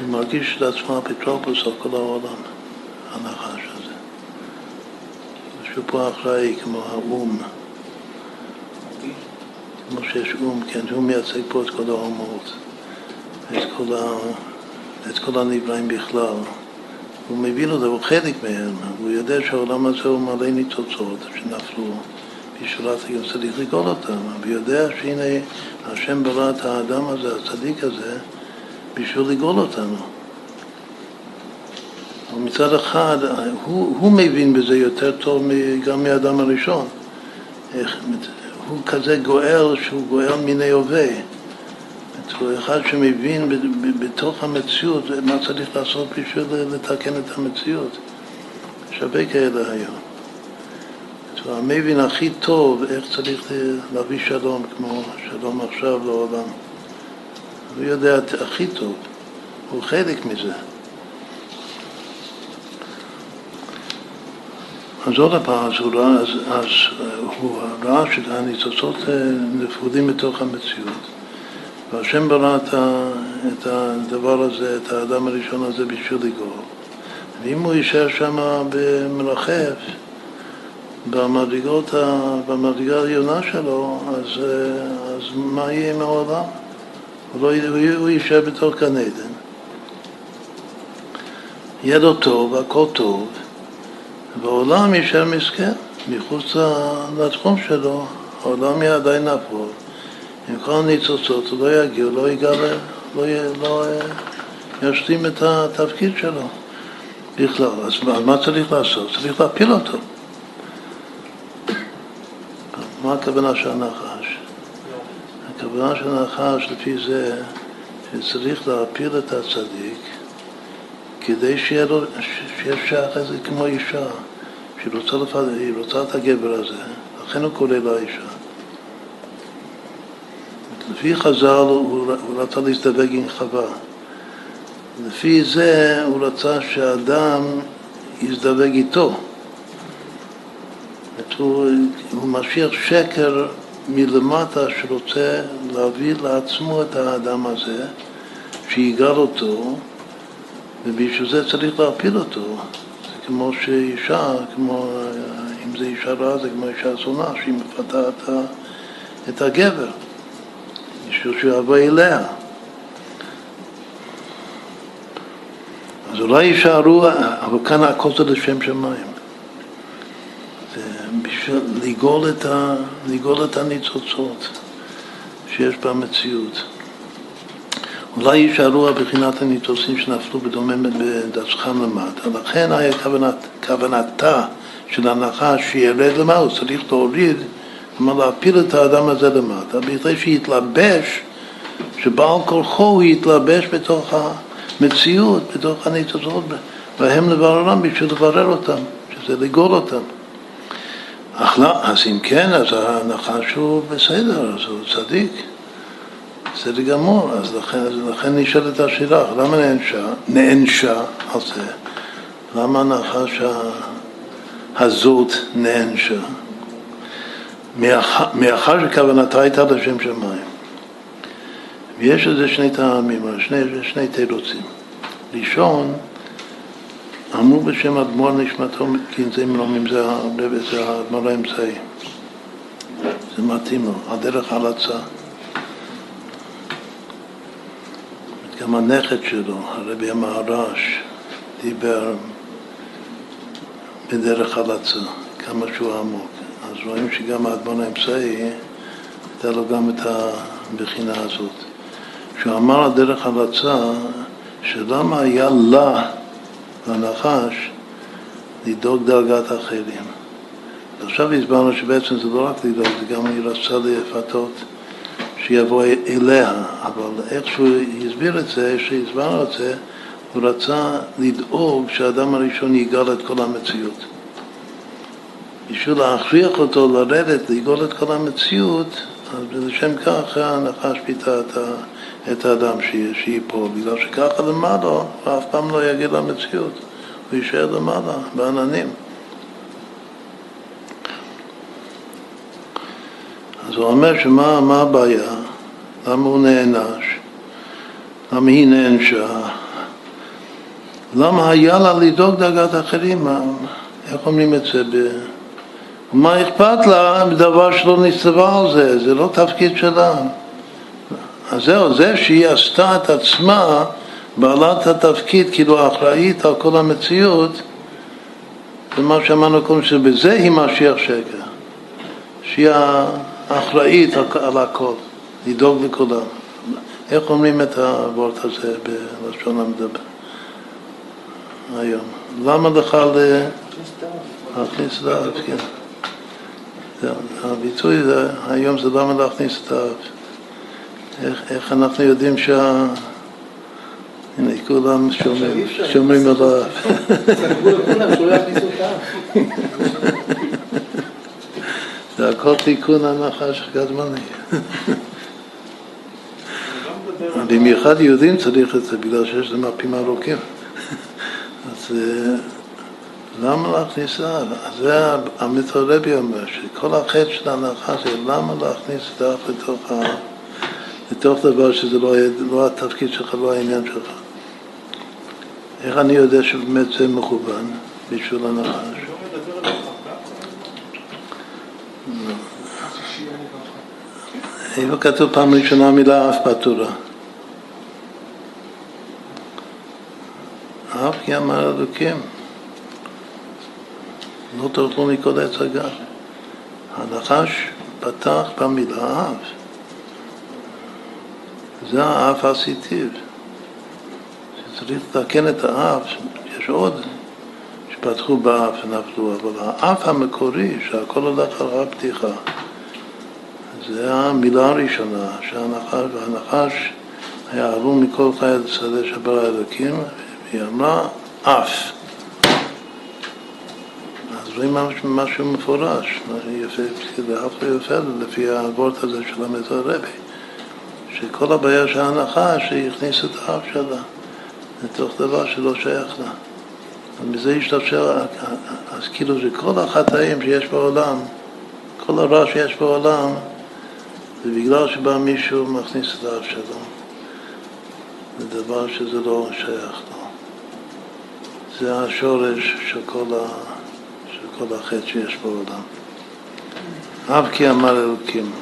שהוא מרגיש לעצמו אפוטרופוס על כל העולם, הנחש הזה. שהוא פה אחראי כמו האו"ם. כמו שיש או"ם, כן, הוא מייצג פה את כל האומות, את כל, ה... את כל הנבראים בכלל. הוא מבין את זה, הוא חלק מהם, הוא יודע שהעולם הזה הוא מלא ניצוצות שנפלו, בשביל גם צריך לגאול אותם, והוא יודע שהנה השם ברא את האדם הזה, הצדיק הזה, בשביל לגאול אותנו. ומצד אחד, הוא, הוא מבין בזה יותר טוב גם מהאדם הראשון. איך, הוא כזה גואל שהוא גואל מיני הווה. הוא אחד שמבין בתוך המציאות מה צריך לעשות בשביל לתקן את המציאות. שווה כאלה היום. המבין הכי טוב איך צריך להביא שלום, כמו שלום עכשיו לעולם. הוא יודע הכי טוב, הוא חלק מזה. אז עוד פעם, אז הוא ראה, אז, אז הוא ראה שהניצוצות נפרודים מתוך המציאות. והשם ברא את הדבר הזה, את האדם הראשון הזה בשביל לגאול. ואם הוא יישאר שם במרחף, במדרגה העליונה שלו, אז, אז מה יהיה עם העולם? הוא, לא, יישאר בתוך גן עדן. יהיה לו טוב, הכל טוב, והעולם יישאר מסכן, מחוץ לתחום שלו, העולם יהיה עדיין נפול. עם כל הניצוצות, הוא לא יגיע, לא יגלה, לא, לא ישלים את התפקיד שלו בכלל. אז מה צריך לעשות? צריך להפיל אותו. מה הכוונה של הנחש? הכוונה של הנחש לפי זה שצריך להפיל את הצדיק כדי שיהיה לו, שיהיה שייך לזה כמו אישה, שהיא רוצה, לפעד, רוצה את הגבר הזה, לכן הוא קורא לה אישה. לפי חז"ל הוא, הוא רצה להזדווג עם חווה. לפי זה הוא רצה שהאדם יזדווג איתו. הוא, הוא משאיר שקר מלמטה שרוצה להביא לעצמו את האדם הזה, שיגאל אותו, ובשביל זה צריך להפיל אותו. זה כמו שאישה, כמו, אם זה אישה רעה, זה כמו אישה זונה, שהיא מפתה את הגבר. בשביל שהוא יבוא אליה. אז אולי יישארו, אבל כאן הכל זה לשם שמיים. בשביל לגאול את, ה, לגאול את הניצוצות שיש במציאות. אולי יישארו בחינת הניצוצים שנפלו בדומה בדצחם למטה. לכן היה כוונת, כוונתה של הנחש שירד למעלה, צריך להוריד כלומר להפיל את האדם הזה למטה, בכדי שיתלבש, שבעל כורחו הוא יתלבש בתוך המציאות, בתוך הניצוצות, והם לבררם בשביל לברר אותם, שזה לגאול אותם. לא, אז אם כן, אז הנחש הוא בסדר, אז הוא צדיק. בסדר גמור, אז לכן, אז לכן נשאלת השאלה, למה נענשה, נענשה על זה? למה הנחש הזאת נענשה? מאחר שכוונתה הייתה לשם שמיים. ויש לזה שני טעמים, שני, שני תירוצים. ראשון, אמרו בשם אדמו"ר נשמתו, כי זה מלומים, זה האדמו"ר האמצעי. זה מתאים לו, הדרך הלצה. גם הנכד שלו, הרבי המהר"ש, דיבר בדרך הלצה, כמה שהוא עמוק. אז רואים שגם האדמון האמצעי, הייתה לו גם את הבחינה הזאת. כשהוא אמר על דרך הלצה, שלמה היה לה, לנחש, לדאוג דרגת אחרים. עכשיו הסברנו שבעצם זה לא רק לדאוג, זה גם רצה לפתות שיבוא אליה, אבל איך שהוא הסביר את זה, שהסברנו את זה, הוא רצה לדאוג שהאדם הראשון יגאל את כל המציאות. בשביל להכריח אותו לרדת, לגאול את כל המציאות, אז לשם כך הנחש פיתה את, את האדם שייפול, בגלל שככה למעלה הוא אף פעם לא יגיע למציאות, הוא יישאר למעלה, בעננים. אז הוא אומר שמה הבעיה? למה הוא נענש? למה היא נענשה? למה היה לה לדאוג דאגת אחרים? איך אומרים את זה? ב... מה אכפת לה בדבר שלא נצטווה על זה? זה לא תפקיד שלה. אז זהו, זה שהיא עשתה את עצמה בעלת התפקיד, כאילו האחראית על כל המציאות, זה מה שאמרנו קודם, שבזה היא משיח שקר. שהיא האחראית על הכל, לדאוג לכולם. איך אומרים את הוורט הזה בלשון המדבר היום? למה לך להכניס את האף? כן. הביטוי היום זה למה להכניס את האף. איך, איך אנחנו יודעים שה... הנה, כולם שומרים, שומרים על האף. סגרו לכולם שלא יכניסו את האף. זה הכל תיקון הנחש גזמני. במיוחד יהודים צריך את זה, בגלל שיש להם מפים ארוכים. אז אה, למה להכניס? אז זה המתרבי אומר, שכל החטא של הנחש זה למה להכניס את האף לתוך, ה... לתוך דבר שזה לא, לא התפקיד שלך, לא העניין שלך. איך אני יודע שבאמת זה מכוון בשביל הנחש? איפה כתוב פעם ראשונה המילה אף בתורה? אף כי אמר אלוקים לא תאכלו מכל עץ הגר. הנחש פתח במילה אף. זה האף הסיטיב. שצריך לתקן את האף, יש עוד שפתחו באף ונפלו, אבל האף המקורי, שהכל הולך על הפתיחה, זה המילה הראשונה, שהנחש, והנחש היה עלום מכל חי השדה שברא אלוקים, והיא אמרה אף. אז רואים משהו מפורש, משהו יפה, ואף לא יפה לפי הוורט הזה של המזר רבי, שכל הבעיה של הנחש, היא הכניסה את האף שלה לתוך דבר שלא שייך לה. ומזה השתפשר, אז כאילו זה כל החטאים שיש בעולם, כל הרע שיש בעולם, זה בגלל שבא מישהו מכניס את האף שלו. זה דבר שזה לא שייך לו. זה השורש של כל, ה... של כל החטא שיש בעולם. אף כי אמר אלוקים.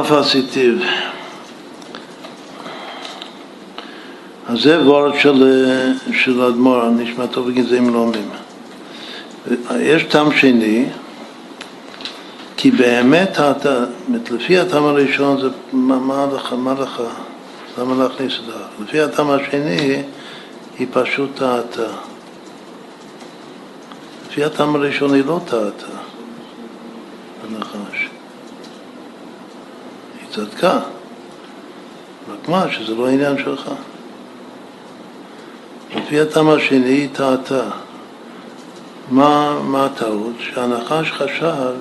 אף עשיתיו. אז זה וורד של, של אדמו"ר, נשמתו בגזעים לומים. יש טעם שני, כי באמת, לפי הטעם הראשון זה מה לך, מה לך, למה להכניס את זה? לפי הטעם השני היא פשוט טעתה. לפי הטעם הראשון היא לא טעתה, הנחש. צדקה, רק מה, שזה לא העניין שלך. לפי הטעם השני היא טעתה. מה, מה הטעות? שהנחש חשב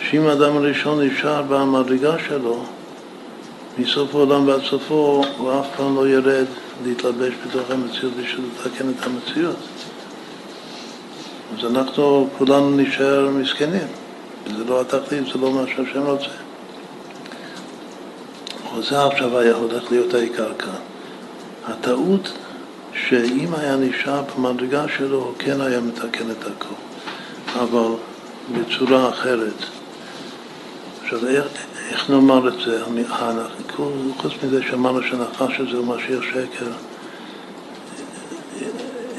שאם האדם הראשון נשאר במדרגה שלו, מסוף העולם ועד סופו, הוא אף פעם לא ירד להתלבש בתוך המציאות בשביל לתקן את המציאות. אז אנחנו כולנו נשאר מסכנים, וזה לא התכלית, זה לא מה שהשם רוצה. זה עכשיו היה הולך להיות העיקר כאן. הטעות שאם היה נשאר במדרגה שלו, הוא כן היה מתקן את הכל, אבל בצורה אחרת. עכשיו, איך, איך נאמר את זה? חוץ מזה שאמרנו שהנחש הזה הוא משיח שקר,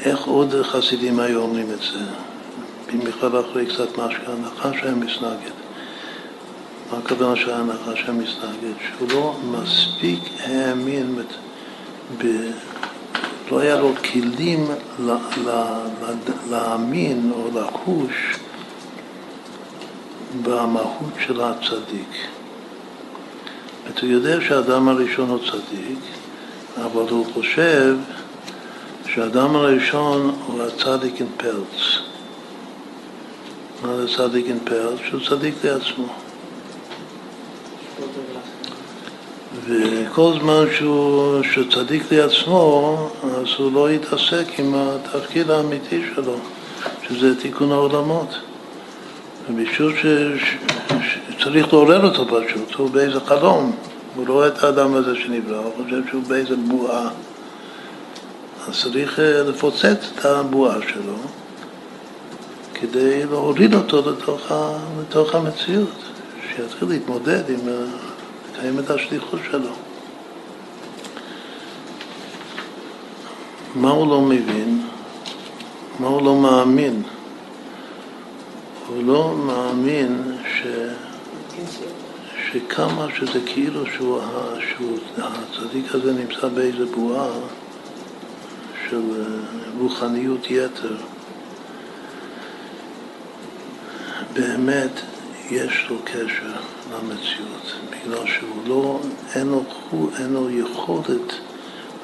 איך עוד חסידים היו אומרים את זה? במיוחד אחרי קצת משקה, הנחה שהם מסנגד. מה הכוונה שההנחה שהם מסנגד? שהוא לא מספיק האמין, ב... לא היה לו כלים לה, לה, לה, להאמין או לחוש במהות של הצדיק. הוא יודע שהאדם הראשון הוא צדיק, אבל הוא חושב שהאדם הראשון הוא הצדיק עם פרץ. מה זה צדיק עם פרץ? שהוא צדיק לעצמו. וכל זמן שהוא, צדיק לעצמו, אז הוא לא יתעסק עם התפקיד האמיתי שלו, שזה תיקון העולמות. ובשביל שצריך לעורר אותו פשוט, הוא באיזה חלום, הוא רואה את האדם הזה שנברא, הוא חושב שהוא באיזה בועה. אז צריך אה, לפוצץ את הבועה שלו כדי להוריד אותו לתוך, לתוך המציאות, שיתחיל להתמודד עם, לקיים את השליחות שלו. מה הוא לא מבין? מה הוא לא מאמין? הוא לא מאמין ש... שכמה שזה כאילו שהוא, שהוא, הצדיק הזה נמצא באיזה בועה של אה, רוחניות יתר, באמת יש לו קשר למציאות, בגלל שהוא לא, אין לו, אין לו יכולת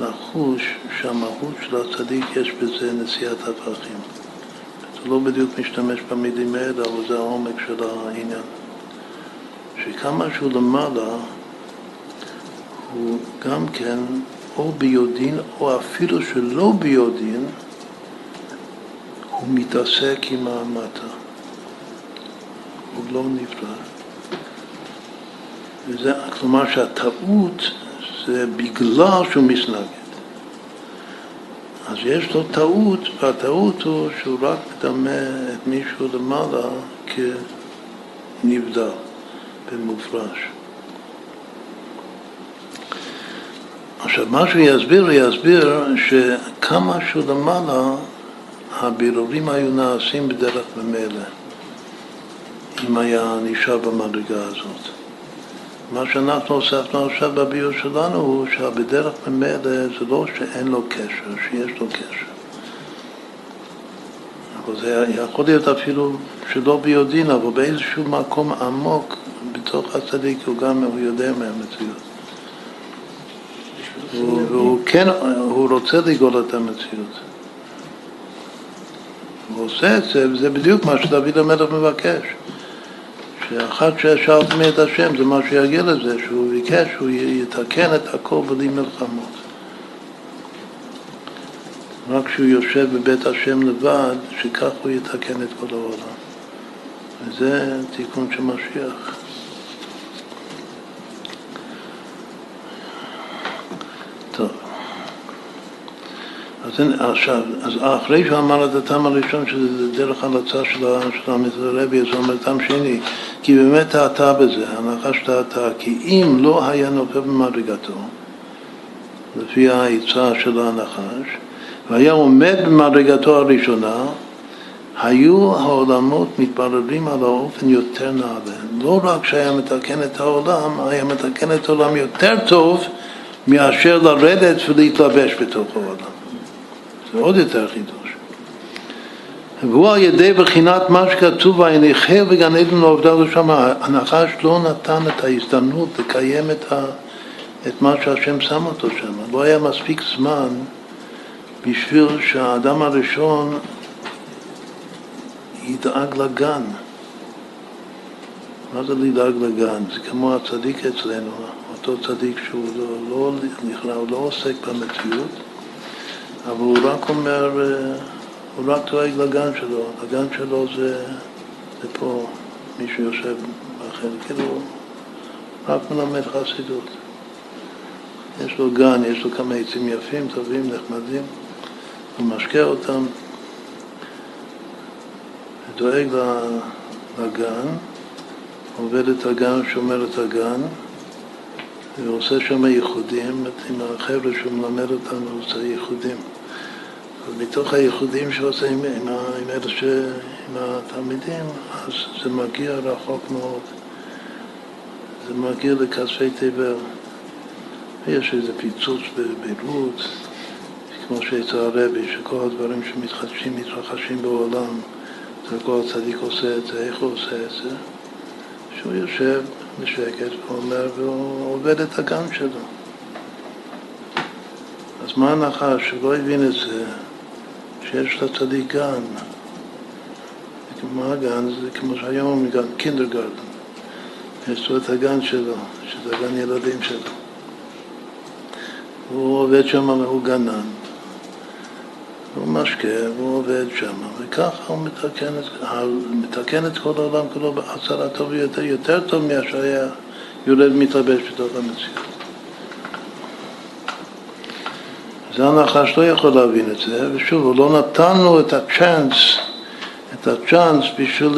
לחוש שהמהות של הצדיק יש בזה נשיאת הפרחים. הוא לא בדיוק משתמש במילים האלה, אבל זה העומק של העניין. שכמה שהוא למעלה, הוא גם כן או ביודעין או אפילו שלא ביודעין, הוא מתעסק עם המטה. הוא לא נפרד. וזה, כלומר שהטעות זה בגלל שהוא מסנגד. אז יש לו טעות, והטעות הוא שהוא רק מדמה את מישהו למעלה כנבדל במופרש. עכשיו, מה שהוא יסביר, הוא יסביר שכמה שהוא למעלה, הבירורים היו נעשים בדרך ממילא, אם היה נשאר במדרגה הזאת. מה שאנחנו הוספנו עכשיו בביור שלנו הוא שבדרך ממילא זה לא שאין לו קשר, שיש לו קשר. אבל זה יכול להיות אפילו שלא ביודעין, אבל באיזשהו מקום עמוק בתוך הצדיק הוא גם, הוא יודע מהמציאות. והוא כן, הוא רוצה לגאול את המציאות. הוא עושה את זה, וזה בדיוק מה שדוד המלך מבקש. שאחת ששאלתם את השם זה מה שיגיע לזה, שהוא ביקש שהוא יתקן את הכל בלי מלחמות. רק כשהוא יושב בבית השם לבד, שכך הוא יתקן את כל העולם. וזה תיקון של משיח. אז, עכשיו, אז אחרי שהוא אמר את הטעם הראשון, שזה דרך הלצה של המתרבי, אז הוא אומר טעם שני, כי באמת טעתה בזה, הנחש טעתה, כי אם לא היה נופל במדרגתו, לפי העצה של הנחש, והיה עומד במדרגתו הראשונה, היו העולמות מתבררים על האופן יותר נעלה. לא רק שהיה מתקן את העולם, היה מתקן את העולם יותר טוב מאשר לרדת ולהתלבש בתוך העולם. זה עוד יותר חידוש. והוא על ידי בחינת מה שכתוב ויניחר בגן עדן לעובדה לשם, הנחש לא נתן את ההזדמנות לקיים את, ה, את מה שהשם שם אותו שם. לא היה מספיק זמן בשביל שהאדם הראשון ידאג לגן. מה זה לדאג לגן? זה כמו הצדיק אצלנו, אותו צדיק שהוא לא, לא, לא, לא עוסק במציאות, אבל הוא רק אומר, אה, הוא רק דואג לגן שלו, הגן שלו זה, זה פה, מי שיושב בחלק, כאילו, רק מלמד חסידות. יש לו גן, יש לו כמה עצים יפים, טובים, נחמדים, הוא משקה אותם, דואג לגן, עובד את הגן, שומר את הגן, ועושה שם ייחודים, עם החבר'ה שהוא מלמד אותנו, הוא עושה ייחודים. מתוך הייחודים שעושה עם, עם, עם אלה ש... עם התלמידים, אז זה מגיע רחוק מאוד. זה מגיע לכספי תבל. יש איזה פיצוץ בביירות, כמו שאצל הרבי, שכל הדברים שמתחדשים, מתרחשים בעולם, זה כל הצדיק עושה את זה, איך הוא עושה את זה? שהוא יושב בשקט ואומר, והוא עובד את הגן שלו. אז מה הנחש שלא הבין את זה, שיש לצדיק גן? מה הגן? זה כמו שהיום גן, קינדרגרדן. יש לו את הגן שלו, שזה הגן ילדים שלו. הוא עובד שם, הוא גנן. הוא משקה, והוא עובד שם, וככה הוא מתקן את, מתקן את כל העולם כולו בהצלתו ביותר, יותר טוב מאשר היה יורד מתלבש בתוך המציאות. זה הנחש לא יכול להבין את זה, ושוב, הוא לא נתן לו את הצ'אנס, את הצ'אנס בשביל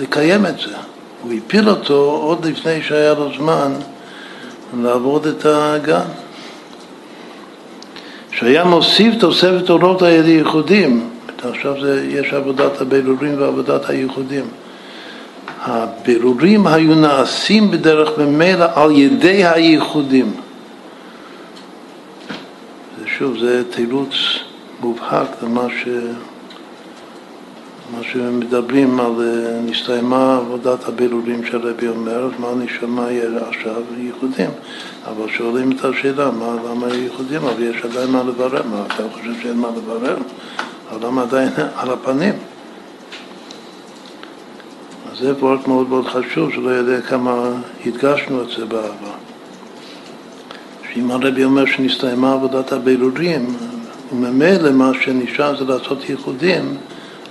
לקיים את זה. הוא הפיל אותו עוד לפני שהיה לו זמן לעבוד את הגן. שהיה מוסיף תוספת אורות על ידי ייחודים. עכשיו זה, יש עבודת הבירורים ועבודת הייחודים. הבירורים היו נעשים בדרך ממילא על ידי הייחודים. שוב, זה תירוץ מובהק למה ש... מה שמדברים על אה, נסתיימה עבודת הבירורים של רבי אומר, מה נשמע יהיה עכשיו? ייחודים. אבל שואלים את השאלה, מה, למה ייחודים? אבל יש עדיין מה לברר. מה, אתה חושב שאין מה לברר? למה עדיין על הפנים? אז זה פרויקט מאוד מאוד חשוב, שלא יודע כמה הדגשנו את זה בעבר. שאם הרבי אומר שנסתיימה עבודת הבירורים, וממילא מה שנשאר זה לעשות ייחודים,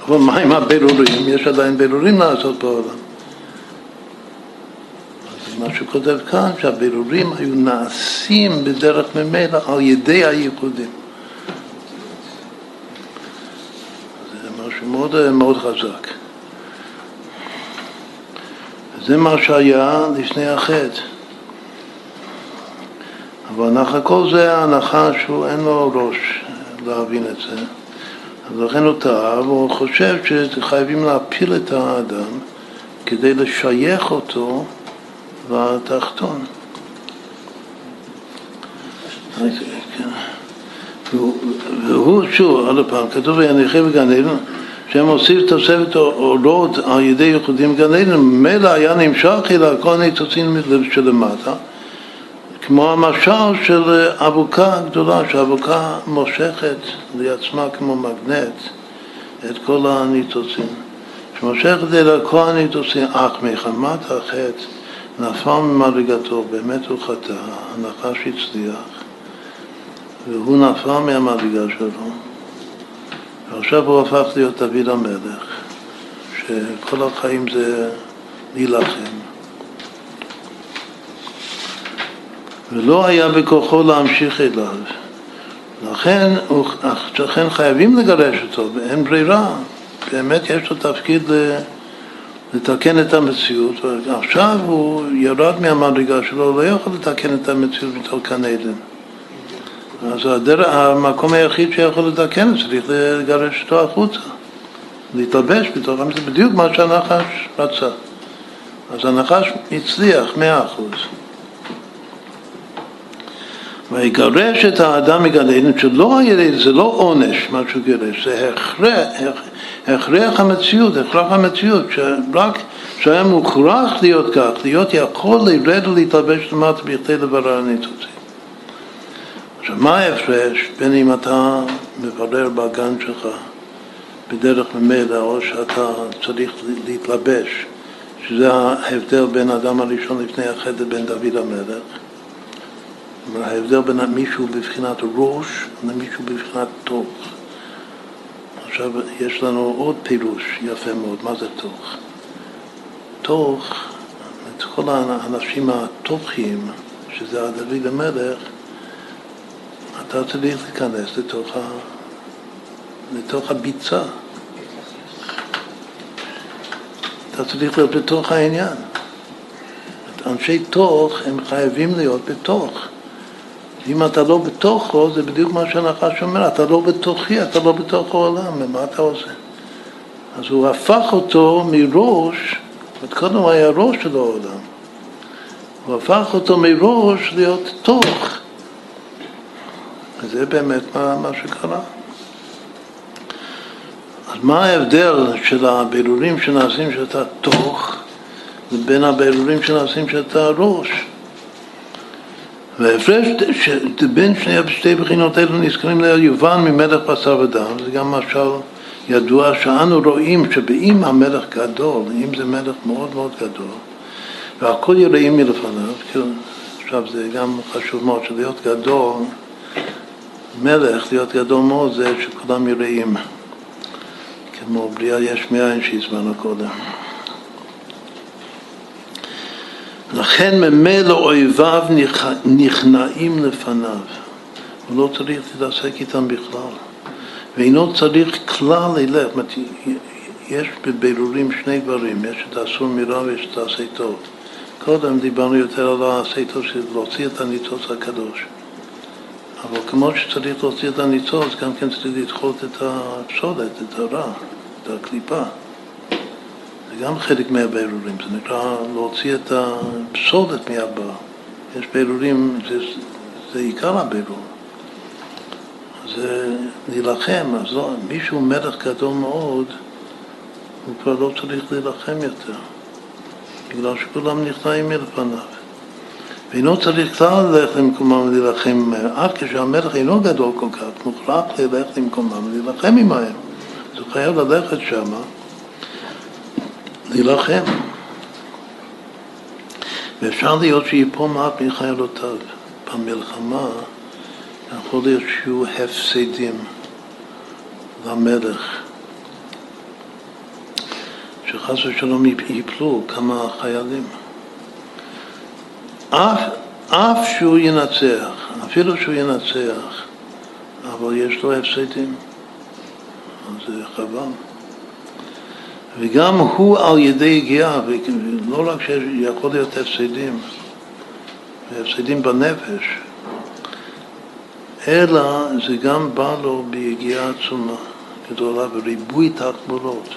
אבל מה עם הבירורים? יש עדיין בירורים לעשות בעולם. אז מה שכותב כאן, שהבירורים היו נעשים בדרך ממילא על ידי הייחודים. זה משהו מאוד, מאוד חזק. זה מה שהיה לפני החטא. אבל הנחה, כל זה ההנחה שהוא אין לו ראש להבין את זה. אז לכן הוא טעה, והוא חושב שחייבים להפיל את האדם כדי לשייך אותו לתחתון. והוא, שוב, עוד פעם, כתוב ויניחי בגן עדן, שהם עושים תוספת אורות על ידי ייחודים בגן עדן, ממילא היה נמשך אלא כל ניצוצים שלמטה. כמו המשל של אבוקה גדולה, שאבוקה מושכת לעצמה כמו מגנט את כל הניצוצים. שמושכת אל כל הניצוצים, אך מחמת החטא נפל ממדרגתו, באמת הוא חטא, הנחש הצליח, והוא נפל מהמדרגה שלו. ועכשיו הוא הפך להיות דוד המלך, שכל החיים זה להילחם. ולא היה בכוחו להמשיך אליו. לכן, לכן חייבים לגרש אותו, ואין ברירה. באמת יש לו תפקיד לתקן את המציאות, ועכשיו הוא ירד מהמדרגה שלו, לא יכול לתקן את המציאות בתור כאן עדן. אז הדרך, המקום היחיד שיכול לתקן צריך לגרש אותו החוצה, להתלבש בתוך המציאות, בדיוק מה שהנחש רצה. אז הנחש הצליח מאה אחוז. ויגרש את האדם מגן עדן, שלא היה, זה לא עונש מה שהוא גירש, זה הכרח, הכרח המציאות, הכרח המציאות, שרק שהיה מוכרח להיות כך, להיות יכול לרד ולהתלבש למטה בכדי לברר הניצוצים. עכשיו, מה ההפרש בין אם אתה מברר בגן שלך בדרך ממילא, או שאתה צריך להתלבש, שזה ההבדל בין האדם הראשון לפני החטא בין דוד המלך, ההבדל בין מישהו בבחינת ראש למישהו בבחינת תוך. עכשיו יש לנו עוד פירוש יפה מאוד, מה זה תוך? תוך, את כל האנשים התוכים, שזה הדוד המלך, אתה צריך להיכנס לתוך, ה, לתוך הביצה. אתה צריך להיות בתוך העניין. אנשי תוך הם חייבים להיות בתוך. אם אתה לא בתוכו, זה בדיוק מה שהנחש אומר, אתה לא בתוכי, אתה לא בתוך העולם, מה אתה עושה? אז הוא הפך אותו מראש, עוד קודם היה ראש של העולם, הוא הפך אותו מראש להיות תוך. וזה באמת מה, מה שקרה. אז מה ההבדל של הבירורים שנעשים שאתה תוך לבין הבירורים שנעשים שאתה ראש? וההפרש בין שני, שתי בחינות אלו נזכרים לעיל יובן ממלך בשר ודם, זה גם משל ידוע שאנו רואים שבאם המלך גדול, אם זה מלך מאוד מאוד גדול, והכל יראים מלפניו, עכשיו זה גם חשוב מאוד שלהיות גדול, מלך, להיות גדול מאוד זה שכולם יראים, כמו בריאה יש מאין שהזמנו קודם. לכן ממילא אויביו נכנעים לפניו. הוא לא צריך להתעסק איתם בכלל. ואינו צריך כלל ללך. יש בבירורים שני דברים, יש את האסור מרע ויש את העשה טוב. קודם דיברנו יותר על העשה טוב, של להוציא את הניצוץ הקדוש. אבל כמו שצריך להוציא את הניצוץ, גם כן צריך לדחות את הפסולת, את הרע, את הקליפה. זה גם חלק מהבירורים, זה נקרא להוציא את הפסולת מהבא. יש בירורים, זה, זה עיקר הבירור. זה להילחם, אז לא, מישהו מלך גדול מאוד, הוא כבר לא צריך להילחם יותר, בגלל שכולם נכנעים מלפניו. ואינו צריך כלל ללכת למקומם ולהילחם, אף כשהמלך אינו גדול כל כך, מוכרח ללכת למקומם ולהילחם עמהם. אז הוא חייב ללכת שמה להילחם. ואפשר להיות שיפול מעט מחיילותיו. במלחמה יכול להיות שיהיו הפסדים למלך, שחס ושלום ייפלו כמה חיילים. אף, אף שהוא ינצח, אפילו שהוא ינצח, אבל יש לו הפסדים, אז זה חבל. וגם הוא על ידי יגיעה, ולא רק שיכול להיות הפסדים, הפסדים בנפש, אלא זה גם בא לו ביגיעה עצומה גדולה וריבוי תחבולות.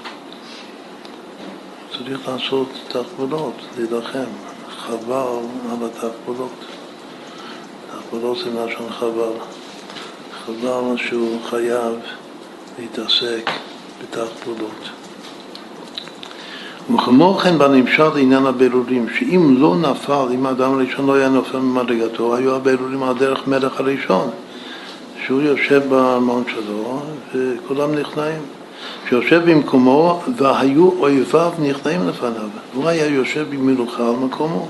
צריך לעשות תחבולות, להילחם, חבל על התחבולות. תחבולות זה לשון חבל. חבל שהוא חייב להתעסק בתחבולות. וכמו כן בנמשל לעניין הבירורים, שאם לא נפל, אם האדם הראשון לא היה נופל ממדרגתו, היו הבירורים על דרך מלך הראשון, שהוא יושב בארמון שלו וכולם נכנעים. שיושב במקומו והיו אויביו נכנעים לפניו. הוא היה יושב במלוכה על מקומו.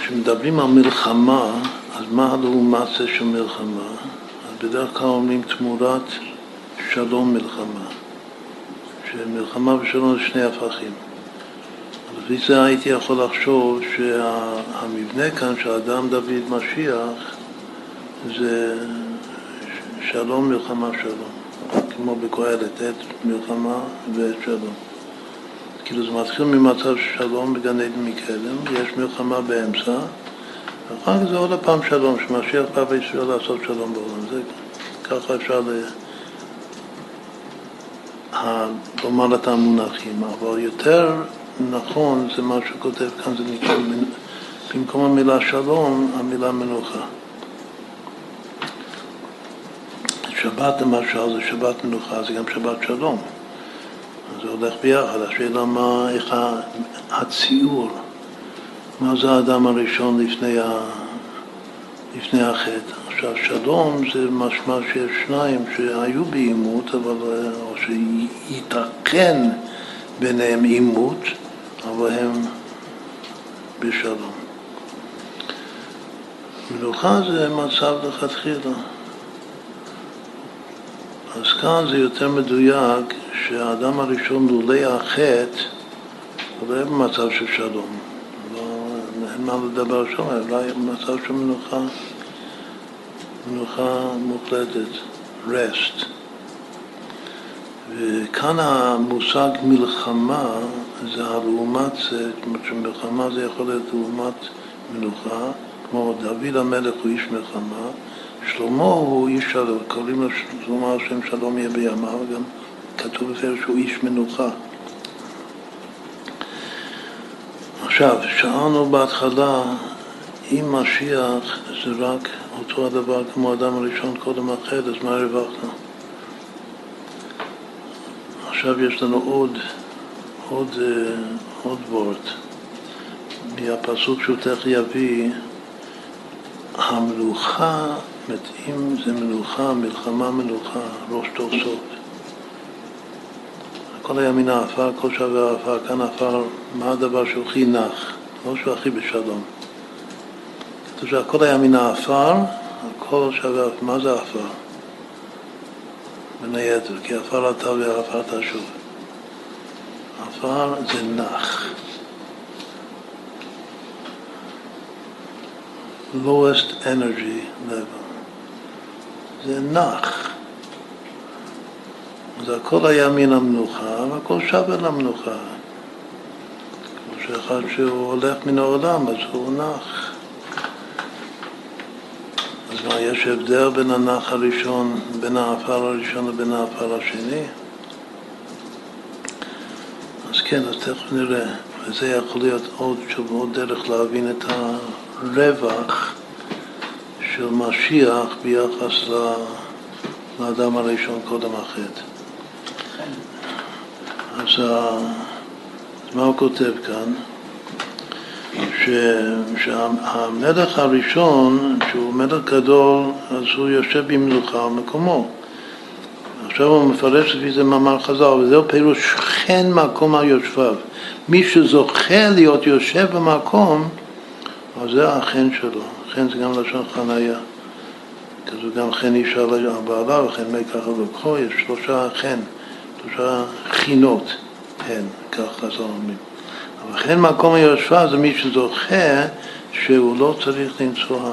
כשמדברים על מלחמה, אז מה הלעומת זה של מלחמה? אז בדרך כלל אומרים תמורת שלום מלחמה, שמלחמה ושלום זה שני הפכים. לפי זה הייתי יכול לחשוב שהמבנה כאן של אדם דוד משיח זה שלום, מלחמה, שלום. כמו בקהלת, עת מלחמה ועת שלום. כאילו זה מתחיל ממצב של שלום בגן עדן מקדם, יש מלחמה באמצע, ואחר כך זה עוד פעם שלום, שמשיח בא וישראל לעשות שלום בעולם. זה ככה אפשר ל... לומר את המונחים, אבל יותר נכון זה מה שכותב כאן, זה נקרא, במקום המילה שלום, המילה מנוחה. שבת למשל זה שבת מנוחה, זה גם שבת שלום. זה הולך ביחד. השאלה מה, איך הציור, מה זה האדם הראשון לפני, ה, לפני החטא. עכשיו, שלום זה משמע שיש שניים שהיו בעימות, אבל, או שייתכן ביניהם עימות, אבל הם בשלום. מלוכה זה מצב לכתחילה. אז כאן זה יותר מדויק שהאדם הראשון לולא החטא הוא לא במצב של שלום. לא, אין מה לדבר שם, אולי במצב של מנוחה, מנוחה מוחלטת, rest. וכאן המושג מלחמה זה הלעומת זה, זאת אומרת שמלחמה זה יכול להיות לעומת מלוכה, כמו דוד המלך הוא איש מלחמה, שלמה הוא איש שלום, קוראים לו שלמה השם שלום יהיה בימיו, גם כתוב בפרק שהוא איש מנוחה. עכשיו, שאלנו בהתחלה אם משיח זה רק אותו הדבר כמו האדם הראשון קודם אחר, אז מה הרווחנו? עכשיו יש לנו עוד, עוד, אה, עוד וורט מהפסוק שהוא תכף יביא, המלוכה, אם זה מלוכה, מלחמה מלוכה, ראש תוך סוף. הכל היה מן העפר, כל שווה העפר, כאן עפר, מה הדבר שהוא הכי נח, לא שהוא הכי בשלום. כתוב שהכל היה מן העפר, הכל שווה, מה זה עפר? בין היתר, כי עפר אתה ועפר תשוב. עפר זה נח. lowest energy level. זה נח. אז הכל היה מן המנוחה, והכל שב אל המנוחה. כמו שאחד שהוא הולך מן העולם, אז הוא נח. מה, יש הבדל בין הנח הראשון, בין העפר הראשון לבין העפר השני? אז כן, אז תכף נראה. וזה יכול להיות עוד, שוב, עוד דרך להבין את הרווח של משיח ביחס לאדם הראשון קודם החטא. אז מה הוא כותב כאן? ש, שהמלך הראשון, שהוא מלך גדול, אז הוא יושב במלוכה על מקומו. עכשיו הוא מפרש לפי זה מאמר חז"ל, וזהו פירוש חן מקום על יושביו. מי שזוכה להיות יושב במקום, אז זה החן שלו. חן זה גם לשון חניה. כתוב גם חן אישה לבעלה וחן מי ככה לקחו, יש שלושה חן, שלושה חינות הן, כך חז"ל אומרים. חן מקום היושבה זה מי שזוכה שהוא לא צריך לנסוע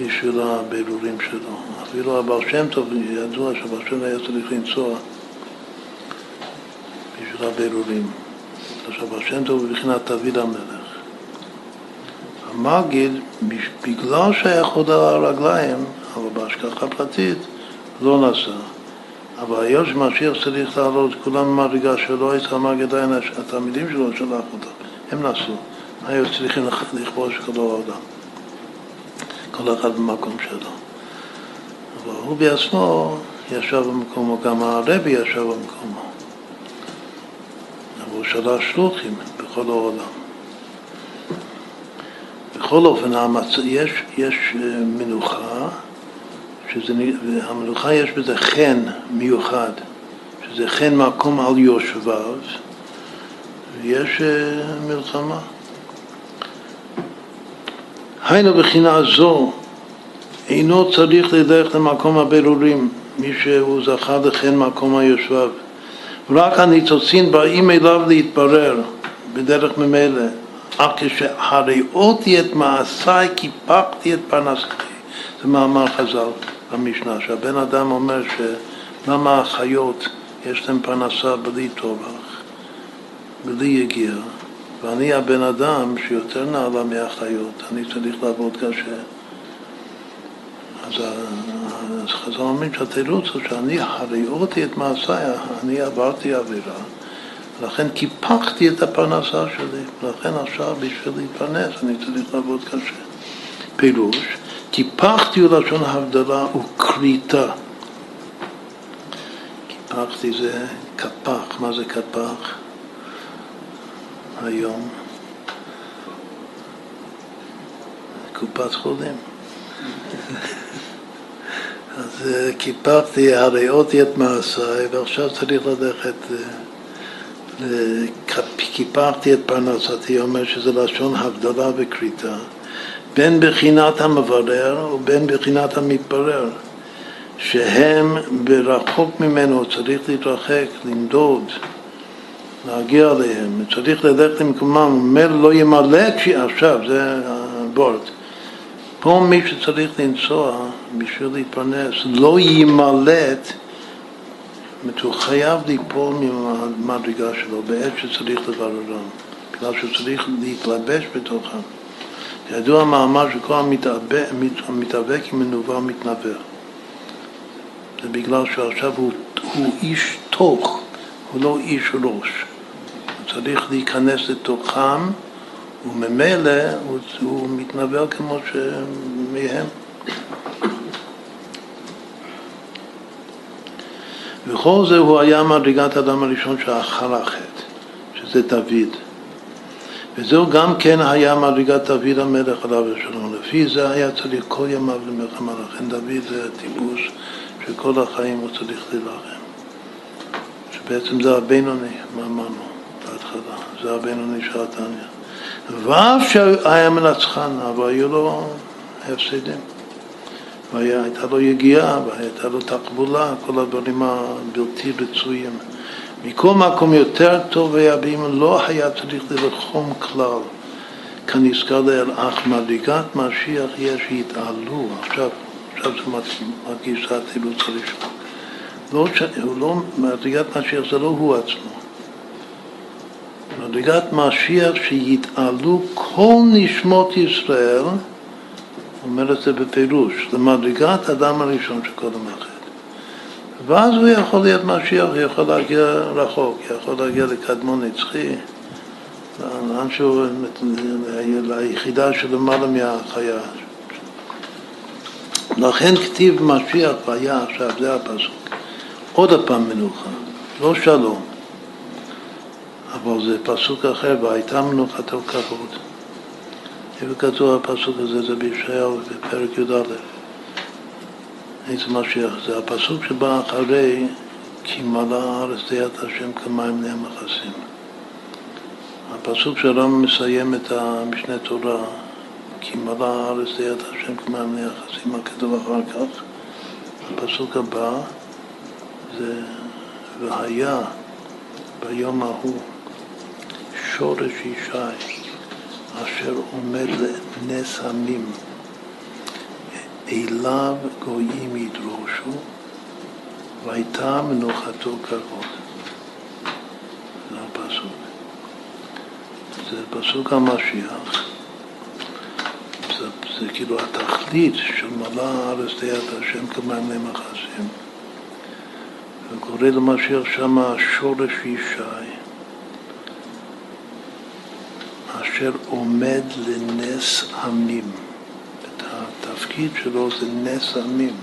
בשביל הבירורים שלו. אפילו הבעל שם טוב, ידוע שהבעל שם היה צריך לנסוע בשביל הבירורים. עכשיו, הבעל שם טוב הוא בבחינת דוד המלך. המגיד, בגלל שהיה חוד על הרגליים, אבל בהשגחה פרטית, לא נסע. אבל היות שמשיח צריך לעלות כולם במדרגה את המגיד עדיין התלמידים שלו שלח אותם, הם נסעו. היו צריכים לכבוש כל העולם, כל אחד במקום שלו. אבל הוא בעצמו ישב במקומו, גם הרבי ישב במקומו. אבל הוא שלח שלוחים בכל העולם. בכל אופן. יש, יש אה, מנוחה, שזה, המנוחה יש בזה חן מיוחד, שזה חן מקום על יושביו, ויש אה, מלחמה. היינו בחינה זו, אינו צריך ללך למקום הבירורים, מי שהוא זכה לכן מקום היושביו. רק הניצוצין באים אליו להתברר בדרך ממילא. אך כשהראיתי את מעשיי קיפחתי את פרנסתי. זה מאמר חז"ל במשנה, שהבן אדם אומר שלמה החיות יש להם פרנסה בלי טובח, בלי יגיע, ואני הבן אדם שיותר נעלה מהחיות, אני צריך לעבוד קשה. אז, אז חז"ל אומרים שהתירוץ הוא שאני הראיתי את מעשיי, אני עברתי עבירה. לכן קיפחתי את הפרנסה שלי, ולכן עכשיו בשביל להתפרנס אני צריך לעבוד קשה. פירוש, קיפחתי הוא לשון הבדלה וכריתה. קיפחתי זה קפח, מה זה קפח? היום קופת חולים. אז אה, קיפחתי, הראיתי את מעשיי, ועכשיו צריך ללכת אה, קיפחתי את פרנסתי, אומר שזה לשון הבדלה וכריתה, בין בחינת המברר ובין בחינת המתברר, שהם ברחוק ממנו, צריך להתרחק, למדוד, להגיע אליהם, צריך ללכת למקומם, אומר לא ימלא עכשיו, זה הבורד. פה מי שצריך לנסוע בשביל להתפרנס, לא ימלט אומרת, הוא חייב ליפול מהמדרגה שלו בעת שצריך לבררם. בגלל שהוא צריך להתלבש בתוכם. ידוע מאמר שכל המתאבק עם מנוול מתנבר. זה בגלל שעכשיו הוא, הוא איש תוך, הוא לא איש ראש. הוא צריך להיכנס לתוכם, וממילא הוא, הוא מתנבל כמו שמהם. וכל זה הוא היה מדרגת האדם הראשון שאכל החטא, שזה דוד. וזהו גם כן היה מדרגת דוד המלך עליו השלום. לפי זה היה צריך כל ימיו למלחמה. לכן דוד זה טיפוס שכל החיים הוא צריך להילחם. שבעצם זה הבינוני, מה אמרנו בהתחלה, זה הבינוני של התניא. ואף שהיה מנצחן, אבל היו לו הפסדים. והייתה לו יגיעה, והייתה לו תקבולה, כל הדברים הבלתי רצויים. מכל מקום יותר טוב היה באם לא היה צריך ללחום כלל, כנזכר לאל, אך מדרגת משיח יש שיתעלו, עכשיו, עכשיו זה מרגיש את האילוץ הראשון. לא, לא, מדרגת משיח זה לא הוא עצמו. מדרגת משיח שיתעלו כל נשמות ישראל אומר את זה בפירוש, למדרגת האדם הראשון שקודם החטא. ואז הוא יכול להיות משיח, הוא יכול להגיע רחוק, יכול להגיע לקדמון נצחי, לאן שהוא, ליחידה שלמעלה מהחיה. לכן כתיב משיח והיה עכשיו, זה הפסוק. עוד הפעם מנוחה, לא שלום, אבל זה פסוק אחר, והייתה מנוחתו כבוד. איפה כתוב הפסוק הזה? זה בישעיהו בפרק י"א. איזה משיח. זה הפסוק שבא אחרי כי מלא הארץ דיית השם כמים בני המכסים. הפסוק שהרם מסיים את המשנה תורה, כי מלא הארץ דיית השם כמים בני המכסים, מה כתוב אחר כך? הפסוק הבא זה והיה ביום ההוא שורש ישי אשר עומד לנס עמים, אליו גויים ידרושו, והייתה מנוחתו כבוד. זה הפסוק. זה פסוק המשיח. זה, זה כאילו התכלית של מלא הארץ דיית השם כמאמני מחסים. וקורא למשיח שם שורש ישי. אשר עומד לנס עמים. התפקיד שלו זה נס עמים.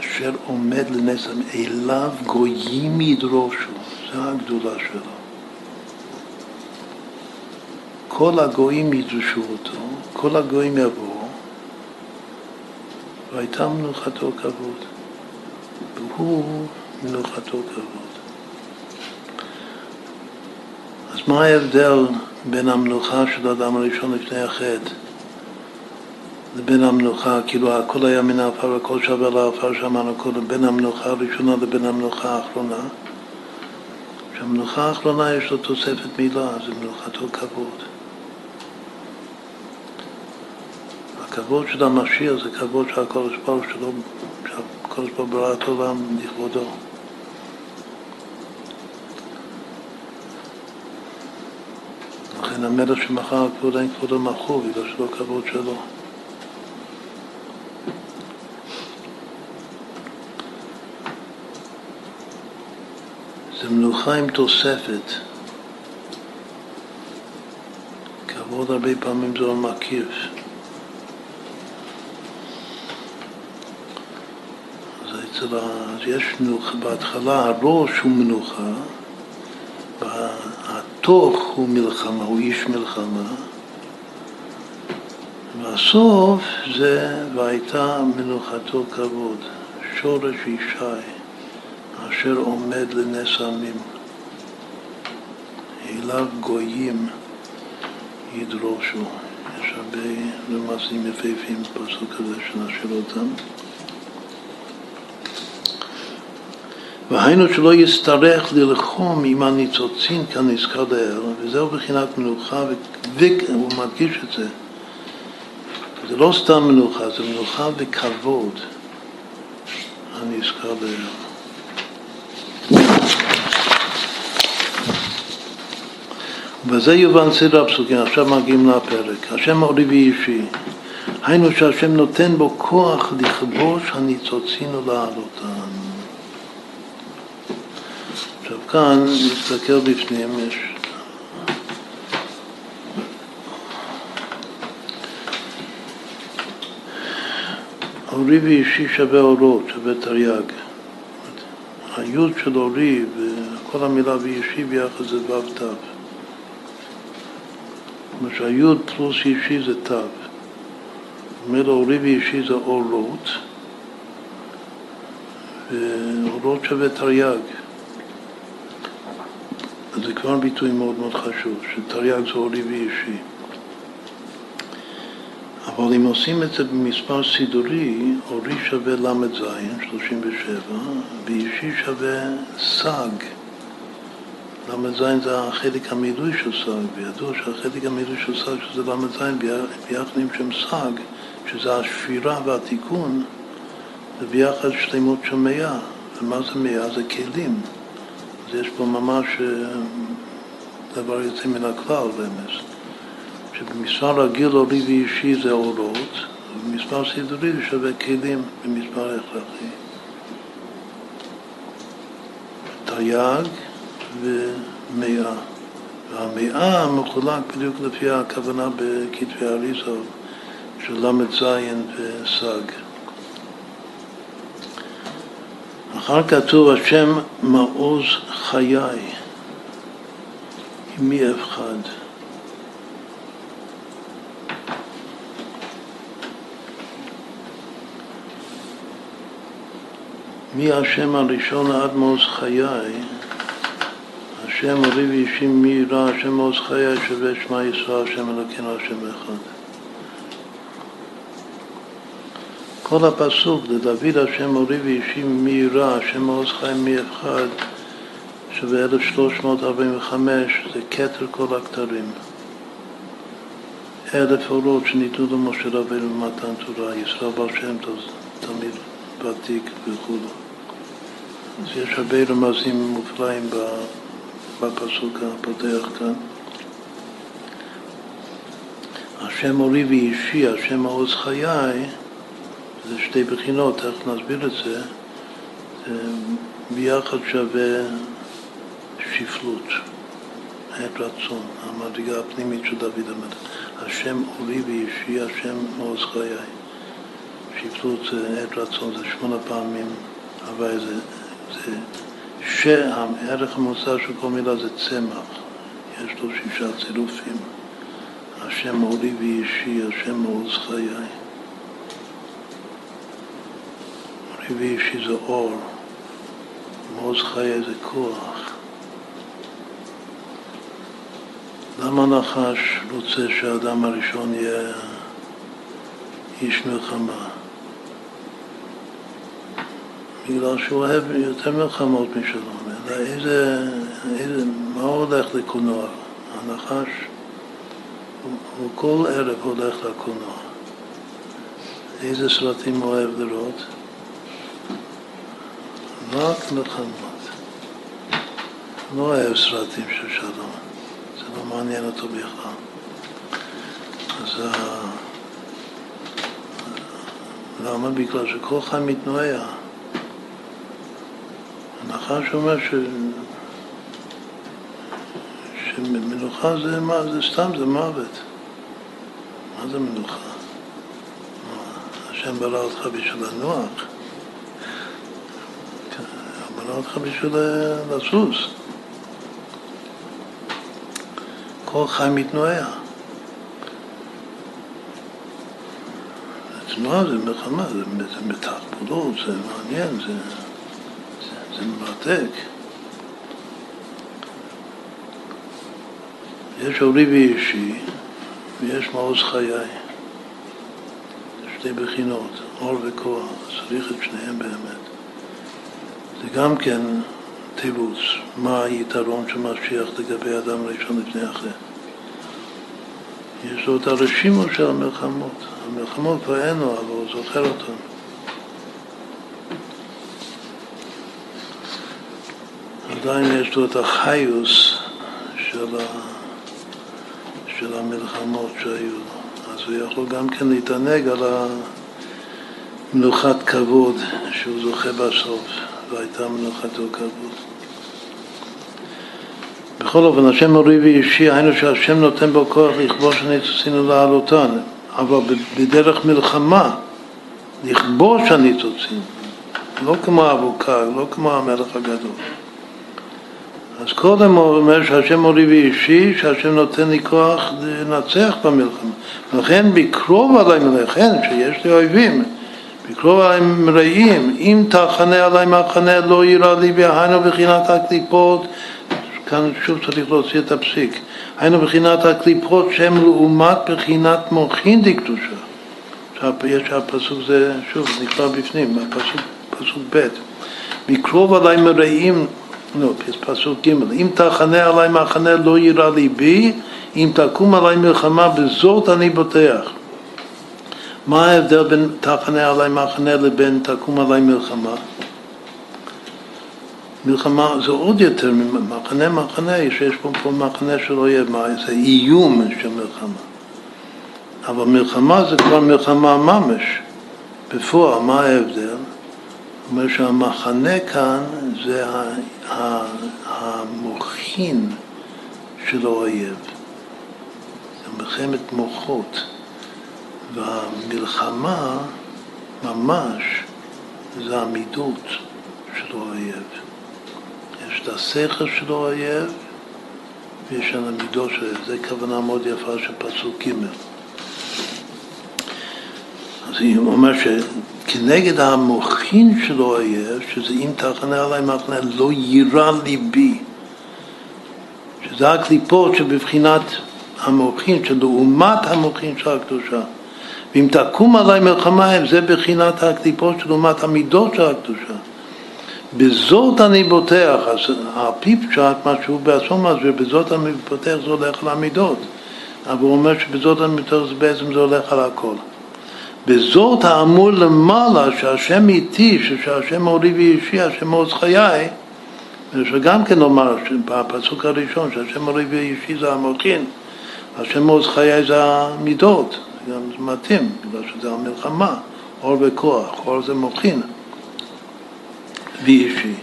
אשר עומד לנס עמים, אליו גויים ידרושו, זו הגדולה שלו. כל הגויים ידרשו אותו, כל הגויים יבואו, והייתה מנוחתו כבוד. והוא מנוחתו כבוד. מה ההבדל בין המנוחה של האדם הראשון לפני החטא לבין המנוחה, כאילו הכל היה מן העפר והכל שווה לעפר שאמרנו קודם, בין המנוחה הראשונה לבין המנוחה האחרונה. שהמנוחה האחרונה יש לו תוספת מילה, זה מנוחתו כבוד. הכבוד של המשיח זה כבוד של הקודש ברוך שלו, שהקודש ברוך ברא את העולם לכבודו. לכן המלך שמחר כבוד אין כבודו מחו, בגלל שלא כבוד שלו. זה מנוחה עם תוספת. כבוד הרבה פעמים זה לא מקיף. אז אצל ה... יש מנוחה, בהתחלה הראש הוא מנוחה, התוך הוא מלחמה, הוא איש מלחמה, והסוף זה והייתה מנוחתו כבוד, שורש ישי, אשר עומד לנס עמים. אליו גויים ידרושו. יש הרבה רמזים יפהפים בפסוק הזה שנשאיר אותם. והיינו שלא יצטרך ללחום עם הניצוצין כנזכר לעיל, וזהו בחינת מנוחה, והוא מדגיש את זה. זה לא סתם מנוחה, זה מנוחה וכבוד הנזכר לעיל. וזה יובן סדר הפסוקים, עכשיו מגיעים לפרק. השם אורי ואישי, היינו שהשם נותן בו כוח לכבוש הניצוצין ולהעלותן. עכשיו כאן, נסתכל בפנים, יש... אורי ואישי שווה אורות, שווה תרי"ג. היוד של אורי וכל המילה ואישי ביחד זה ו' ת'. כלומר שהיוד פלוס אישי זה תו. אומר אורי ואישי זה אורות, ואורות שווה תרי"ג. זה כבר ביטוי מאוד מאוד חשוב, שתרי"ג זה אורי ואישי. אבל אם עושים את זה במספר סידורי, אורי שווה ל"ז, 37, ואישי שווה סג. ל"ז זה החלק המילוי של סג, וידוע שהחלק המילוי של סג, שזה ל"ז, ביחד עם שם סג, שזה השפירה והתיקון, זה ביחד שלמות של מאה. ומה זה מאה? זה כלים. אז יש פה ממש אה, דבר יוצא מן הכלל, רמז. שבמספר רגיל אורי ואישי זה אורות, ובמספר סידורי זה שווה כלים במספר הכרחי. תרי"ג ומאה. והמאה מחולק בדיוק לפי הכוונה בכתבי אריזו של ל"ז וסג. אחר כתוב השם מעוז חיי, מי אפחד. מי השם הראשון עד מעוז חיי השם אורי ואישי מי ירא, השם מעוז חיי שווה שמע ישראל, השם אלוקינו, השם אחד. כל הפסוק לדוד השם אורי ואישי מי ירא, השם מעוז חיי מי אחד שווה 1345, זה כתר כל הכתרים. אלף אורות שניתנו למשה רבינו במתן תורה, ישראל בר שם טוב, תלמיד ותיק וכו'. אז יש הרבה רמזים מופלאים בפסוק הפותח כאן. השם אורי ואישי, השם מעוז חיי, זה שתי בחינות, איך נסביר את זה, ביחד שווה שפלות, עת רצון, המדרגה הפנימית של דוד המלך. השם אורי ואישי, השם מעוז חיי. שפלות זה עת רצון, זה שמונה פעמים, אבל זה, זה שהערך המוסר של כל מילה זה צמח, יש לו שישה צירופים, השם אורי ואישי, השם מעוז חיי. אורי ואישי זה אור, מעוז חיי זה כוח. למה הנחש רוצה שהאדם הראשון יהיה איש מלחמה? בגלל שהוא אוהב יותר מלחמות משלום, אלא איזה, איזה, מה הוא הולך לקולנוע? הנחש, הוא, הוא כל ערב הולך לקולנוע. איזה סרטים הוא אוהב לראות? רק מלחמות. לא אוהב סרטים של שלום, זה לא מעניין אותו בכלל. אז למה? בגלל שכל חי מתנועע. הנחש אומר ש... שמנוחה זה מה? זה סתם, זה מוות. מה זה מנוחה? השם ברא אותך בשביל לנוח. ברא אותך בשביל לסוס. כל חי מתנועע. תנועה זה מלחמה, זה מתחבולות, זה מעניין, זה... זה מרתק. יש אורי ואישי ויש מעוז חיי. שתי בחינות, אור וכוח, צריך את שניהם באמת. זה גם כן תירוץ, מה היתרון של משיח לגבי אדם ראשון לפני החטא. יש לו את הרשימו של המלחמות. המלחמות כבר אין לו, אבל הוא זוכר אותן. עדיין יש לו את החיוס של, ה... של המלחמות שהיו לו. אז הוא יכול גם כן להתענג על מנוחת כבוד שהוא זוכה בסוף, והייתה מנוחתו כבוד. בכל אופן, השם מורי ואישי, היינו שהשם נותן בו כוח לכבוש הניצוצים ולהעלותן, אבל בדרך מלחמה, לכבוש הניצוצים, לא כמו אבוקר, לא כמו המלך הגדול. אז קודם הוא אומר שהשם מורי ואישי, שהשם נותן לי כוח לנצח במלחמה. לכן בקרוב עליי מלכן, שיש לי אויבים, בקרוב עליי מרעים, אם תחנה עליי מחנה לא יירא לי, והיינו בחינת הקליפות, כאן שוב צריך להוציא את הפסיק, היינו בחינת הקליפות שהם לעומת בחינת מוחין דקדושה. יש הפסוק זה, שוב, נקרא בפנים, הפסוק, פסוק ב', בקרוב עליי מרעים לא, פסוק ג' אם תחנה עלי מחנה לא יירא ליבי, אם תקום עלי מלחמה בזאת אני בוטח. מה ההבדל בין תחנה עלי מחנה לבין תקום עלי מלחמה? מלחמה זה עוד יותר ממחנה מחנה, שיש פה, פה מחנה של אויב, זה איום של מלחמה. אבל מלחמה זה כבר מלחמה ממש. בפועל, מה ההבדל? אומר שהמחנה כאן זה המוחין של האויב, זה מלחמת מוחות, והמלחמה ממש זה המידות של האויב. יש את השכל של האויב ויש את המידות של זה כוונה מאוד יפה של פסוק ג' אז היא אומרת כנגד המוחין של האויב, שזה אם תחנה עליי מחנה, לא יירא ליבי. שזה הקליפות שבבחינת המוחין, שלעומת המוחין של הקדושה. ואם תקום עליי מלחמה, זה בחינת הקליפות שלעומת המידות של הקדושה. בזאת אני בוטח, אז על פי פשט, מה שהוא בעצמו מסביר, בזאת אני בוטח זה הולך על המידות. אבל הוא אומר שבזאת אני בוטח בעצם זה הולך על הכל. בזאת האמור למעלה שהשם איתי, שהשם מורי ואישי, השם מעוז חיי, שגם כן נאמר בפסוק הראשון שהשם מורי ואישי זה המוחין, השם מעוז חיי זה המידות, גם זה מתאים, בגלל שזה המלחמה, אור וכוח, אור זה מוחין ואישי.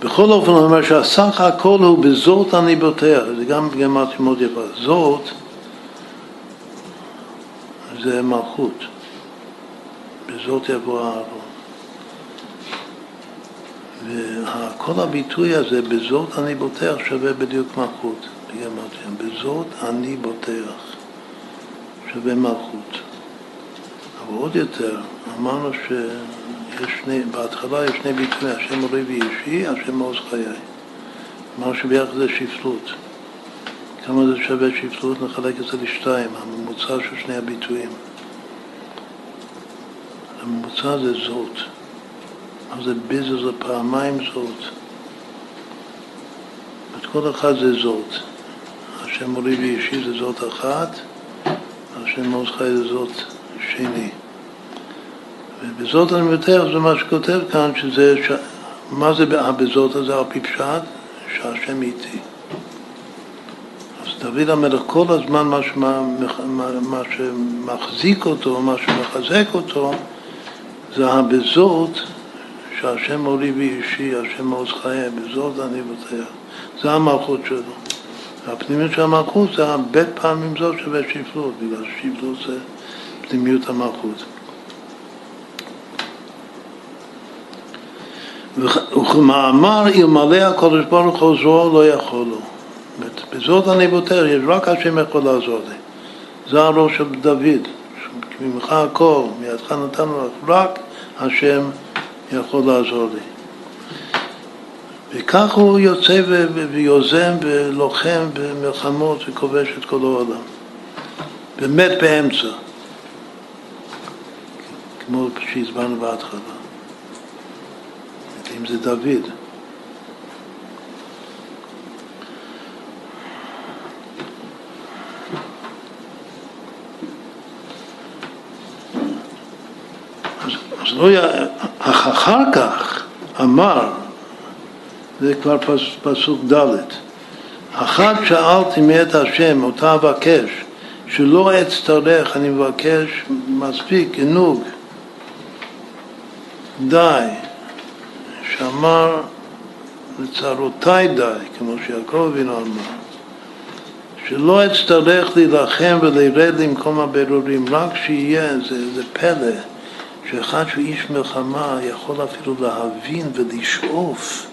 בכל אופן הוא אומר שהסך הכל הוא בזאת אני בוטח, זה גם גמרתי מאוד יפה, זאת זה מלכות. בזאת יבוא אהרון. וכל הביטוי הזה, בזאת אני בוטח, שווה בדיוק מלכות. בזאת אני בוטח, שווה מלכות. אבל עוד יותר, אמרנו שיש שני, בהתחלה יש שני ביטויים, השם מורי ואישי, השם מעוז חיי. אמרנו שביחד זה שפלות. כמה זה שווה שפלות, נחלק את זה לשתיים, הממוצע של שני הביטויים. הממוצע זה זאת. מה זה ביזה זה פעמיים זאת. את כל אחד זה זאת. השם מורי ואישי זה זאת אחת, השם מעוז חי זה זאת שני. ובזאת אני מבטח זה מה שכותב כאן, שזה, ש... מה זה בזאת הזה על פי פשט? שהשם איתי. דוד המלך כל הזמן מה, שמחזיק אותו, מה שמחזק אותו, זה הבזאת שהשם מורי ואישי, השם מעוז חיי, בזאת אני בוטח. זה המלכות שלו. הפנימיות של המלכות זה הרבה פעמים זאת שווה שפלות, בגלל שפלות זה פנימיות המלכות. וכמאמר אלמלא הקדוש ברוך הוא זרוע לא יכול לו. בזאת אני בוטר, יש רק השם יכול לעזור לי. זה הראש של דוד, ממך הכל, מידך נתנו לך, רק השם יכול לעזור לי. וכך הוא יוצא ויוזם ולוחם במלחמות וכובש את כל העולם. באמת באמצע, כמו שהסברנו בהתחלה. אם זה דוד. לא היה, אחר כך אמר, זה כבר פס, פסוק ד', אחת שאלתי מאת השם, אותה אבקש, שלא אצטרך, אני מבקש מספיק, ענוג, די, שאמר לצרותיי די, כמו שיעקב אבינו אמר, שלא אצטרך להילחם ולרד למקום הבירורים, רק שיהיה, זה, זה פלא, שאחד שהוא איש מלחמה יכול אפילו להבין ולשאוף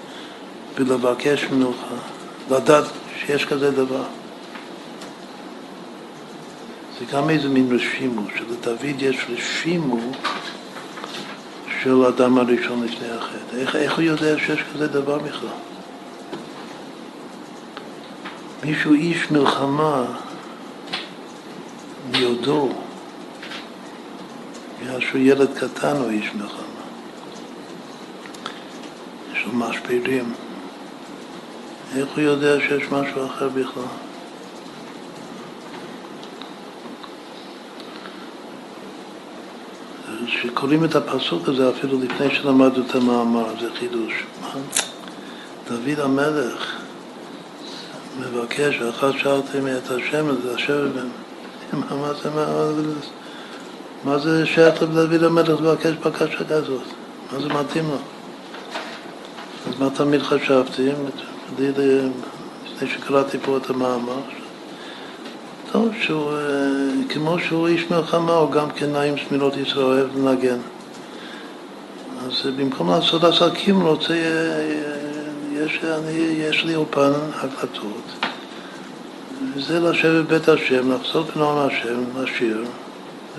ולבקש מנוחה, לדעת שיש כזה דבר. זה גם איזה מין רשימו, שלדוד יש רשימו של האדם הראשון לפני החטא. איך, איך הוא יודע שיש כזה דבר בכלל? מישהו איש מלחמה מיודו, בגלל שהוא ילד קטן הוא איש מלחמה. יש לו משפירים. איך הוא יודע שיש משהו אחר בכלל? כשקוראים את הפסוק הזה אפילו לפני שלמדנו את המאמר, זה חידוש. דוד המלך מבקש, ואחת שאלתם את השם, זה השם, מה זה, מה, זה שייך לדוד המלך לבקש בקשה כזאת? מה זה מתאים לו? אז מה תמיד חשבתי, לפני שקראתי פה את המאמר, טוב, שהוא, אה, כמו שהוא איש מלחמה, הוא גם כן נעים שמירות ישראל, אוהב לנגן. אז במקום לעשות עסקים, רוצה, אה, יש, אני, יש לי אופן הקלטות, וזה לשבת בבית השם, לחזור בנועם השם, לשיר,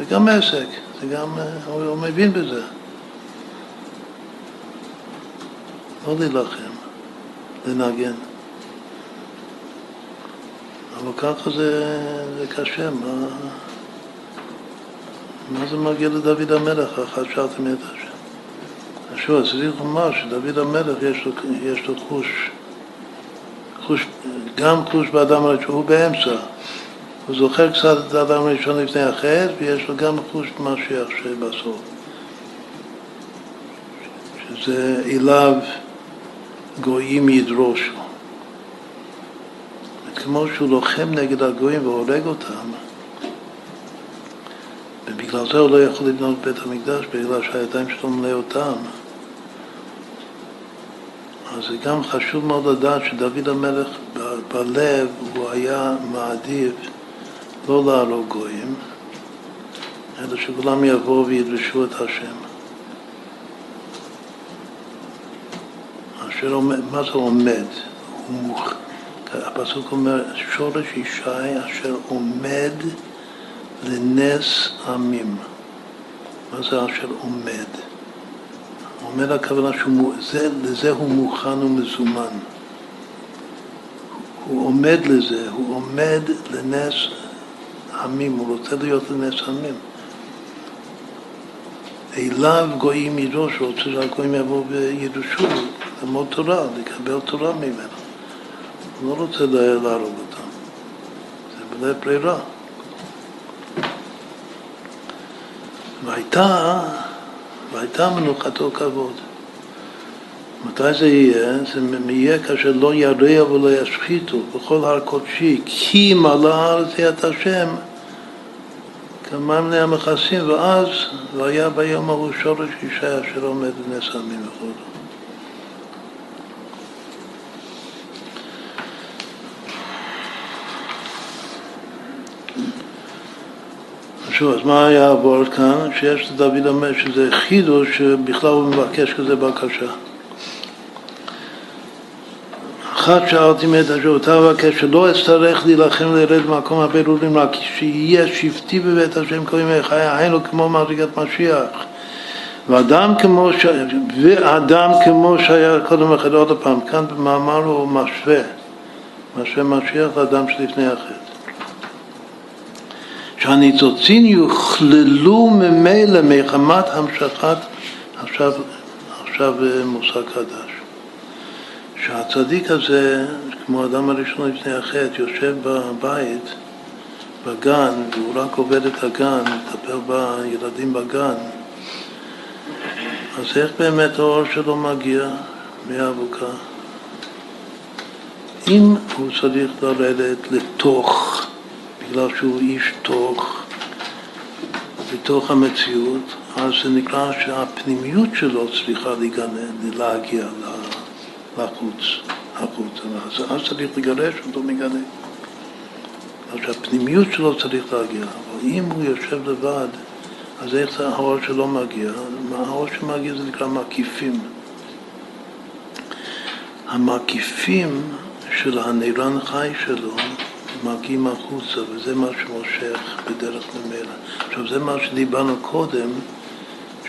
זה גם עסק, זה גם, אה, הוא, מבין בזה. לא להילחם, לנגן. אבל ככה זה, זה קשה, מה, מה זה מגיע לדוד המלך, אחת שאלתם את השם. שוב, צריך לומר שדוד המלך יש לו, יש לו חוש, חוש, גם חוש באדם הראשון, הוא באמצע. הוא זוכר קצת את האדם הראשון לפני החטא, ויש לו גם חוש משיח שבסוף. שזה אליו גויים ידרושו. כמו שהוא לוחם נגד הגויים והורג אותם, ובגלל זה הוא לא יכול לבנות בית המקדש, בגלל שהידיים שלו מלא אותם. אז זה גם חשוב מאוד לדעת שדוד המלך בלב הוא היה מעדיף לא להרוג גויים, אלא שכולם יבואו וידרשו את השם. אשר עומד, מה זה עומד? הוא מוכן. הפסוק אומר, שורש ישי אשר עומד לנס עמים. מה זה אשר עומד? עומד הכוונה שלזה הוא מוכן ומזומן. הוא עומד לזה, הוא עומד לנס עמים, הוא רוצה להיות לנס עמים. אליו גויים ידרוש, הוא רוצה שהגויים יבואו וידרשו ללמוד תורה, לקבל תורה ממנו. הוא לא רוצה להרוג אותם. זה בלב ברירה. והייתה, והייתה מנוחתו כבוד. מתי זה יהיה? זה יהיה כאשר לא ירע ולא ישחיתו בכל הר קודשי, כי מלא הארץ את השם כמים המכסים, ואז, והיה ביום ההוא שורש אישה אשר עומד בנס עמים וכו'. שוב, אז מה היה עבור כאן? שיש לדוד המלך שזה חידוש שבכלל הוא מבקש כזה בקשה. אחת שאלתי מאת אשר אותה אבקש שלא אצטרך להילחם לרד במקום הבירורים רק שיהיה שבטי בבית השם כל ימי חיי היינו כמו מדרגת משיח. ואדם כמו, ש... ואדם כמו שהיה קודם לכן עוד פעם כאן במאמר הוא משווה. משווה משיח לאדם שלפני החטא שהניצוצין יוכללו ממילא מחמת המשכת, עכשיו, עכשיו אה, מושג חדש, שהצדיק הזה, כמו האדם הראשון לפני החטא, יושב בבית, בגן, והוא רק עובד את הגן, מטפל בילדים בגן, אז איך באמת האור שלו מגיע מהאבוקה? אם הוא צריך לרדת לתוך, בגלל שהוא איש תוך, בתוך המציאות, אז זה נקרא שהפנימיות שלו צריכה להיגנן, להגיע לחוץ, החוצה. אז, צריך לגרש אותו מגנה. אז הפנימיות שלו צריך להגיע. אבל אם הוא יושב לבד, אז איך האור שלו מגיע? האור שמגיע זה נקרא מקיפים. המקיפים של הנרן חי שלו מגיעים החוצה, וזה מה שמושך בדרך ממילא. עכשיו, זה מה שדיברנו קודם,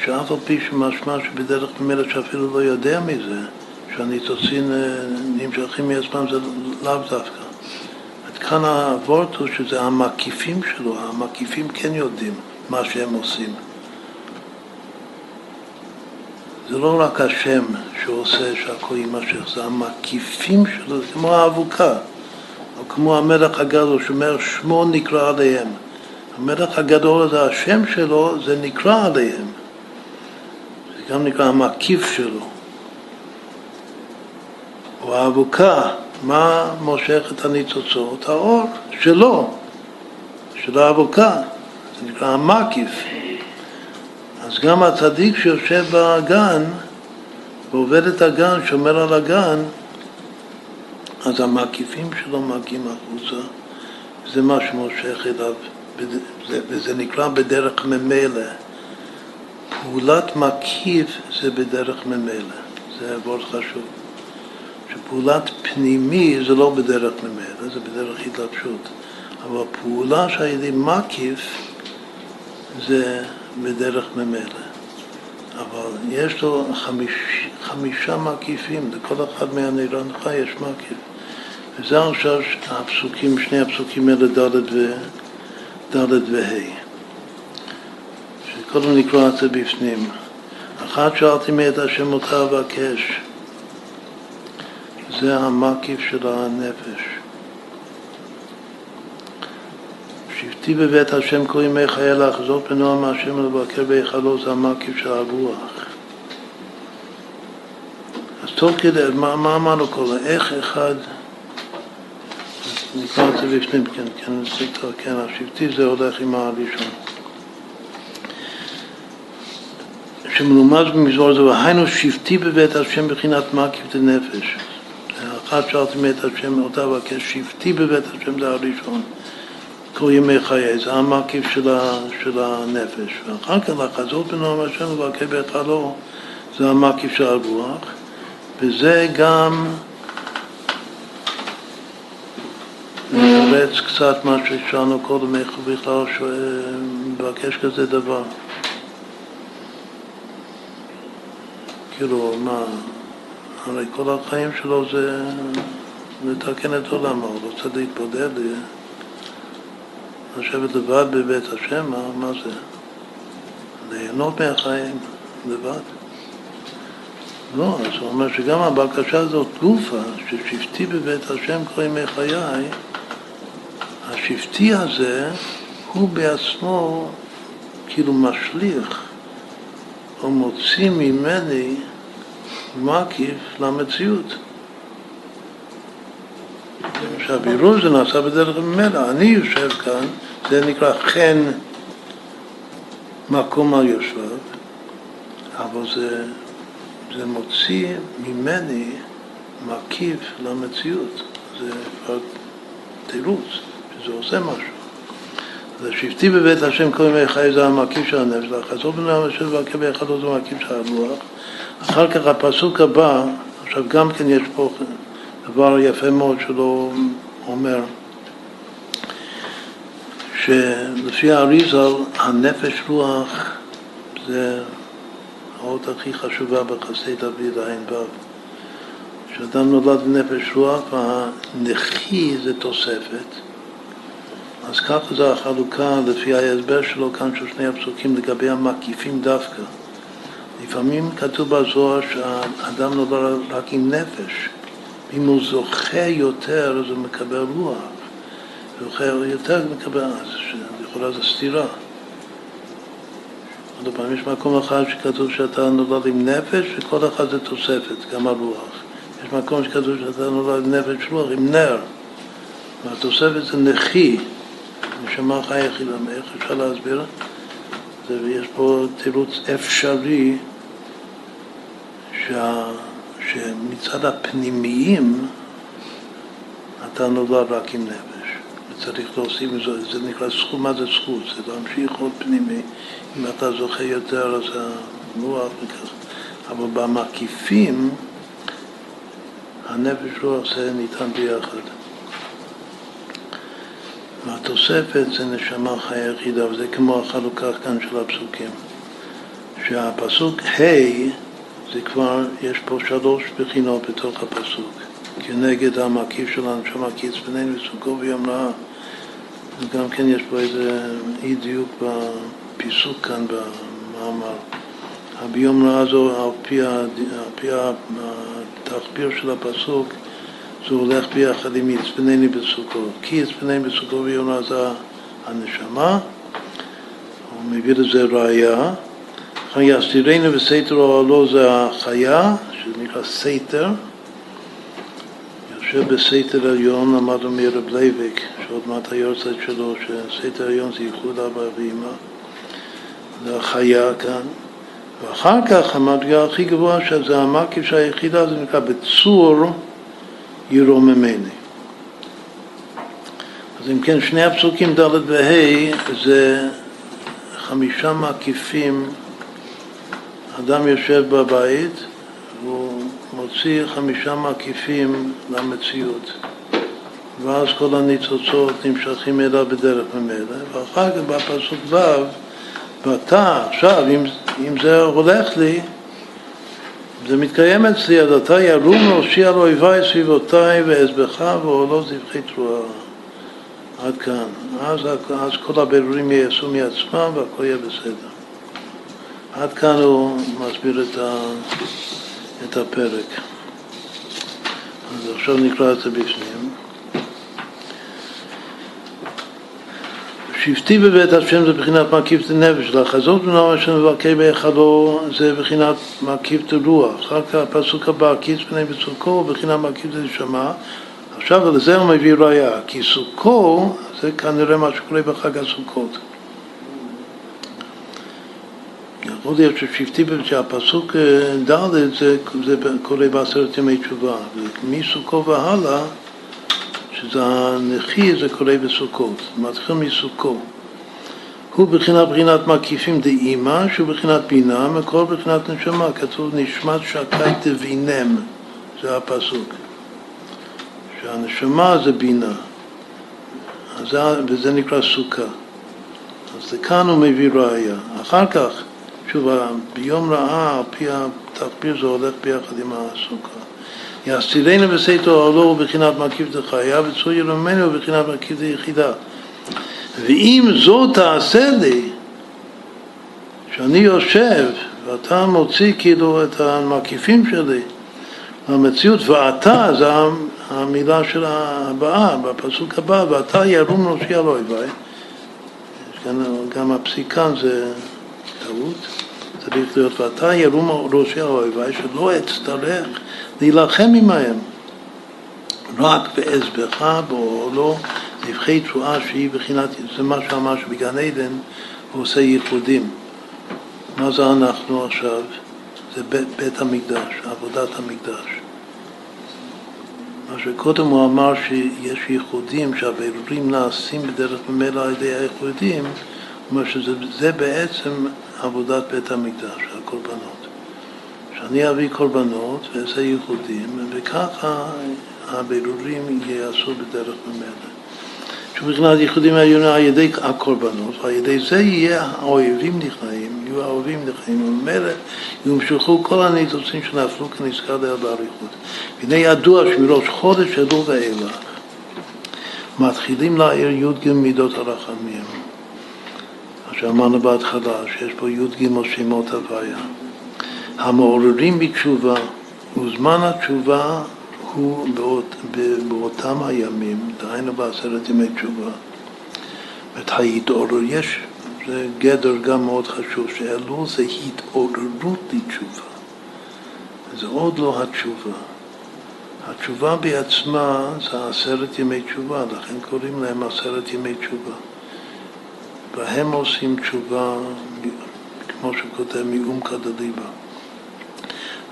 שאף על פי שמשמע שבדרך ממילא שאפילו לא יודע מזה, שהניצוצין אה, נמשכים מעצמם, זה לאו דווקא. כאן הוורט הוא שזה המקיפים שלו, המקיפים כן יודעים מה שהם עושים. זה לא רק השם שעושה שהכל יימשך, זה המקיפים שלו, זה כמו האבוקה, או כמו המלך הגדול שאומר שמו נקרא עליהם. המלך הגדול הזה, השם שלו, זה נקרא עליהם. זה גם נקרא המקיף שלו. או האבוקה, מה מושך את הניצוצות? האור שלו, של האבוקה, זה נקרא המקיף. אז גם הצדיק שיושב בגן ועובד את הגן, שומר על הגן, אז המקיפים שלו מגיעים החוצה, זה מה שמושך אליו, וזה נקרא בדרך ממילא. פעולת מקיף זה בדרך ממילא, זה מאוד חשוב. שפעולת פנימי זה לא בדרך ממילא, זה בדרך התלבשות. אבל פעולה שהידי מקיף זה בדרך ממילא. אבל יש לו חמיש, חמישה מקיפים, לכל אחד מהנילונך יש מקיף. וזה עכשיו הפסוקים, שני הפסוקים האלה ד'. ד' וה'. שקודם נקרא את זה בפנים. אחת שאלתי מאת השם אותה אבקש. זה המקיף של הנפש. שבתי בבית השם כל ימי חיי לחזור בנועם השם ולבקר בהיכלו זה המקיף של הרוח. אז תוך כדי, מה, מה אמרנו כל איך אחד, נקרא את זה בפנים, כן, כן, כן, השבטי זה הולך עם הראשון. שמלומד במזמור זה, והיינו שבטי בבית השם בחינת מקיף דנפש. אחת שאלתי מאת השם אותה אבקש שבטי בבית השם זה הראשון. כל ימי חיי, זה המקיף של, של הנפש. ואחר כך לחזור בנועם השם ולבקר בהיכלו, זה המקיף של הרוח. וזה גם מתרץ קצת מה ששאלנו קודם, איך הוא בכלל מבקש כזה דבר. כאילו, מה, הרי כל החיים שלו זה לתקן את עולמו, הוא רוצה להתבודד, לשבת לבד בבית השם, מה, מה זה? ליהנות מהחיים לבד. לא, אז הוא אומר שגם הבקשה הזאת גופה, ששבטי בבית השם כל ימי חיי, השבטי הזה הוא בעצמו כאילו משליך או מוציא ממני מקיף למציאות. שהבירור זה נעשה בדרך ממילא. אני יושב כאן, זה נקרא חן מקום על יושביו, אבל זה, זה מוציא ממני מקיף למציאות. זה כבר תירוץ, שזה עושה משהו. אז שבטי בבית השם כל ימי חיי זה המקיף של הנפש, והחזור בנו המשל והקב ביחדו זה המקיף של הרוח. אחר כך הפסוק הבא, עכשיו גם כן יש פה דבר יפה מאוד שלו אומר, שלפי האריזל הנפש רוח זה האות הכי חשובה בחסי דוד עין ו'. כשאדם נולד בנפש רוח והנכי זה תוספת, אז ככה זה החלוקה לפי ההסבר שלו כאן של שני הפסוקים לגבי המקיפים דווקא. לפעמים כתוב בזוהר שהאדם נולד רק עם נפש. אם הוא זוכה יותר, אז הוא מקבל רוח. זוכה יותר, מקבל, אז יכולה זו סתירה. עוד פעם, יש מקום אחד שכתוב שאתה נולד עם נפש, וכל אחד זה תוספת, גם הרוח. יש מקום שכתוב שאתה נולד נפש רוח עם נר, והתוספת זה נכי, נשמה חי יחידה, איך אפשר להסביר? ויש פה תירוץ אפשרי שה, שמצד הפנימיים אתה נולד רק עם נפש. וצריך להוסיף, זה, זה נקרא זכות, מה זה זכות? זה להמשיך עוד פנימי. אם אתה זוכה יותר אז הרוח וכך. אבל במקיפים הנפש רוח זה ניתן ביחד. והתוספת זה נשמה חיה יחידה, וזה כמו החלוקה כאן של הפסוקים. שהפסוק ה' זה כבר, יש פה שלוש בחינות בתוך הפסוק. כנגד המקיף של הנשמה, כי יצפננו וסוכו ויום רעה. וגם כן יש פה איזה אי דיוק בפיסוק כאן במאמר. הביום רעה זו, על פי, פי התחביר של הפסוק, זה הולך ביחד עם יצפנני בסוכו. כי יצפנני בסוכו ויום רעה זה הנשמה, הוא מביא לזה ראייה. יסתירנו וסתר אוהלו זה החיה, שזה נקרא סתר. יושב בסתר עליון, למדנו מרב לייבק, שעוד מעט היארצייט שלו, שסתר עליון זה ייחוד אבא ואמא, זה החיה כאן. ואחר כך המדרגה הכי גבוהה, שזה המקיף שהיחידה, זה נקרא בצור ירוממני. אז אם כן, שני הפסוקים ד' וה' זה חמישה מקיפים אדם יושב בבית והוא מוציא חמישה מקיפים למציאות ואז כל הניצוצות נמשכים אליו בדרך ממילא ואחר כך בפסוק ו' ואתה עכשיו, אם, אם זה הולך לי, זה מתקיים אצלי, אז אתה ירום להושיע על אויביי סביבותיי ואעזבך ועולו זבחי תרועה. עד כאן. אז, אז כל הבירורים ייעשו מעצמם והכל יהיה בסדר. עד כאן הוא מסביר את, ה, את הפרק. אז עכשיו נקרא את זה בפנים. שבטי בבית השם זה בחינת מקיף את הנפש, לחזות בנאום השם מבקר בהיכלו זה בחינת מקיף את הרוח. אחר כך הפסוק הבא, כיס פני בסוכו, בחינת מקיף את הנשמה. עכשיו לזה הוא מביא ראייה, כי סוכו זה כנראה מה שקורה בחג הסוכות. יכול להיות ששבטי, שהפסוק אה, ד' זה, זה קורה בעשרת ימי תשובה, ומסוכו והלאה, שזה הנכי, זה קורה בסוכות, מתחיל מסוכו. הוא בחינת בחינת מקיפים דאימא, שהוא בחינת בינה, מקור בחינת נשמה, כתוב נשמת שקי תבינם, זה הפסוק. שהנשמה זה בינה, וזה נקרא סוכה. אז כאן הוא מביא ראייה. אחר כך, שוב, ביום רעה, על פי התחביר זה הולך ביחד עם הסוכה. יסתירנו בסתר עולו בבחינת מקיף דחיה וצור ירומנו בבחינת מקיף דיחידה. ואם זאת תעשה לי, שאני יושב ואתה מוציא כאילו את המקיפים שלי למציאות, ואתה זה המילה של הבאה, בפסוק הבא, ואתה ירום ראשי על אויביי. גם הפסיקן זה טעות, צריך להיות ואתה ירום ראשי על אויביי, שלא אצטרך להילחם עמהם. רק באזבך באוהלו נבחי תרועה שהיא בחינת, זה מה שאמר שבגן עדן הוא עושה ייחודים. מה זה אנחנו עכשיו? זה בית, בית המקדש, עבודת המקדש. מה שקודם הוא אמר שיש ייחודים, שהבירורים נעשים בדרך ממילא על ידי הייחודים, הוא אומר שזה בעצם עבודת בית המקדש, הקורבנות. שאני אביא קורבנות ואעשה ייחודים, וככה הבירורים ייעשו בדרך ממילא. שבחינת ייחודים העליונים על ידי הקורבנות, ועל ידי זה יהיה האויבים נכנעים, יהיו האויבים נכנעים, וממילא יומשכו כל הניצוצים שנפלו כנזכר דעה באריכות. והנה ידוע שמראש חודש אלול ואילך מתחילים להעיר י"ג מידות הרחמים. שאמרנו בהתחלה, שיש פה י"ג שמות הוויה. המעוררים בתשובה, וזמן התשובה הוא באות, באותם הימים, דהיינו בעשרת ימי תשובה. זאת ההתעורר, יש, זה גדר גם מאוד חשוב, שאלול זה התעוררות לתשובה. זה עוד לא התשובה. התשובה בעצמה זה עשרת ימי תשובה, לכן קוראים להם עשרת ימי תשובה. והם עושים תשובה, כמו שכותב מאומקא דליבה.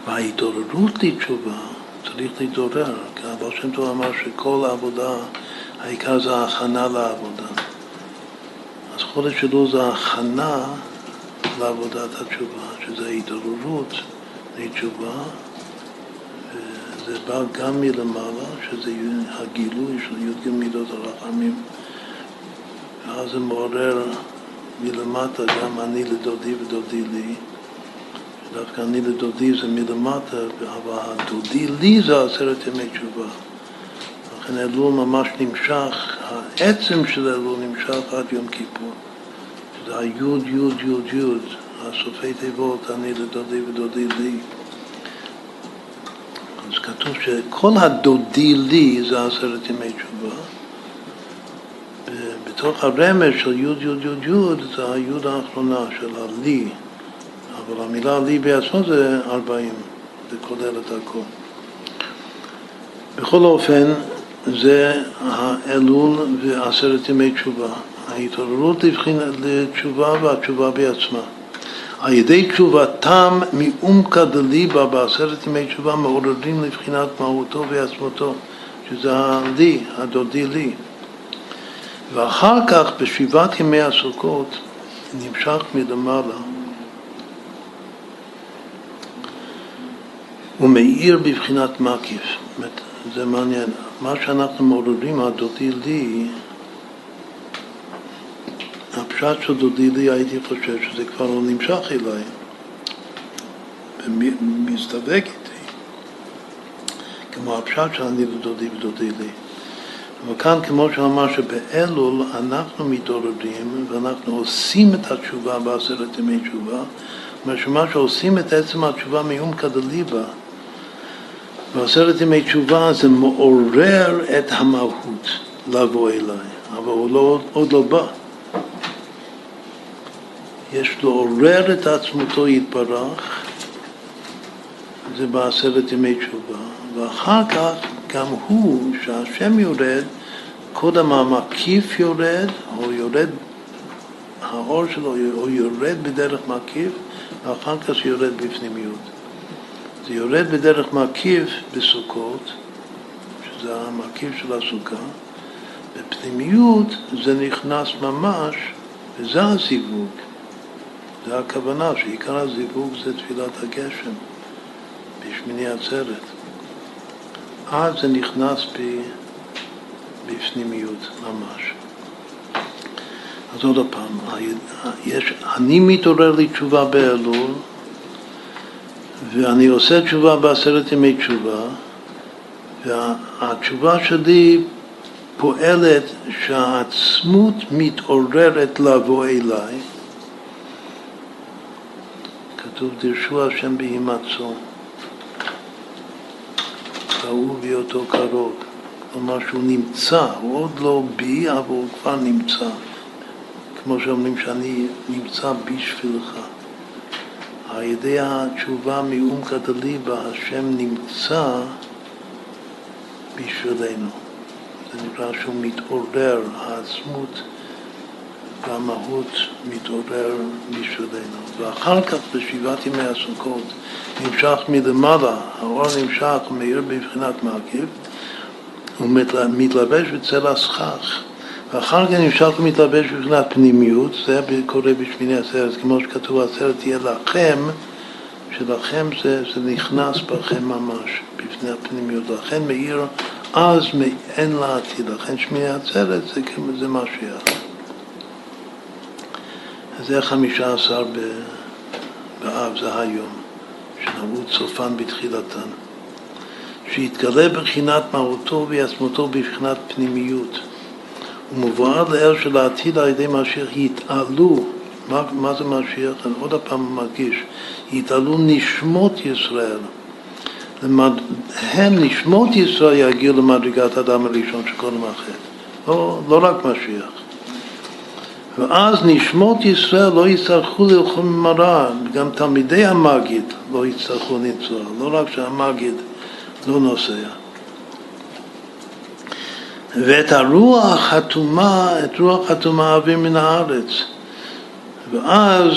וההתעוררות לתשובה, צריך להתעורר, כי הבעל שם טוב אמר שכל העבודה, העיקר זה ההכנה לעבודה. אז חודש שלו זה ההכנה לעבודת התשובה, שזה ההתעוררות לתשובה, זה בא גם מלמעלה, שזה הגילוי של י"ג מידות הרחמים, ואז זה מעורר מלמטה גם אני לדודי ודודי לי. דווקא אני לדודי זה מלמטה, אבל הדודי לי זה עשרת ימי תשובה. לכן אלול ממש נמשך, העצם של אלול נמשך עד יום כיפור. זה היוד, יוד, יוד, יוד, הסופי תיבות, אני לדודי ודודי לי. אז כתוב שכל הדודי לי זה עשרת ימי תשובה. בתוך הרמז של יוד יוד יוד יוד זה היוד האחרונה של הלי, אבל המילה לי בעצמו זה ארבעים, זה כולל את הכל. בכל אופן, זה האלול ועשרת ימי תשובה. ההתעוררות לתשובה והתשובה בעצמה. על ידי תשובתם מעומקא דליבה בעשרת ימי תשובה מעוררים לבחינת מהותו ועצמותו, שזה הלי, הדודי לי. ואחר כך, בשבעת ימי הסוכות, נמשך מלמעלה. הוא מאיר בבחינת מקיף. זה מעניין. מה שאנחנו מעוררים, הדודי לי, הפשט של דודי לי הייתי חושב שזה כבר לא נמשך אליי ומסתבק איתי כמו הפשט של אני ודודי ודודי לי אבל כאן כמו שאמר שבאלול אנחנו מתעוררים ואנחנו עושים את התשובה בעשרת ימי תשובה משמע שעושים את עצם התשובה מעומקא דליבה בעשרת ימי תשובה זה מעורר את המהות לבוא אליי אבל הוא לא, עוד לא בא. יש לעורר את עצמותו יתברך, זה בעשרת ימי תשובה, ואחר כך גם הוא, שהשם יורד, קודם המקיף יורד, או יורד, האור שלו, או יורד בדרך מקיף, ואחר כך יורד בפנימיות. זה יורד בדרך מקיף בסוכות, שזה המקיף של הסוכה, בפנימיות זה נכנס ממש, וזה הזיווג. זה הכוונה, שעיקר הזיווג זה תפילת הגשם בשמיני עצרת. אז זה נכנס בפנימיות ממש. אז עוד פעם, יש, אני מתעורר לי תשובה באלול ואני עושה תשובה בעשרת ימי תשובה והתשובה שלי פועלת שהעצמות מתעוררת לבוא אליי כתוב דרשו השם בהימצאו, ראו בהיותו קרוב. כלומר שהוא נמצא, הוא עוד לא בי, אבל הוא כבר נמצא. כמו שאומרים שאני נמצא בשבילך. על ידי התשובה מעומקא דליבה, השם נמצא בשבילנו. זה נקרא שהוא מתעורר, העצמות והמהות מתעורר בשבילנו. ואחר כך בשבעת ימי הסוכות נמשך מלמעלה, האור נמשך ומאיר בבחינת מרכיב, הוא מתלבש בצל הסכך. ואחר כך נמשך ומתלבש בבחינת פנימיות, זה קורה בשמיני הסרט, כמו שכתוב, הסרט תהיה לכם, שלכם זה, זה נכנס בכם ממש, בפני הפנימיות. לכן מאיר אז אין לעתיד, לכן שמיני עצרת זה, זה משיח. זה חמישה עשר באב, זה היום, שנראו צופן בתחילתן, שהתגלה בבחינת מהותו ועצמותו בבחינת פנימיות. ומבואר לאל של העתיד על ידי משיח יתעלו, מה, מה זה משיח? אני עוד הפעם מדגיש, יתעלו נשמות ישראל. למד... הם, נשמות ישראל, יגיעו למדרגת האדם הראשון שקודם החטא. לא, לא רק משיח. ואז נשמות ישראל לא יצטרכו ללכו ממראה, גם תלמידי המגיד לא יצטרכו לנסוע, לא רק שהמגיד לא נוסע, ואת הרוח הטומאה, את רוח הטומאה אוויר מן הארץ. ואז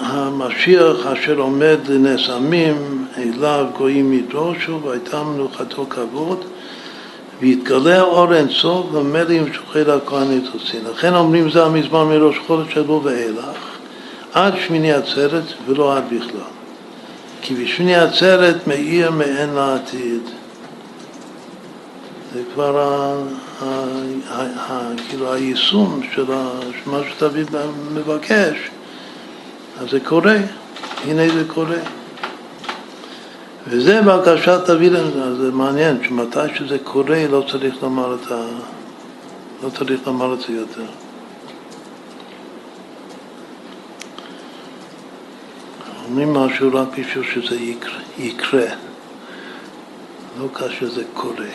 המשיח אשר עומד לנס עמים, אליו גויים ידרושו, והייתה מנוחתו כבוד, ויתגלה אור אינסוף למלים שוחד הכהנית עושים. לכן אומרים זה המזמור מראש חודש שלו ואילך, עד שמיני עצרת ולא עד בכלל. כי בשמיני עצרת מאיר מעין לעתיד. זה כבר כאילו היישום של מה שדוד מבקש, אז זה קורה, הנה זה קורה. וזה בקשת דוד, זה מעניין, שמתי שזה קורה לא צריך לומר את ה... לא צריך לומר את זה יותר. אומרים משהו רק בשביל שזה יקרה, יקרה. לא כאשר זה קורה.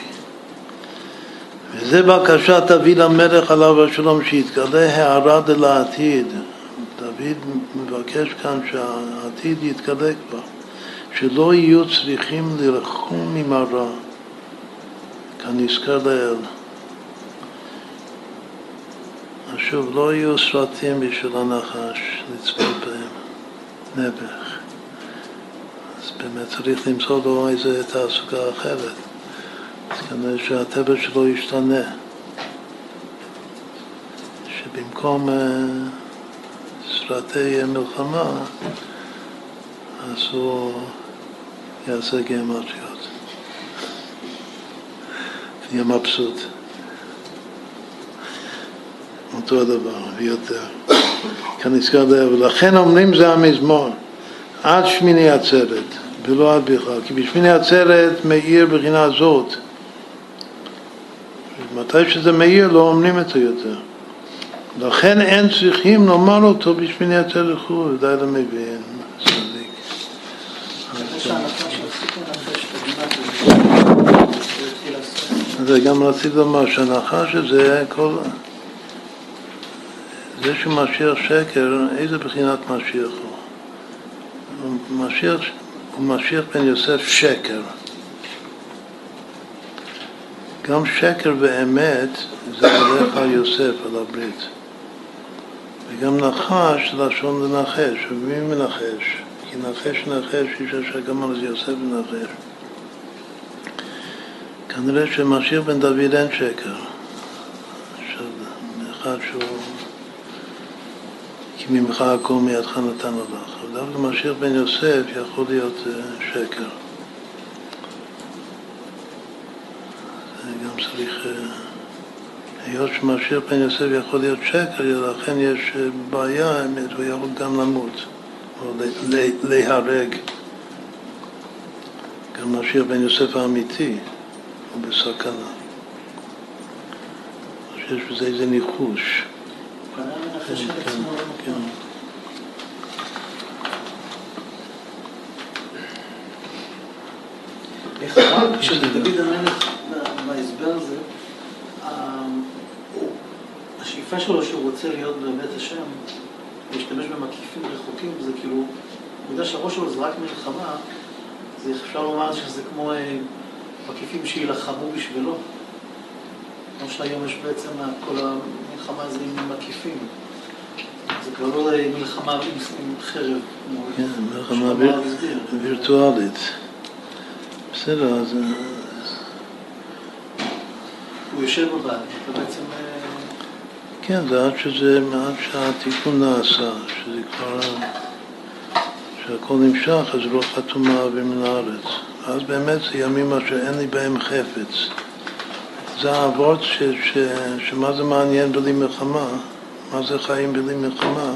וזה בקשת דוד המלך עליו השלום, שיתגלה הערה דלעתיד. דוד מבקש כאן שהעתיד יתגלה כבר, שלא יהיו צריכים לרחום עם הרע, כנזכר לאל. שוב, לא יהיו סרטים בשביל הנחש לצפות בהם, נעבך. אז באמת צריך למצוא לו איזה תעסוקה אחרת. אז כנראה שהטבע שלו ישתנה. שבמקום uh, סרטי מלחמה, אז הוא יעשה גימטריות. יהיה מבסוט. אותו הדבר, ויותר. כאן נזכר דייר, ולכן אומרים זה המזמור, עד שמיני עצרת, ולא עד בכלל, כי בשמיני עצרת מאיר בחינה זאת. מתי שזה מאיר לא אומרים את זה יותר. לכן אין צריכים לומר אותו בשמיני עצרת וכו', די למבין, צדיק. זה גם רציתי לומר שהנחש הזה, כל... זה שמשיח שקר, איזה בחינת משיח הוא? משיח, הוא משיח בן יוסף שקר. גם שקר ואמת זה הולך על יוסף, על הברית. וגם נחש לשון לנחש, ומי מנחש? כי נחש נחש, איש אשר גמר זה יוסף מנחש. כנראה שמשיח בן דוד אין שקר. עכשיו, אחד שהוא כי ממך הכל מידך נתנו לך. אבל דווקא משיח בן יוסף יכול להיות שקר. גם צריך, היות שמשיח בן יוסף יכול להיות שקר, לכן יש בעיה, הוא יכול גם למות, או להיהרג. גם משיח בן יוסף האמיתי הוא בסכנה. יש בזה איזה ניחוש. כן, כן, כן. כשדוד המלך בהסבר הזה, השאיפה שלו שהוא רוצה להיות באמת השם, להשתמש במקיפים רחוקים, זה כאילו, הוא יודע שהראש שלו זה רק מלחמה, אז אפשר לומר שזה כמו מקיפים שיילחמו בשבילו. כמו שהיום יש בעצם כל המלחמה הזו עם מקיפים. זה כבר לא מלחמה עם חרב. כן, מלחמה וירטואלית. בסדר, אז... הוא יושב בבית, אתה בעצם... כן, זה עד שזה, עד שהתיקון נעשה, שזה כבר... שהכל נמשך, אז לא חתומה ומן הארץ. אז באמת זה ימים אשר אין לי בהם חפץ. זה האבות ש, ש, שמה זה מעניין בלי מלחמה, מה זה חיים בלי מלחמה.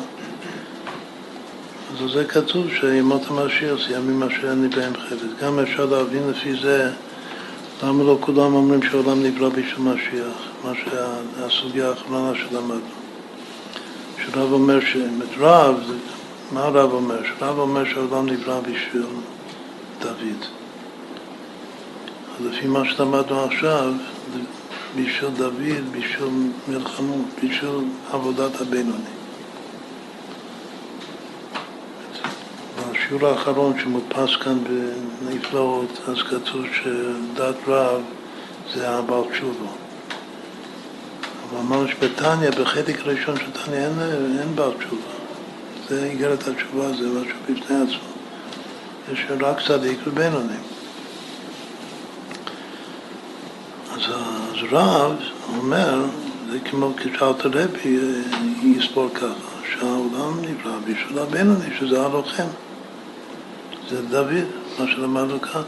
אז זה כתוב שימות המשיח זה ימים אשר אין לי בהם חפץ. גם אפשר להבין לפי זה למה לא כולם אומרים שהעולם נברא בשביל משיח, מה שהסוגיה האחרונה שלמדנו. שרב אומר שאת רב, מה הרב אומר? שרב אומר שהעולם נברא בשביל דוד. לפי מה שלמדנו עכשיו, בשביל דוד, בשביל מלחמות, בשביל עבודת הבינוני. בשיעור האחרון שמודפס כאן בנפלאות, אז כתוב שדת רב זה הבעל תשובו. הוא אמר שבתניא, בחלק הראשון של תניא אין, אין בעל תשובה. זה איגרת התשובה, זה משהו בפני עצמו. יש רק צדיק ובינוני. אז, אז רב אומר, זה כמו כשאלת רבי יסבור ככה, שהעולם נברא בשביל הבינוני, שזה הלוחם. זה דוד, מה שלמדנו כאן.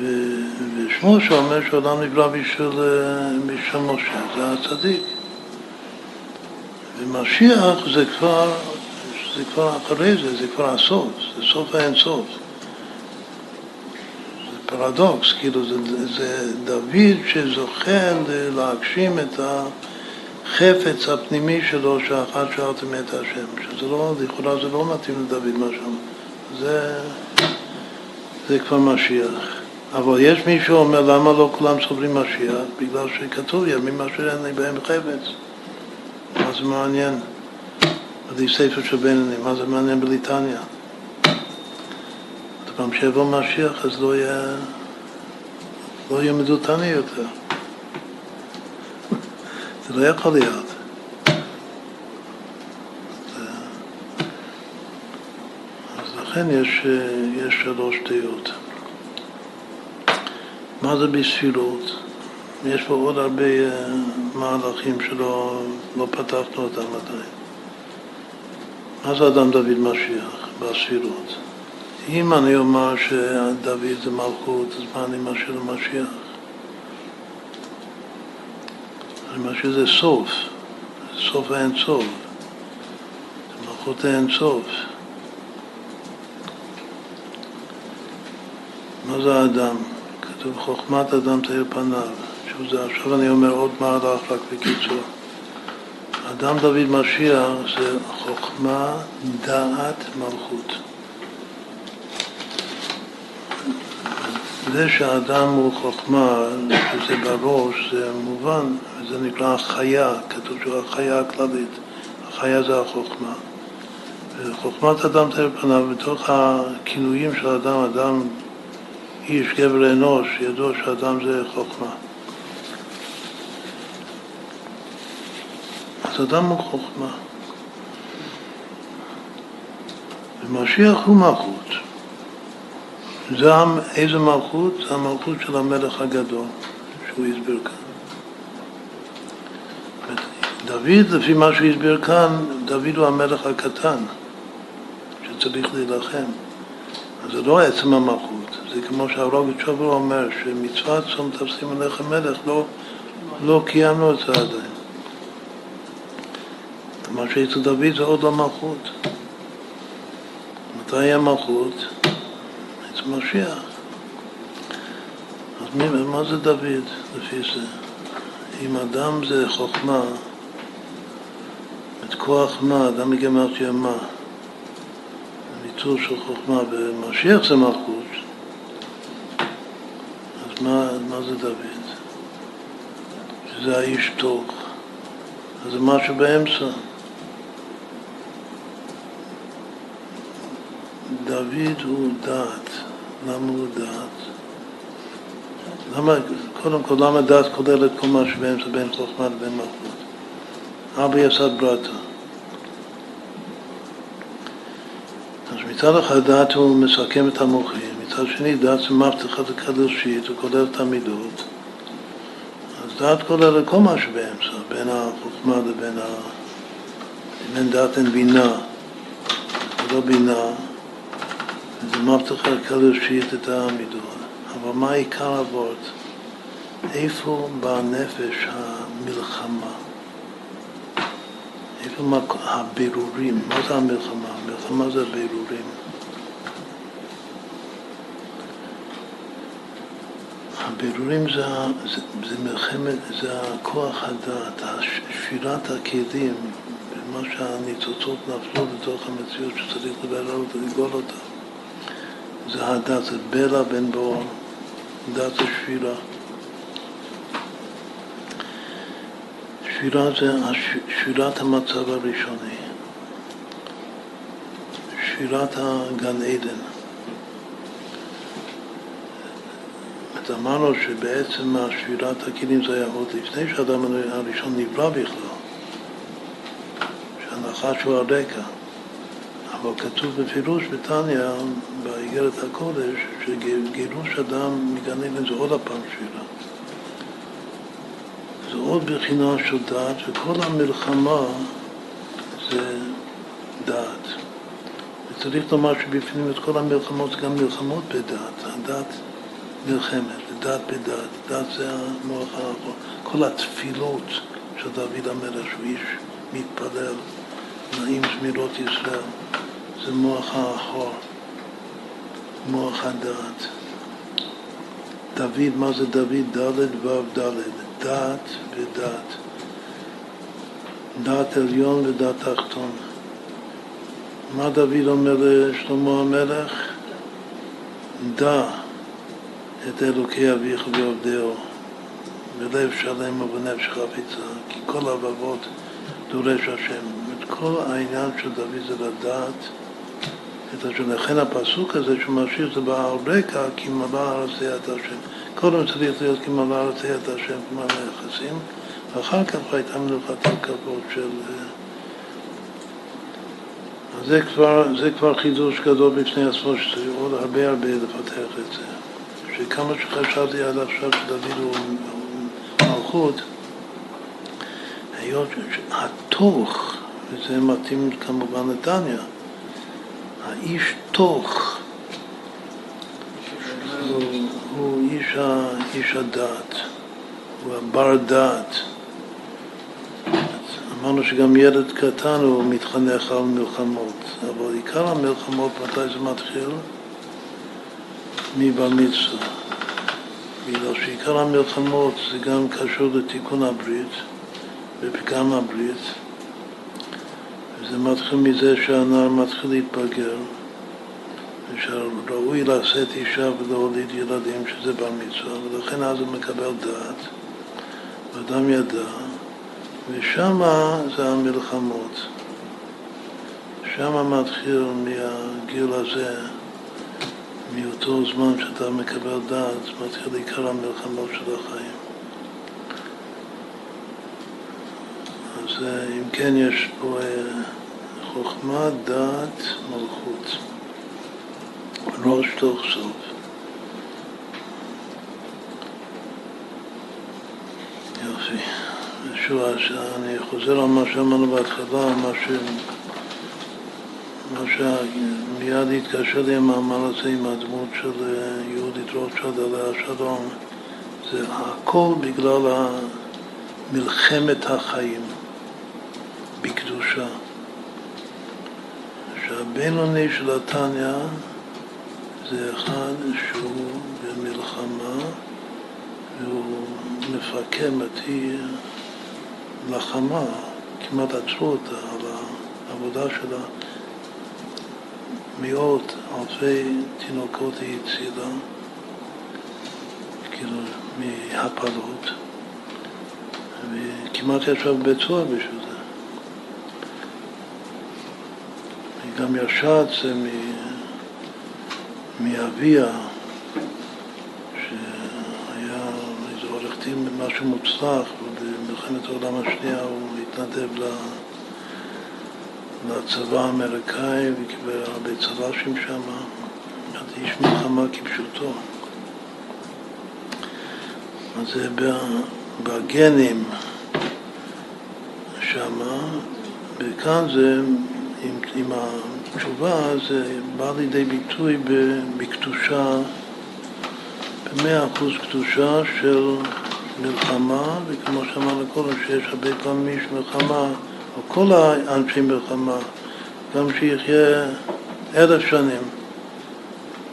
ושמו שאומר שהעולם נברא בשביל, בשביל משה, זה הצדיק. ומשיח זה כבר, זה כבר אחרי זה, זה כבר הסוף, זה סוף האין סוף. זה פרדוקס, כאילו זה, זה דוד שזוכה להגשים את החפץ הפנימי שלו שאחת שאלתם את השם, שזה לא, לכאורה זה לא מתאים לדוד מה שאמר, זה, זה כבר משיח. אבל יש מי שאומר למה לא כולם סובלים משיח? בגלל שכתוב ימים אשר אין לי בהם חפץ. מה זה מעניין? בלי ספר של בינוני, מה זה מעניין בליטניה? פעם שיבוא משיח אז לא יהיה, לא ילמדו תניא יותר. זה לא יכול להיות. אז לכן יש, יש שלוש דעות. מה זה בספירות? יש פה עוד הרבה אה, מהלכים שלא לא פתחנו אותם עדיין. מה זה אדם דוד משיח בספירות? אם אני אומר שדוד זה מלכות, אז מה אני משאיר למשיח? אני משאיר זה סוף, סוף האין סוף, זה מלכות האין סוף. מה זה האדם? כתוב חוכמת אדם תאיר פניו, שזה עכשיו אני אומר עוד מהלך רק בקיצור. אדם דוד משיח זה חוכמה, דעת, מלכות. זה שהאדם הוא חוכמה, שזה בראש, זה מובן, זה נקרא החיה, כתוב שהוא החיה הכללית, החיה זה החוכמה. וחוכמת אדם תאיר פניו, בתוך הכינויים של אדם, אדם איש, גבר אנוש, ידוע שאדם זה חוכמה. אז אדם הוא חוכמה. ומשיח הוא מלכות. זה איזה מלכות? זה המלכות של המלך הגדול, שהוא הסביר כאן. דוד, לפי מה שהוא הסביר כאן, דוד הוא המלך הקטן, שצריך להילחם. אז זה לא עצם המלכות. זה כמו שהרוב צ'ובר אומר, שמצוות צום תפסים עליך מלך, לא, לא קיימנו את זה עדיין. מה שאצל דוד זה עוד לא מלכות. מתי יהיה אצל משיח. אז מי, מה זה דוד לפי זה? אם אדם זה חוכמה, את כוח מה, אדם מגמר מה, ניצול של חוכמה, ומשיח זה מלכות. מה, מה זה דוד? שזה האיש טוב. אז זה משהו באמצע. דוד הוא דעת. למה הוא דעת? למה, קודם כל, למה דעת כוללת כל מה שבאמצע בין חוכמה לבין מלכות? אבא יסד ברטה. אז מצד אחד דעת הוא מסכם את המוחים, מצד שני דעת זה מבטיחת הקדושית, הוא כולל את המידות. אז דעת כולל כל מה שבאמצע, בין החוכמה לבין ה... בין דעת אין בינה, לא בינה, זה מבטיח הקדושית את המידות. אבל מה עיקר הוורד? איפה בנפש המלחמה? איפה הבירורים? מה זה המלחמה? המלחמה זה הבירורים. הבירורים זה, זה, זה מלחמת, זה הכוח הדעת, שפירת הכלים, מה שהניצוצות נפלו לתוך המציאות שצריך לגאול אותה. זה הדת, זה בלע בין בואו, דת זה שפירה. שפירה זה שפירת המצב הראשוני, שפירת הגן עדן. אמרנו שבעצם שבירת הכלים זה היה עוד לפני שהאדם הראשון נברא בכלל, שהנחש הוא הרקע. אבל כתוב בפירוש בתניא, באיגרת הקודש, שגירוש אדם מגן עדן זה עוד הפעם שבירה. זה עוד בחינה של דעת, וכל המלחמה זה דעת. וצריך לומר שבפנים את כל המלחמות גם מלחמות בדעת. הדעת נלחמת, ודעת בדעת. דעת זה המוח האחרון. כל התפילות של דוד המלך, שהוא איש מתפלל, נעים זמירות ישראל. זה מוח האחור, מוח הדעת. דוד, מה זה דוד? ד' ו' ד', דעת ודעת. דעת עליון ודעת תחתון. מה דוד אומר לשלמה המלך? דע את אלוקי אביך ועובדהו בלב שלם ובנפש חפיצה, כי כל הלבבות דורש השם. כל העניין של דוד זה לדעת את השם. לכן הפסוק הזה שהוא משאיר זה בעל רקע כי מלא ארצי את השם. קודם צריך להיות כי מלא ארצי את השם כמו היחסים, ואחר כך הייתה מנוחת הכבוד של... אז זה כבר, זה כבר חידוש גדול בפני עצמו, שצריך עוד הרבה הרבה לפתח את זה. שכמה שחשבתי עד עכשיו שדוד הוא מלכות, היות שהתוך, וזה מתאים כמובן לטניה, האיש תוך הוא, איש, איש הדת, הוא הבר דת. אמרנו שגם ילד קטן הוא מתחנך על מלחמות, אבל עיקר המלחמות, מתי זה מתחיל? מבר מצווה. בגלל שעיקר המלחמות זה גם קשור לתיקון הברית ופגם הברית. זה מתחיל מזה שהנער מתחיל להתבגר, ושראוי לשאת אישה ולהוליד ילדים, שזה בר מצווה, ולכן אז הוא מקבל דעת, ואדם ידע, ושמה זה המלחמות. שמה מתחיל מהגיל הזה, מאותו זמן שאתה מקבל דעת, מתחיל עיקר המלחמות של החיים. אז אם כן יש פה אה, חוכמה, דעת, מלכות. ראש תוך סוף. יופי. שוב, אני חוזר על מה שאמרנו בהתחלה, מה, ש... מה שמיד התקשר לי המאמר הזה עם הדמות של אה, יהודית רוטשילד עליה השלום, זה הכל בגלל מלחמת החיים בקדושה. שהבינוני של התניא זה אחד שהוא במלחמה והוא מפקד מתי לחמה, כמעט עצרו אותה על העבודה שלה. מאות, אלפי תינוקות היא הצילה, כאילו, מהפלות, וכמעט ישב בבית סוהר בשביל זה. גם ירשה את זה מאביה, שהיה איזה עורך דין משהו מוצלח, ובמלחמת העולם השנייה הוא התנדב לצבא האמריקאי וקיבל הרבה צל"שים שם, איש מלחמה כפשוטו. אז זה בגנים שמה, וכאן זה עם, עם התשובה זה בא לידי ביטוי בקדושה, במאה אחוז קדושה של מלחמה, וכמו שאמרנו קודם, שיש הרבה פעמים יש מלחמה, או כל האנשי מלחמה, גם שיחיה אלף שנים,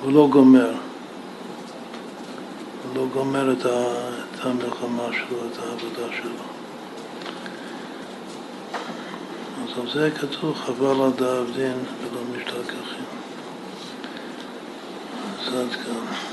הוא לא גומר. הוא לא גומר את, המלחמה שלו, את העבודה שלו. אז על זה כתוב חבל על דאבדין ולא משתכחים. אז עד כאן.